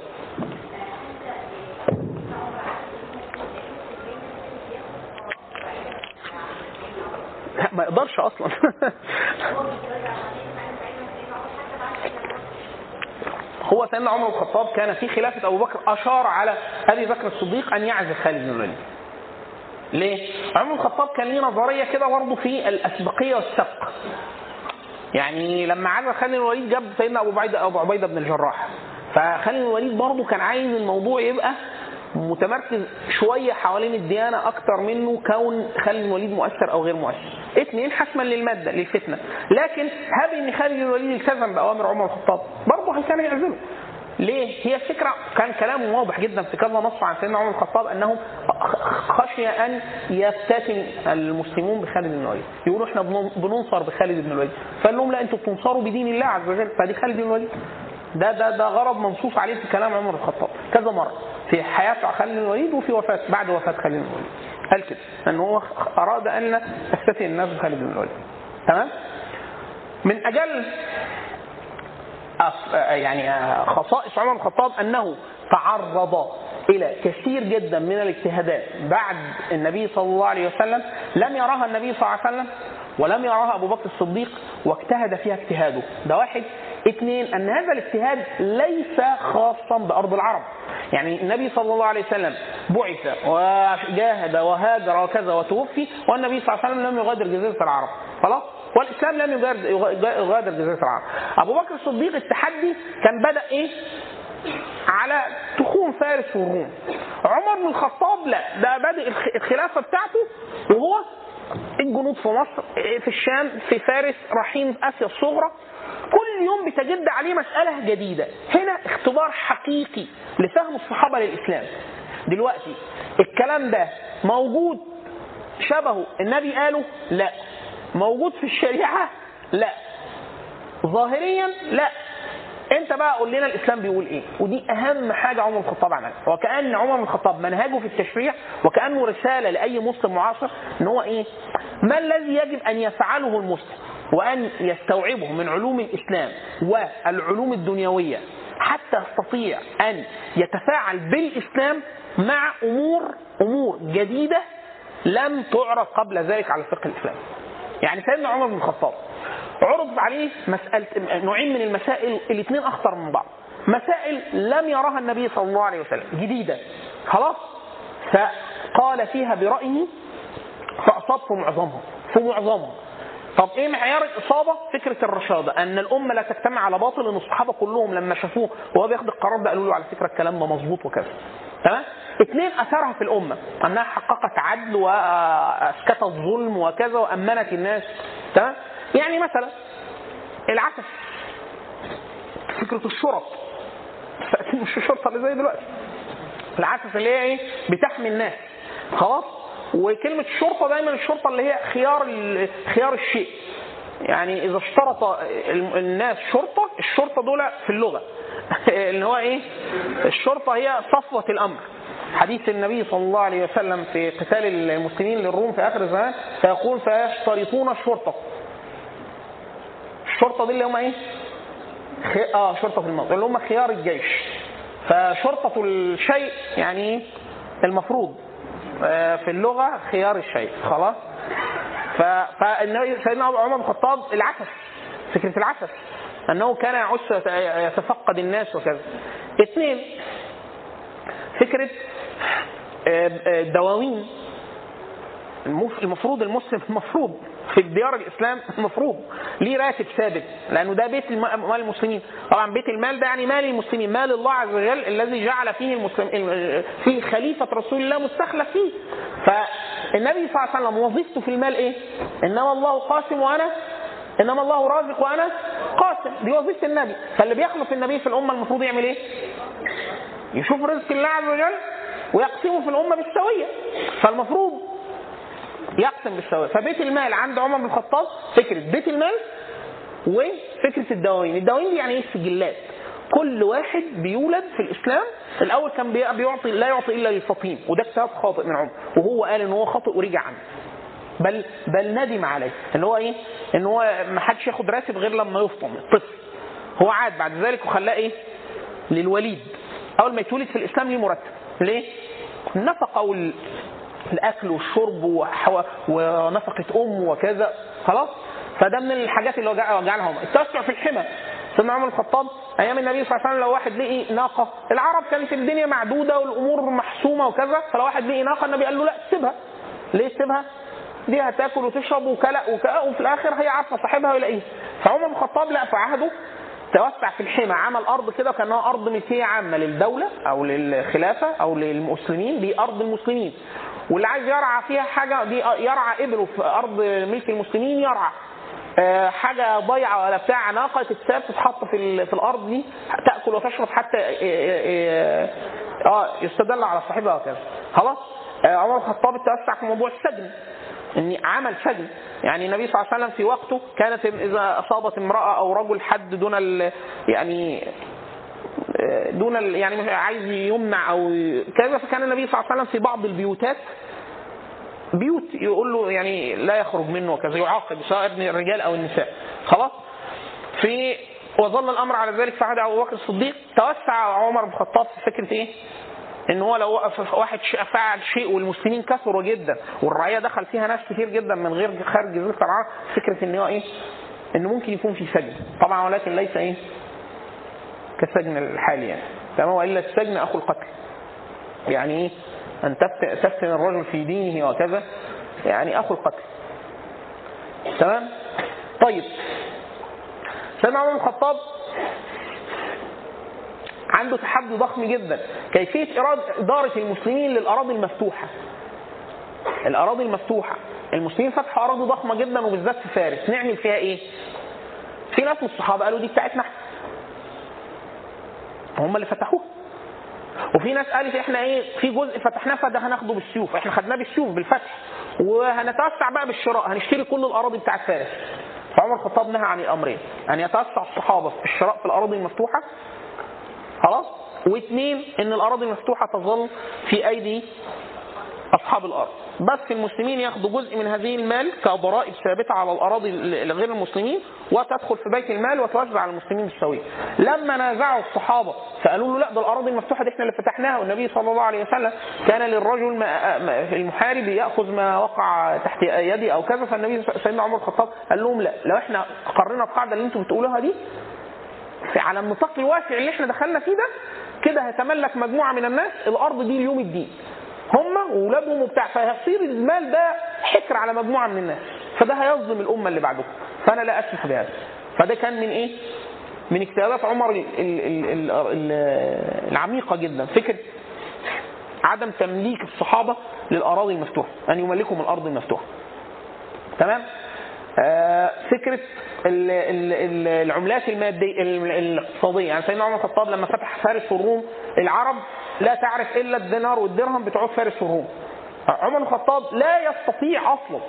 Speaker 2: لا، ما يقدرش أصلا. (laughs) هو سيدنا عمر بن الخطاب كان في خلافة أبو بكر أشار على أبي بكر الصديق أن يعزل خالد بن الوليد. ليه؟ عمر بن الخطاب كان ليه نظرية كده برضه في الأسبقية والسبق. يعني لما عزل خالد بن الوليد جاب سيدنا أبو عبيده أبو عبيدة بن الجراح. فخالد بن الوليد برضه كان عايز الموضوع يبقى متمركز شوية حوالين الديانة أكتر منه كون خالد بن الوليد مؤثر أو غير مؤثر. اثنين حسما للمادة للفتنة، لكن هب إن خالد بن الوليد التزم بأوامر عمر الخطاب برضه كان يعزله. ليه؟ هي الفكرة كان كلام واضح جدا في كذا نص عن سيدنا عمر الخطاب أنه خشي أن يفتتن المسلمون بخالد بن الوليد، يقولوا إحنا بنن- بننصر بخالد بن الوليد، فقال لهم لا أنتم بتنصروا بدين الله عز وجل، فدي خالد بن الوليد. ده ده ده غرض منصوص عليه في كلام عمر الخطاب كذا مرة في حياة خالد بن الوليد وفي وفاه بعد وفاة خالد بن الوليد. قال كده إن هو أراد أن يستثني الناس بخالد بن الوليد. تمام؟ من أف- يعني خصائص عمر بن الخطاب أنه تعرض إلى كثير جدا من الاجتهادات بعد النبي صلى الله عليه وسلم لم يراها النبي صلى الله عليه وسلم ولم يراها أبو بكر الصديق واجتهد فيها اجتهاده. ده واحد. اثنين ان هذا الاجتهاد ليس خاصا بأرض العرب. يعني النبي صلى الله عليه وسلم بعث وجاهد وهاجر وكذا وتوفي والنبي صلى الله عليه وسلم لم يغادر جزيرة العرب. خلاص؟ والإسلام لم يغادر جزيرة العرب. أبو بكر الصديق التحدي كان بدأ إيه؟ على تخوم فارس والروم. عمر بن الخطاب لا ده بادئ الخ- الخلافة بتاعته وهو الجنود في مصر في الشام في فارس رايحين أسيا الصغرى. كل يوم بتجد عليه مسألة جديدة. هنا اختبار حقيقي لفهم الصحابة للإسلام. دلوقتي الكلام ده موجود شبهه. النبي قاله لا. موجود في الشريعة لا. ظاهريا لا. انت بقى قول لنا الإسلام بيقول إيه؟ ودي أهم حاجة عمر بن الخطاب عملها. وكأن عمر بن الخطاب منهجه في التشريع وكأنه رسالة لأي مسلم معاصر إن هو إيه؟ ما الذي يجب أن يفعله المسلم؟ وأن يستوعبه من علوم الإسلام والعلوم الدنيوية حتى يستطيع أن يتفاعل بالإسلام مع أمور أمور جديدة لم تعرض قبل ذلك على الفقه الاسلامي. يعني سيدنا عمر بن الخطاب عرض عليه مسألة نوعين من المسائل الاثنين أخطر من بعض. مسائل لم يراها النبي صلى الله عليه وسلم جديدة. خلاص؟ فقال فيها برأيه فأصاب في في معظمها طب إيه معيار الإصابة؟ فكرة الرشادة أن الأمة لا تجتمع على باطل إن الصحابة كلهم لما شافوه وهو بياخد القرار ده قالوا له على فكرة الكلام ده مظبوط وكذا. تمام؟ اثنين أثرها في الأمة أنها حققت عدل واسكتت ظلم وكذا وأمنت الناس. تمام؟ يعني مثلا العسف فكرة الشرط (laughs) مش الشرطة اللي زي دلوقتي العسف اللي هي إيه؟ بتحمي الناس خلاص؟ وكلمة الشرطة دايما الشرطة اللي هي خيار خيار الشيء. يعني إذا اشترط الناس شرطة، الشرطة دول في اللغة. (laughs) اللي هو إيه؟ الشرطة هي صفوة الأمر. حديث النبي صلى الله عليه وسلم في قتال المسلمين للروم في آخر الزمان فيقول فيشترطون الشرطة. الشرطة دي اللي هم إيه؟ خي... آه شرطة في اللي هم خيار الجيش. فشرطة الشيء يعني إيه؟ المفروض في اللغة خيار الشيء. خلاص؟ فالنبي سيدنا عمر بن الخطاب العسف فكرة العسف أنه كان يعس يتفقد الناس وكذا. اثنين فكرة الدواوين. المفروض المسلم المفروض في ديار الإسلام المفروض ليه راتب ثابت؟ لأنه ده بيت مال المسلمين. طبعا بيت المال ده يعني مال المسلمين. مال الله عز وجل الذي جعل فيه المسلم فيه خليفة رسول الله مستخلف فيه. فالنبي صلى الله عليه وسلم وظيفته في المال إيه؟ إنما الله قاسم وأنا إنما الله رازق وأنا قاسم. دي وظيفة النبي. فاللي بيخلف النبي في الأمة المفروض يعمل إيه؟ يشوف رزق الله عز وجل ويقسمه في الأمة بالسوية. فالمفروض يقسم بالسواء فبيت المال عند عمر بن الخطاب فكرة بيت المال وفكرة الدواوين. الدواوين دي يعني إيه؟ السجلات. كل واحد بيولد في الإسلام. الأول كان بيعطي لا يعطي إلا للفطيم وده اجتهاد خاطئ من عمر. وهو قال إن هو خاطئ ورجع عنه. بل بل ندم عليه. إن هو إيه؟ إن هو ما حدش ياخد راتب غير لما يفطم الطفل. هو عاد بعد ذلك وخلاه إيه؟ للوليد. أول ما يتولد في الإسلام ليه مرتب؟ ليه؟ النفقه وال الأكل والشرب. ونفقة أم وكذا خلاص؟ فده من الحاجات اللي وجعلهم التوسع في الحمى. سيدنا عمر الخطاب أيام النبي صلى الله عليه وسلم لو واحد لقي ناقة العرب كانت الدنيا معدودة والأمور محسومة وكذا فلو واحد لقي ناقة النبي قال له لا سيبها. ليه سيبها؟ دي هتاكل وتشرب وكلأ وكلا وفي الآخر هي عارفة صاحبها ويلاقيها. فعمر بن الخطاب لا في عهده توسع في الحمى عمل أرض كده كانها أرض ملكيه عامة للدولة أو للخلافة أو للمسلمين دي أرض المسلمين. واللي عايز يرعى فيها حاجة دي يرعى ابله في أرض ملك المسلمين يرعى. أه حاجة ضيعه ولا بتاع ناقه تتساب تتحط في في الأرض دي تأكل وتشرب حتى آه, آه يستدل على صاحبها وكذا خلاص؟ آه عمر الخطاب توسع في موضوع السجن إن عمل سجن. يعني النبي صلى الله عليه وسلم في وقته كانت إذا أصابت امرأة أو رجل حد دون يعني دون يعني عايز يمنع أو كذا فكان النبي صلى الله عليه وسلم في بعض البيوتات بيوت يقول له يعني لا يخرج منه وكذا يعاقب سواء الرجال أو النساء خلاص في وظل الأمر على ذلك في عهد أبو بكر الصديق توسع عمر بن الخطاب في فكرة إيه؟ إن هو لو وقف واحد فعل شيء والمسلمين كثروا جدا والرعية دخل فيها ناس كتير جدا من غير خارج جزيرة العرب فكرة إن هو إيه؟ انه ممكن يكون في سجن طبعا ولكن ليس إيه؟ كالسجن الحالي يعني. تمام؟ وإلا السجن أخو القتل. يعني إيه؟ أن تفتن الرجل في دينه وكذا يعني أخو القتل. تمام؟ طيب. سيدنا عمر بن الخطاب عنده تحدي ضخم جدا. كيفية إدارة المسلمين للأراضي المفتوحة. الأراضي المفتوحة. المسلمين فتحوا أراضي ضخمة جدا وبالذات في فارس. نعمل فيها إيه؟ في ناس من الصحابة قالوا دي بتاعتنا هم اللي فتحوها. وفي ناس قالت إحنا إيه في جزء فتحناه فده هناخده بالسيوف. إحنا خدناه بالسيوف بالفتح. وهنتوسع بقى بالشراء. هنشتري كل الأراضي بتاعت فارس. فعمر الخطاب نهى عن الأمرين. ان يتوسع الصحابة في الشراء في الأراضي المفتوحة. خلاص؟ واثنين إن الأراضي المفتوحة تظل في أيدي أصحاب الأرض. بس المسلمين ياخدوا جزء من هذه المال كضرائب ثابتة على الأراضي غير المسلمين وتدخل في بيت المال وتوزع على المسلمين بالسويه. لما نازعوا الصحابة فقالوا له لا ده الأراضي المفتوحة دي إحنا اللي فتحناها. والنبي صلى الله عليه وسلم كان للرجل ما في المحارب يأخذ ما وقع تحت يدي أو كذا. فالنبي سيدنا عمر الخطاب قال لهم لا لو إحنا قررنا القاعدة اللي أنتم بتقولوها دي على النطاق الواسع اللي إحنا دخلنا فيه ده كده هيتملك مجموعة من الناس الأرض دي ليوم الدين. هم واولادهم وبتاع فهيصير المال ده حكر على مجموعة من الناس. فده هيظلم الأمة اللي بعدكم. فأنا لا أسمح بهذا. فده كان من إيه؟ من اجتهادات عمر ال- ال- ال- ال- العميقة جدا. فكره عدم تمليك الصحابة للأراضي المفتوحة ان يملكهم الأرض المفتوحة. تمام؟ آه، فكرة ال- ال- ال- العملات المادية ال- الاقتصادية. يعني سيدنا عمر الخطاب لما فتح فارس والروم العرب لا تعرف إلا الدينار والدرهم بتوع فارس والروم عمر الخطاب لا يستطيع أصلا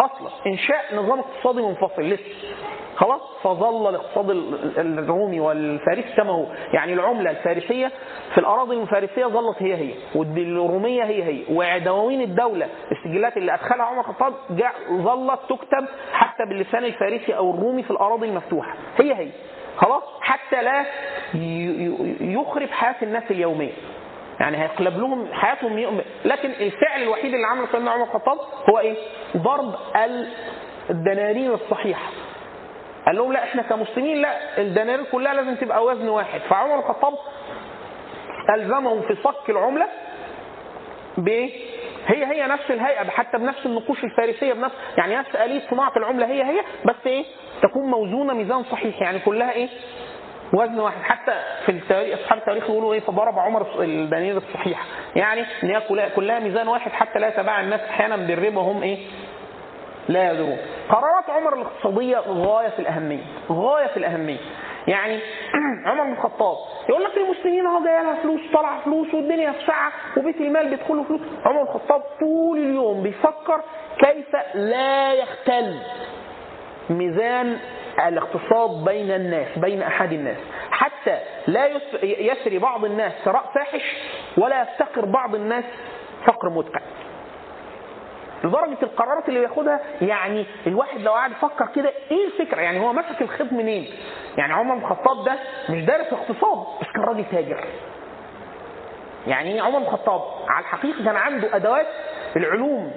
Speaker 2: أصلا إنشاء نظام اقتصادي منفصل لسه. خلاص؟ فظل الاقتصاد ال- الرومي والفارسي كما هو. يعني العملة الفارسية في الأراضي الفارسية ظلت هي هي والروميه هي هي. ودواوين الدولة السجلات اللي أدخلها عمر الخطاب ظلت تكتب حتى باللسان الفارسي أو الرومي في الأراضي المفتوحة. هي هي. خلاص؟ حتى لا يخرب حياة الناس اليومية. يعني هيقلب لهم حياتهم يوم لكن الفعل الوحيد اللي عمله سيدنا عمر الخطاب هو إيه؟ ضرب ال- الدنانير الصحيحة قال لهم لا إحنا كمسلمين لا الدنانير كلها لازم تبقى وزن واحد فعمر الخطاب ألزمهم في صك العملة بإيه؟ هي هي نفس الهيئة حتى بنفس النقوش الفارسية بنفس يعني نفس آلية صناعة العملة هي هي بس إيه؟ تكون موزونة ميزان صحيح يعني كلها إيه؟ وزن واحد. حتى في التاريخ أصحاب التاريخ يقولوا إيه فضرب عمر الدنانير الصحيحه يعني إن هي كلها, ميزان واحد حتى لا يتباع الناس أحيانا بالربا وهم إيه؟ لا يدرون قرارات عمر الاقتصادية غاية في الأهمية. غاية في الأهمية. يعني (clears throat) عمر بن الخطاب يقول لك المسلمين أهو جاية لها فلوس طلع فلوس والدنيا في ساعه وبيت المال بيدخلوا فلوس. عمر بن الخطاب طول اليوم بيفكر كيف لا يختل ميزان الاقتصاد بين الناس بين أحد الناس. حتى لا يس- يسري بعض الناس ثراء فاحش ولا يفتقر بعض الناس فقر مدقع لدرجة القرارات اللي بياخدها يعني الواحد لو قعد يفكر كده إيه الفكرة؟ يعني هو مسك الخيط منين؟ يعني عمر بن الخطاب ده مش دارس اقتصاد بس كان راجل تاجر. يعني إيه عمر بن الخطاب؟ على الحقيقة كان عنده أدوات العلوم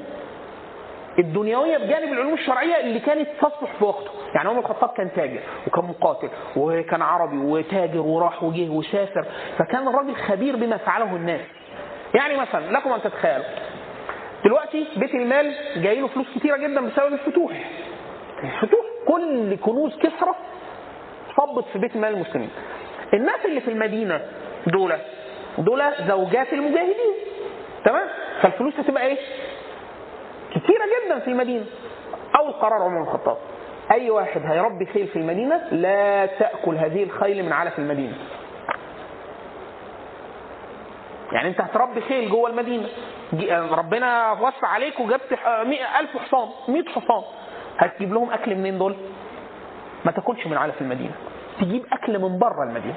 Speaker 2: الدنيوية بجانب العلوم الشرعية اللي كانت تصلح في وقته، يعني عمر الخطاب كان تاجر وكان مقاتل وكان عربي وتاجر وراح وجه وسافر، فكان الراجل خبير بما فعله الناس. يعني مثلا لكم أن تتخيلوا دلوقتي بيت المال جاي له فلوس كتيرة جدا بسبب الفتوح. الفتوح كل كنوز كسرى صبت في بيت مال المسلمين. الناس اللي في المدينة دول دول زوجات المجاهدين تمام؟ فالفلوس هتبقى إيه؟ كتيرة جدا في المدينة. أول قرار عمر الخطاب. أي واحد هيربي خيل في المدينة لا تأكل هذه الخيل من علف المدينة. يعني أنت هتربي خيل جوه المدينة. جي- ربنا وسع عليك وجبت ألف حصان 100 حصان. هتجيب لهم أكل منين دول؟ ما تاكلش من علف المدينة. تجيب أكل من بره المدينة.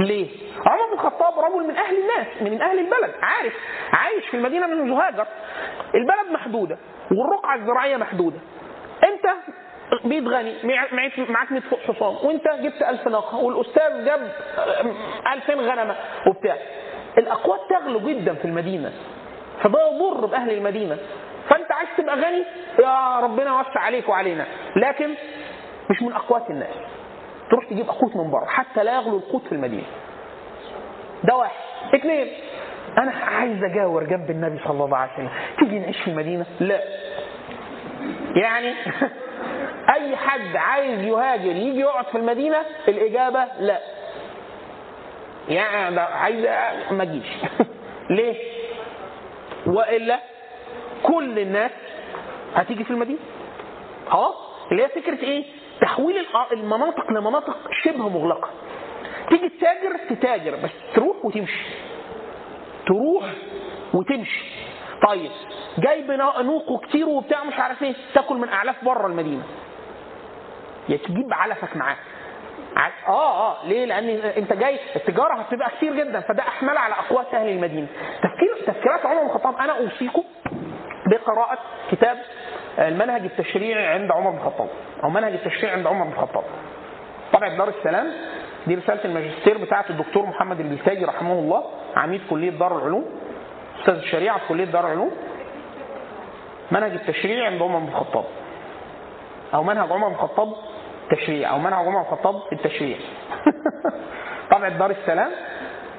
Speaker 2: ليه؟ عمر بن الخطاب رجل من أهل الناس من أهل البلد عارف عايش في المدينة منذ هاجر. البلد محدودة والرقعة الزراعية محدودة. أنت بيت غني معاك 100 حصان وأنت جبت 1000 ناقة والأستاذ جاب 2000 غنمة وبتاع. الاقوات تغلو جدا في المدينة فده يضر بأهل المدينة. فأنت عايز تبقى غني؟ يا ربنا يوسع عليك وعلينا. لكن مش من أقوات الناس. تروح تجيب قوت من بره حتى لا يغلو القوت في المدينة. ده واحد. اثنين أنا عايز أجاور جنب النبي صلى الله عليه وسلم. تيجي نعيش في المدينة؟ لا. يعني (laughs) أي حد عايز يهاجر يجي يقعد في المدينة؟ الإجابة لا. يعني عايز ما أجيش. (laughs) ليه؟ وإلا كل الناس هتيجي في المدينة. خلاص؟ اللي هي فكرة إيه؟ تحويل المناطق لمناطق شبه مغلقة. تيجي تتاجر تتاجر بس تروح وتمشي. تروح وتمشي. طيب جايب نوق كتير وبتاع مش عارف إيه تاكل من أعلاف بره المدينة. يا تجيب علفك معاك آه آه. ليه؟ لأن أنت جاي التجارة هتبقى كتير جدا فده أحمل على أقوات أهل المدينة. تفكير تفكيرات عمر بن الخطاب أنا أوصيكم بقراءة كتاب المنهج التشريعي عند عمر بن الخطاب. أو منهج التشريع عند عمر بن الخطاب. طبعة دار السلام دي رسالة الماجستير بتاعة الدكتور محمد البلتاجي رحمه الله عميد كلية دار العلوم أستاذ الشريعة في كلية دار العلوم. منهج التشريع عند عمر بن الخطاب. أو منهج عمر بن الخطاب تشريع. أو منهج عمر بن الخطاب التشريع. (laughs) طبعة دار السلام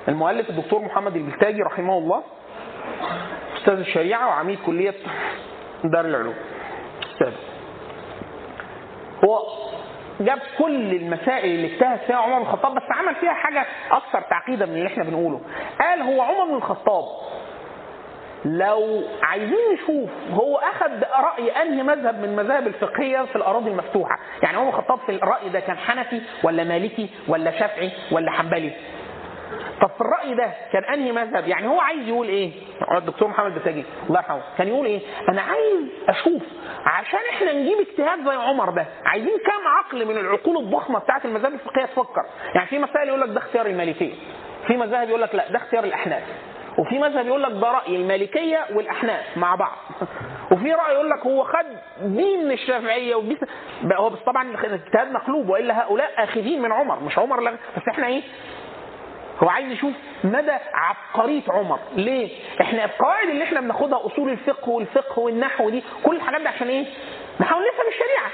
Speaker 2: المؤلف الدكتور محمد البلتاجي رحمه الله أستاذ الشريعة وعميد كلية دار العلوم. أستاذ هو جاب كل المسائل اللي اجتهد فيها عمر بن الخطاب بس عمل فيها حاجة أكثر تعقيدا من اللي إحنا بنقوله. قال هو عمر بن الخطاب لو عايزين نشوف هو أخذ رأي أنهي مذهب من المذاهب الفقهية في الأراضي المفتوحة. يعني عمر الخطاب في الرأي ده كان حنفي ولا مالكي ولا شافعي ولا حنبلي؟ طب في الرأي ده كان أنهي مذهب؟ يعني هو عايز يقول إيه؟ الدكتور محمد بتاجي الله يرحمه. كان يقول إيه؟ أنا عايز أشوف عشان إحنا نجيب اجتهاد زي عمر ده عايزين كام عقل من العقول الضخمة بتاعت المذاهب الفقهية تفكر. يعني في مسائل يقول لك ده اختيار المالكية في مذاهب يقول لك لا ده اختيار الأحناف وفي مذهب يقول لك ده رأي المالكية والأحناف مع بعض. (laughs) وفي رأي يقول لك هو خد دي من الشافعيه ودي هو بس طبعا الاجتهاد مقلوب وإلا هؤلاء آخذين من عمر مش عمر لا بس إحنا إيه؟ هو عايز يشوف مدى عبقرية عمر. ليه؟ إحنا القواعد اللي إحنا بناخدها أصول الفقه والفقه والنحو دي كل الحاجات دي عشان إيه؟ نحاول نفهم الشريعة.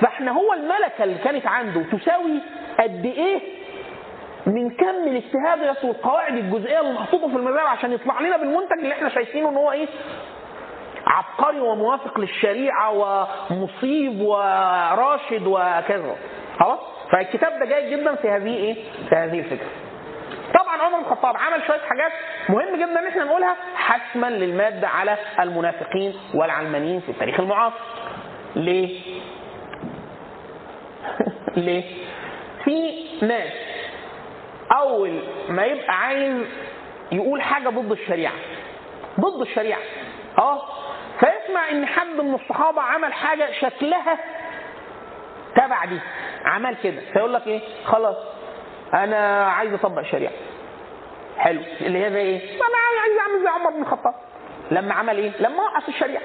Speaker 2: فاحنا هو الملكة اللي كانت عنده تساوي قد إيه من كم الاجتهاد والقواعد الجزئية اللي محطوطه في المذاهب عشان يطلع لنا بالمنتج اللي إحنا شايفينه إن هو إيه؟ عبقري وموافق للشريعة ومصيب وراشد وكذا. خلاص؟ فالكتاب ده جيد جدا في هذه إيه؟ في هذه الفكرة. طبعا عمر بن الخطاب عمل شوية حاجات مهم جدا إن إحنا نقولها حسما للمادة على المنافقين والعلمانيين في التاريخ المعاصر. ليه؟ (laughs) ليه؟ في ناس أول ما يبقى عايز يقول حاجة ضد الشريعة ضد الشريعة أه فيسمع إن حد من الصحابة عمل حاجة شكلها تبع دي عمل كده فيقول لك إيه خلاص أنا عايز أطبق الشريعه حلو. اللي هي زي إيه؟ أنا عايز أعمل زي عمر بن الخطاب. لما عمل إيه؟ لما وقف الشريعة.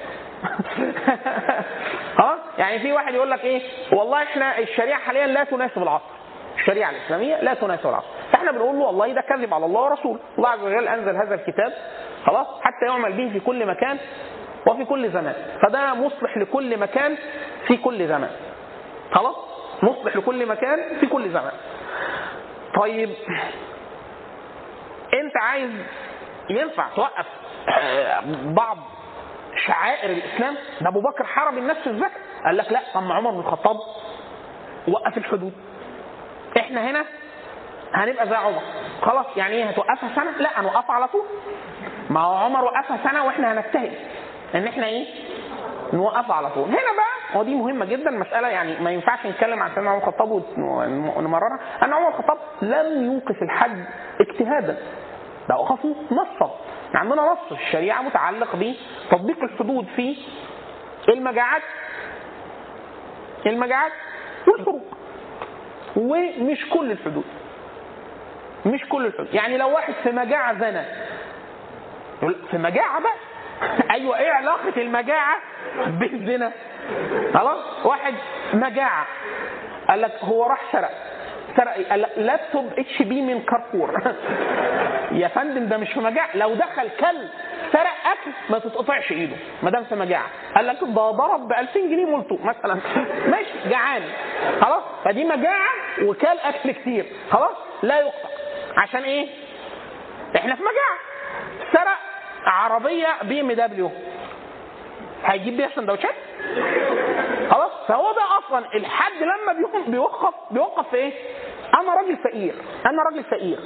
Speaker 2: (laughs) ها؟ يعني في واحد يقول لك إيه؟ والله إحنا الشريعة حاليا لا تناسب العصر. الشريعة الإسلامية لا تناسب العصر. فإحنا بنقول له والله ده كذب على الله ورسوله. الله عز وجل أنزل هذا الكتاب. خلاص؟ حتى يعمل به في كل مكان وفي كل زمان. فده مصلح لكل مكان في كل زمان. خلاص؟ مصلح لكل مكان في كل زمان. طيب انت عايز ينفع توقف بعض شعائر الإسلام؟ ده أبو بكر حرم الناس في الزكاة. قال لك لا طب عمر بن الخطاب وقف الحدود. إحنا هنا هنبقى زي عمر. خلاص يعني إيه هتوقفها سنة؟ لا هنوقفها على طول. ما هو عمر وقفها سنة وإحنا هنجتهد. إن إحنا إيه؟ نوقفها على طول. هنا بقى ودي مهمة جدا مسألة يعني ما ينفعش نتكلم عن سيدنا عمر الخطاب ونمررها أن عمر الخطاب لم يوقف الحج اجتهادا. ده وقفه نصا. عندنا نص الشريعة متعلق بتطبيق الحدود في المجاعات المجاعات والحروب ومش كل الحدود. مش كل الحدود. يعني لو واحد في مجاعة زنى في مجاعة بقى؟ (laughs) أيوه إيه علاقة المجاعة بالزنا؟ خلاص؟ واحد مجاعه قال لك هو راح سرق. سرق قال لك laptop HP من كارفور. (laughs) يا فندم ده مش في مجاعه لو دخل كل سرق أكل ما تتقطعش إيده. ما دام في مجاعه قال لك ده ضرب ب 2000 جنيه مولتو مثلا. (laughs) ماشي جعان. خلاص؟ فدي مجاعه وكل أكل كتير. خلاص؟ لا يقطع. عشان إيه؟ إحنا في مجاعة. سرق عربية BMW. هيجيب بيها سندوتشات؟ خلاص فهو ده أصلا الحد لما بيوقف بيوقف في إيه؟ أنا راجل فقير أنا راجل فقير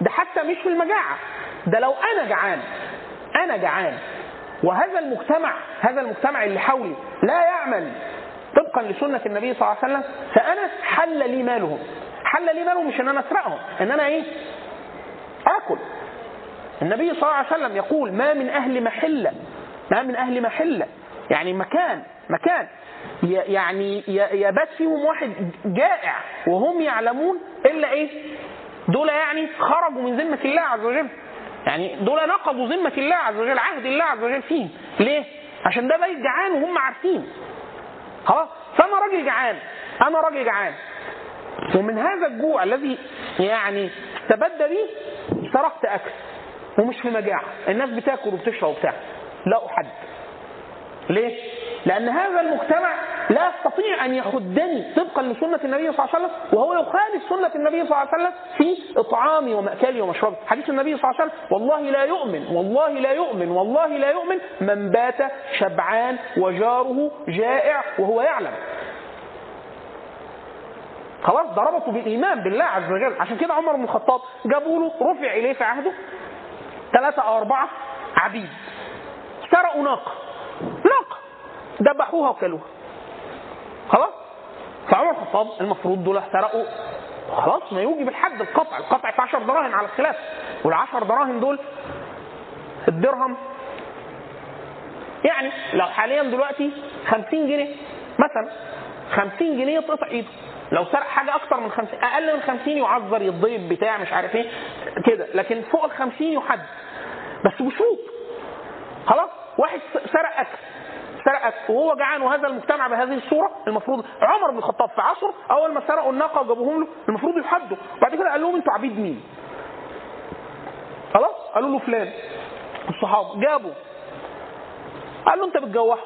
Speaker 2: ده حتى مش في المجاعة ده لو أنا جعان أنا جعان وهذا المجتمع هذا المجتمع اللي حولي لا يعمل طبقا لسنة النبي صلى الله عليه وسلم فأنا حل لي مالهم حل لي مالهم مش إن أنا اسرقهم إن أنا إيه؟ آكل النبي صلى الله عليه وسلم يقول ما من أهل محلة ما من أهل محلة يعني مكان مكان يعني يبات فيهم واحد جائع وهم يعلمون إلا إيه؟ دول يعني خرجوا من ذمة الله عز وجل. يعني دول نقضوا ذمة الله عز وجل، عهد الله عز وجل فيهم. ليه؟ عشان ده بيت جعان وهم عارفين. خلاص؟ فأنا راجل جعان، أنا راجل جعان. ومن هذا الجوع الذي يعني استبد بي سرقت أكل ومش في مجاعة، الناس بتاكل وبتشرب وبتاع. لا أحد. ليه؟ لأن هذا المجتمع لا يستطيع أن يحدني طبقا لسنة النبي صلى الله عليه وسلم وهو يخالف سنة النبي صلى الله عليه وسلم في إطعامي ومأكلي ومشربي حديث النبي صلى الله عليه وسلم والله لا يؤمن والله لا يؤمن والله لا يؤمن من بات شبعان وجاره جائع وهو يعلم. خلاص ده ربطه بالإيمان بالله عز وجل. عشان كده عمر بن الخطاب جابوا له رفع إليه في عهده ثلاثة أو أربعة عبيد سرقوا ناقة. ناقة. ذبحوها وكلوها. خلاص؟ فعمر الخطاب المفروض دول سرقوا خلاص؟ ما يوجب الحد القطع. القطع في 10 دراهم على الخلاف. وال10 دراهم دول الدرهم. يعني لو حاليا دلوقتي 50 جنيه مثلا 50 جنيه يتقطع إيده. لو سرق حاجة أكتر من 50 أقل من 50 يعذر يتضرب بتاع مش عارف إيه كده. لكن فوق ال 50 يحد. بس بشروط خلاص؟ واحد سرق اكل سرق اكل وهو جعان وهذا المجتمع بهذه الصورة المفروض عمر بن الخطاب في عصره أول ما سرقوا الناقة وجابوهم له المفروض يحدوا بعد كده قال لهم أنتوا عبيد مين؟ خلاص؟ قالوا له فلان الصحابة جابوا قال له انت بتجوعهم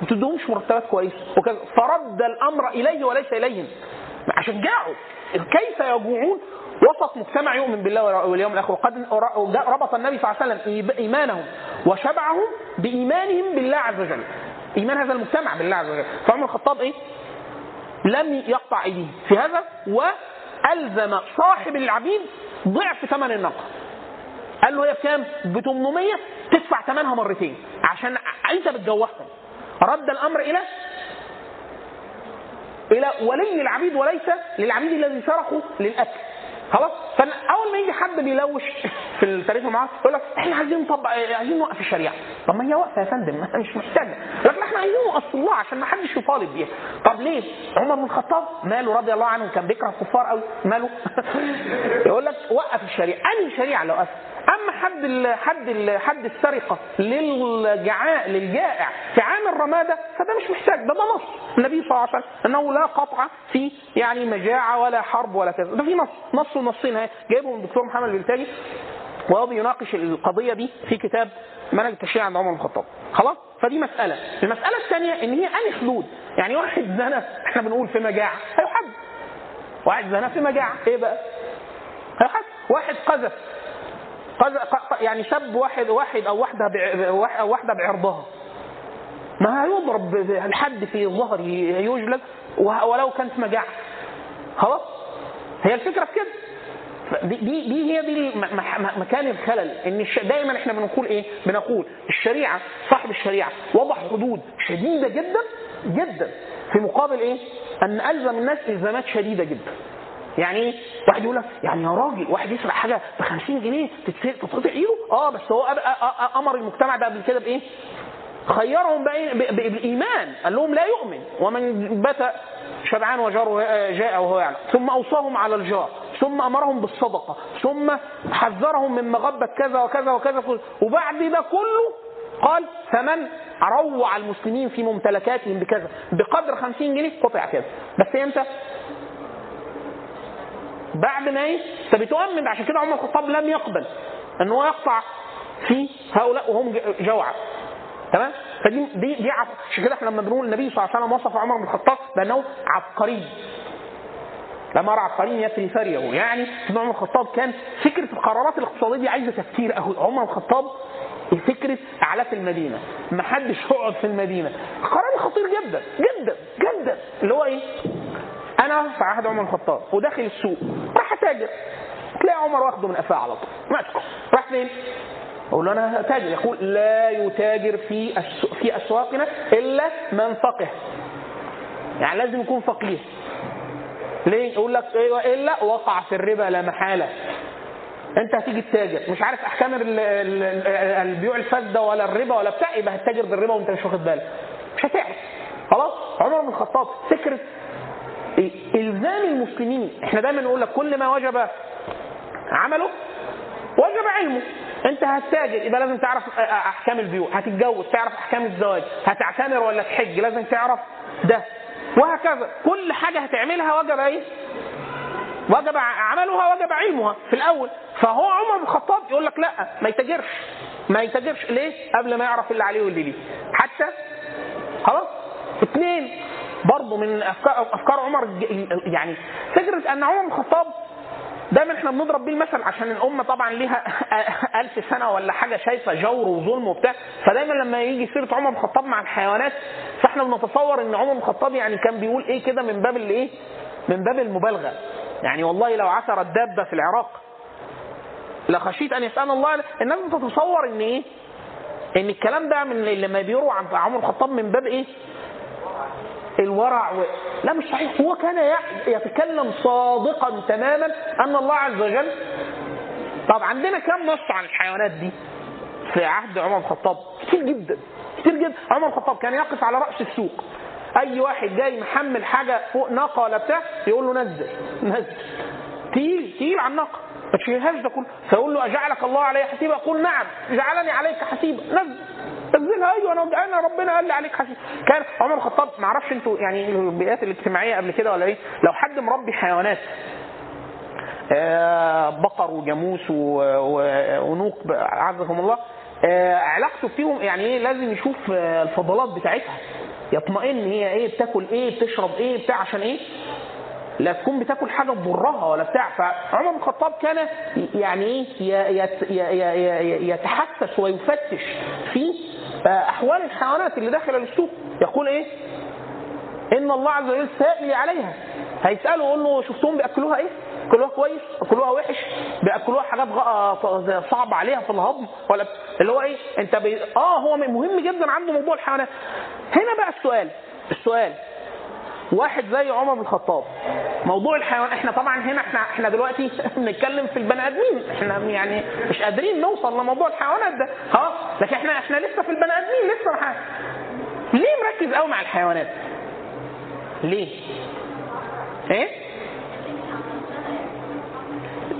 Speaker 2: ما بتديهمش مرتبات كويسة. وكذا فرد الأمر إليه وليس إليهم. عشان جاعوا. كيف يجوعون؟ وسط مجتمع يؤمن بالله واليوم الآخر. وقد ربط النبي صلى الله عليه وسلم إيمانهم وشبعهم بإيمانهم بالله عز وجل. إيمان هذا المجتمع بالله عز وجل. فعمر الخطاب إيه؟ لم يقطع ايديه في هذا وألزم صاحب العبيد ضعف ثمن الناقه قال له هي بكام؟ ب 800 تدفع ثمنها مرتين عشان أنت بتجوعهم رد الأمر إلى إلى ولي العبيد وليس للعبيد الذي سرقوا للأكل. خلاص؟ فاول ما يجي حد بيلوش في التاريخ معاه يقول لك إحنا عايزين نطبق عايزين نوقف الشريعة. طب ما هي واقفة يا فندم مش محتاجة. لكن إحنا عايزين نوقف الله عشان ما حدش يطالب بيها. طب ليه؟ عمر بن الخطاب ماله رضي الله عنه كان بيكره الكفار قوي؟ ماله؟ (laughs) يقول لك وقف الشريعة. أنهي شريعة لو وقف اما حد ال حد ال حد السرقة للجعاء للجائع في عام الرمادة؟ فده مش محتاج ده ده نص. النبي صلى الله عليه وسلم أنه لا قطع في يعني مجاعة ولا حرب ولا كذا. ده في نص نص ونصين اهي جايبه من الدكتور محمد البلتاجي وهو بيناقش القضية دي في كتاب منهج التشريع عند عمر بن الخطاب. خلاص؟ فدي مسألة. المسألة الثانية إن هي انهي حدود يعني واحد زنى إحنا بنقول في مجاعة هيحد. واحد زنى في مجاعة إيه بقى؟ هيحد. واحد قذف. يعني سب واحد واحد أو واحدة أو واحدة بعرضها ما هيضرب الحد في ظهره يجلد ولو كانت مجاعه خلاص هي الفكرة في كده دي, دي هي دي مكان الخلل إن دايما إحنا بنقول إيه؟ بنقول الشريعة صاحب الشريعة وضع حدود شديدة جدا جدا في مقابل إيه؟ أن ألزم الناس إلزامات شديدة جدا. يعني إيه؟ واحد يقول لك يعني يا راجل واحد يسرق حاجة ب 50 جنيه تتقطع ايده؟ آه بس هو أمر المجتمع ده قبل كده بإيه؟ خيرهم بالإيمان قال لهم لا يؤمن ومن بات شبعان وجاره جاء وهو يعلم ثم أوصاهم على الجار ثم أمرهم بالصدقة ثم حذرهم من مغبة كذا وكذا وكذا وبعد ده كله قال فمن روع المسلمين في ممتلكاتهم بكذا بقدر 50 جنيه قطع كذا بس إمتى؟ بعد ما إيه؟ انت بتؤمن عشان كده عمر الخطاب لم يقبل إن هو يقطع في هؤلاء وهم جوعى تمام؟ فدي دي دي عشان كده إحنا لما بنقول النبي صلى الله عليه وسلم وصف عمر بن الخطاب بانه عبقري. لما رأى عبقري يثري ثريه يعني سيدنا عمر الخطاب كان فكرة القرارات الاقتصادية دي عايزة تفكير قوي عمر الخطاب فكرة أعلاف المدينة. ما حدش يقعد في المدينة. قرار خطير جدا جدا جدا. اللي هو إيه؟ أنا في عهد عمر الخطاب وداخل السوق راح أتاجر. تلاقي عمر واخده من قفاه على طول. ماسكه راح فين؟ أقول له أنا تاجر يقول لا يتاجر في في أسواقنا إلا من فقه. يعني لازم يكون فقيه. ليه؟ يقول لك أيوه إلا وقع في الربا لا محالة. أنت هتيجي تتاجر. مش عارف أحكام البيوع الفاسدة ولا الربا ولا بتاع يبقى هتتاجر بالربا وأنت مش واخد بالك. مش هتعرف. خلاص؟ عمر بن الخطاب فكره إلزام المسلمين. إحنا دايما نقول لك كل ما وجب عمله وجب علمه. أنت هتتاجر يبقى لازم تعرف أحكام البيوع هتتجوز تعرف أحكام الزواج هتعتمر ولا تحج لازم تعرف ده. وهكذا. كل حاجة هتعملها وجب إيه؟ وجب عملها وجب علمها في الأول. فهو عمر بن الخطاب يقول لك لا ما يتاجرش. ما يتاجرش. ليه؟ قبل ما يعرف اللي عليه واللي ليه حتى خلاص. اثنين برضه من افكار أفكار عمر يعني فكرة أن عمر بن الخطاب دايما إحنا بنضرب بيه المثل عشان الأمة طبعا ليها (laughs) ألف سنة ولا حاجة شايفة جور وظلم وبتاع فدايما لما يجي سيرة عمر بن الخطاب مع الحيوانات فإحنا بنتصور إن عمر بن الخطاب يعني كان بيقول إيه كده من باب الايه؟ من باب المبالغة يعني والله لو عثرت دابه في العراق لخشيت أن يسأل الله الناس بتتصور إن إيه؟ إن الكلام ده من لما بيروى عن عمر الخطاب من باب إيه؟ الورع و... لا مش صحيح. هو كان يتكلم صادقا تماما أن الله عز وجل طب عندنا كم نص عن الحيوانات دي؟ في عهد عمر الخطاب. كتير جدا كتير جدا. عمر الخطاب كان يقف على رأس السوق. أي واحد جاي محمل حاجة فوق ناقة ولا بتاع يقول له نزل نزل. تقيل تقيل على الناقة. ما تشيلهاش ده كله فيقول له أجعلك الله علي حسيبا؟ يقول نعم. جعلني عليك حسيبا. نزل نزلها أيوه أنا أنا ربنا قال لي عليك حسيب كان عمر الخطاب ما أعرفش أنتوا يعني البيئات الاجتماعية قبل كده ولا إيه؟ لو حد مربي حيوانات بقر وجاموس ونوق عزكم الله علاقته فيهم يعني إيه؟ لازم يشوف الفضلات بتاعتها. يطمئن هي إيه؟ بتاكل إيه؟ بتشرب إيه؟ بتاع عشان إيه؟ لا تكون بتاكل حاجة تضرها ولا بتاع. فعمر بن الخطاب كان يعني إيه يتحسس ويفتش في أحوال الحيوانات اللي داخل السوق. يقول إيه؟ إن الله عز وجل سائل عليها. هيسأله يقول له شفتهم بيأكلوها إيه؟ بيأكلوها كويس؟ بيأكلوها وحش؟ بيأكلوها حاجات صعب عليها في الهضم ولا؟ اللي هو إيه؟ أنت بي... آه هو مهم جدا عنده موضوع الحيوانات. هنا بقى السؤال. السؤال واحد زي عمر بن الخطاب موضوع الحيوان إحنا طبعا هنا إحنا إحنا دلوقتي (laughs) بنتكلم في البني آدمين إحنا يعني مش قادرين نوصل لموضوع الحيوانات ده خلاص لكن إحنا إحنا لسه في البني آدمين لسه محا. ليه مركز قوي مع الحيوانات؟ ليه؟ إيه؟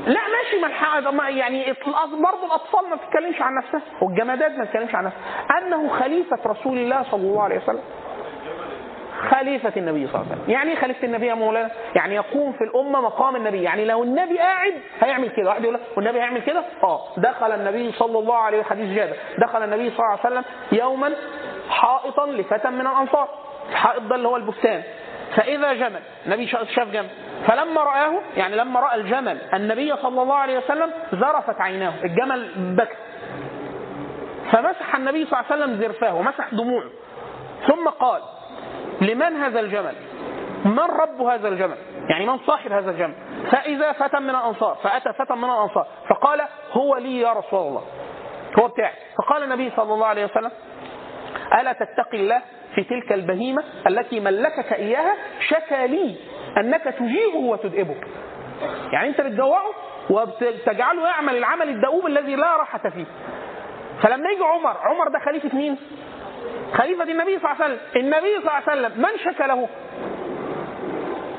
Speaker 2: لا ماشي ما يعني برضه الأطفال ما بتتكلمش عن نفسها والجمادات ما بتتكلمش عن نفسها أنه خليفة رسول الله صلى الله عليه وسلم خليفة النبي صلى الله عليه وسلم. يعني إيه خليفة النبي يا مولانا؟ يعني يقوم في الأمة مقام النبي. يعني لو النبي قاعد هيعمل كده. واحد يقول لك والنبي هيعمل كده؟ آه. دخل النبي صلى الله عليه وسلم حديث جابر. دخل النبي صلى الله عليه وسلم يوما حائطا لفتى من الأنصار. الحائط ده اللي هو البستان. فإذا جمل النبي شاف جمل. فلما رآه يعني لما رأى الجمل النبي صلى الله عليه وسلم زرفت عيناه. الجمل بكى فمسح النبي صلى الله عليه وسلم زرفاه ومسح دموعه. ثم قال لمن هذا الجمل؟ من رب هذا الجمل؟ يعني من صاحب هذا الجمل؟ فإذا فتى من الأنصار فأتى فتى من الأنصار فقال هو لي يا رسول الله. هو بتاعي. فقال النبي صلى الله عليه وسلم ألا تتقي الله في تلك البهيمة التي ملكك إياها؟ شكى لي أنك تجيبه وتدئبه يعني أنت بتجوعه وبتجعله يعمل العمل الدؤوب الذي لا راحة فيه. فلما يجي عمر عمر ده خليفة مين؟ خليفة النبي صلى الله عليه وسلم. النبي صلى الله عليه وسلم من شكى له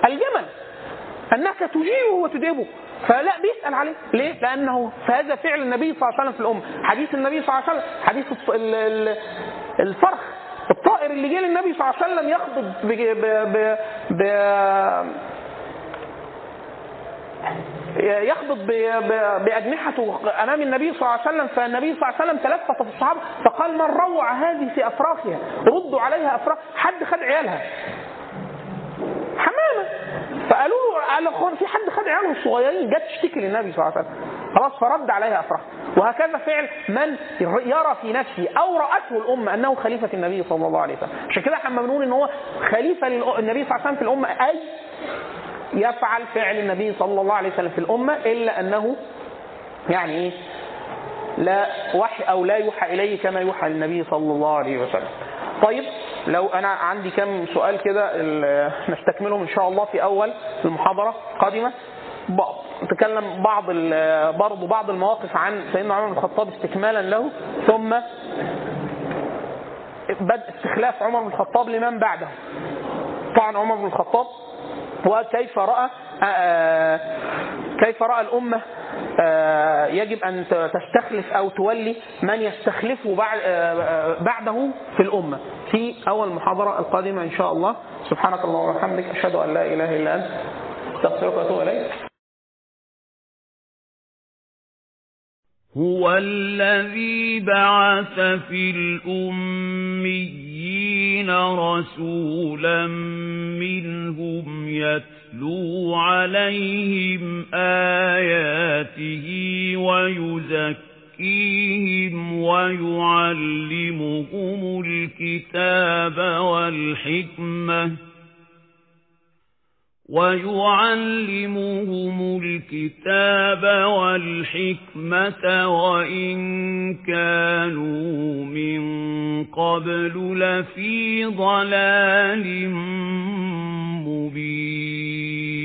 Speaker 2: الجمل أنك تجيبه وتديبه فلا بيسأل عليه. ليه؟ لأنه فهذا فعل النبي صلى الله عليه وسلم في الأمة. حديث النبي صلى الله عليه وسلم حديث الفرخ. الطائر اللي جه للنبي صلى الله عليه وسلم يخطب ب ب ب يخبط بأجنحته أمام النبي صلى الله عليه وسلم فالنبي صلى الله عليه وسلم تلفت في الصحابة فقال من روع هذه في أفراخها؟ ردوا عليها أفراخ حد خد عيالها. حمامة. فقالوا له قال في حد خد عيالهم الصغيرين. جت تشتكي للنبي صلى الله عليه وسلم. خلاص فرد عليها أفراخ. وهكذا فعل من يرى في نفسه أو رأته الأمة أنه خليفة النبي صلى الله عليه وسلم. عشان كده إحنا بنقول إن هو خليفة للنبي صلى الله عليه وسلم في الأمة. أي يفعل فعل النبي صلى الله عليه وسلم في الأمة إلا أنه يعني إيه لا وحي أو لا يوحى إليه كما يوحى للنبي صلى الله عليه وسلم. طيب لو أنا عندي كم سؤال كده نستكملهم إن شاء الله في أول المحاضرة قادمة بعض نتكلم بعض برضه بعض المواقف عن سيدنا عمر بن الخطاب استكمالا له. ثم بدء استخلاف عمر بن الخطاب لمن بعده. طعن عمر بن الخطاب وكيف رأى آه، كيف رأى الأمة آه، يجب ت- تستخلف أو تولي من يستخلفه بعد آه، بعده في الأمة. في أول محاضرة القادمة إن شاء الله. سبحانك اللهم وبحمدك أشهد أن لا إله إلا أنت أستغفرك وأتوب إليك.
Speaker 1: هو الذي بعث في الأميين رسولا منهم يتلو عليهم آياته ويزكيهم ويعلمهم الكتاب والحكمة ويعلمهم الكتاب والحكمة وإن كانوا من قبل لفي ضلال مبين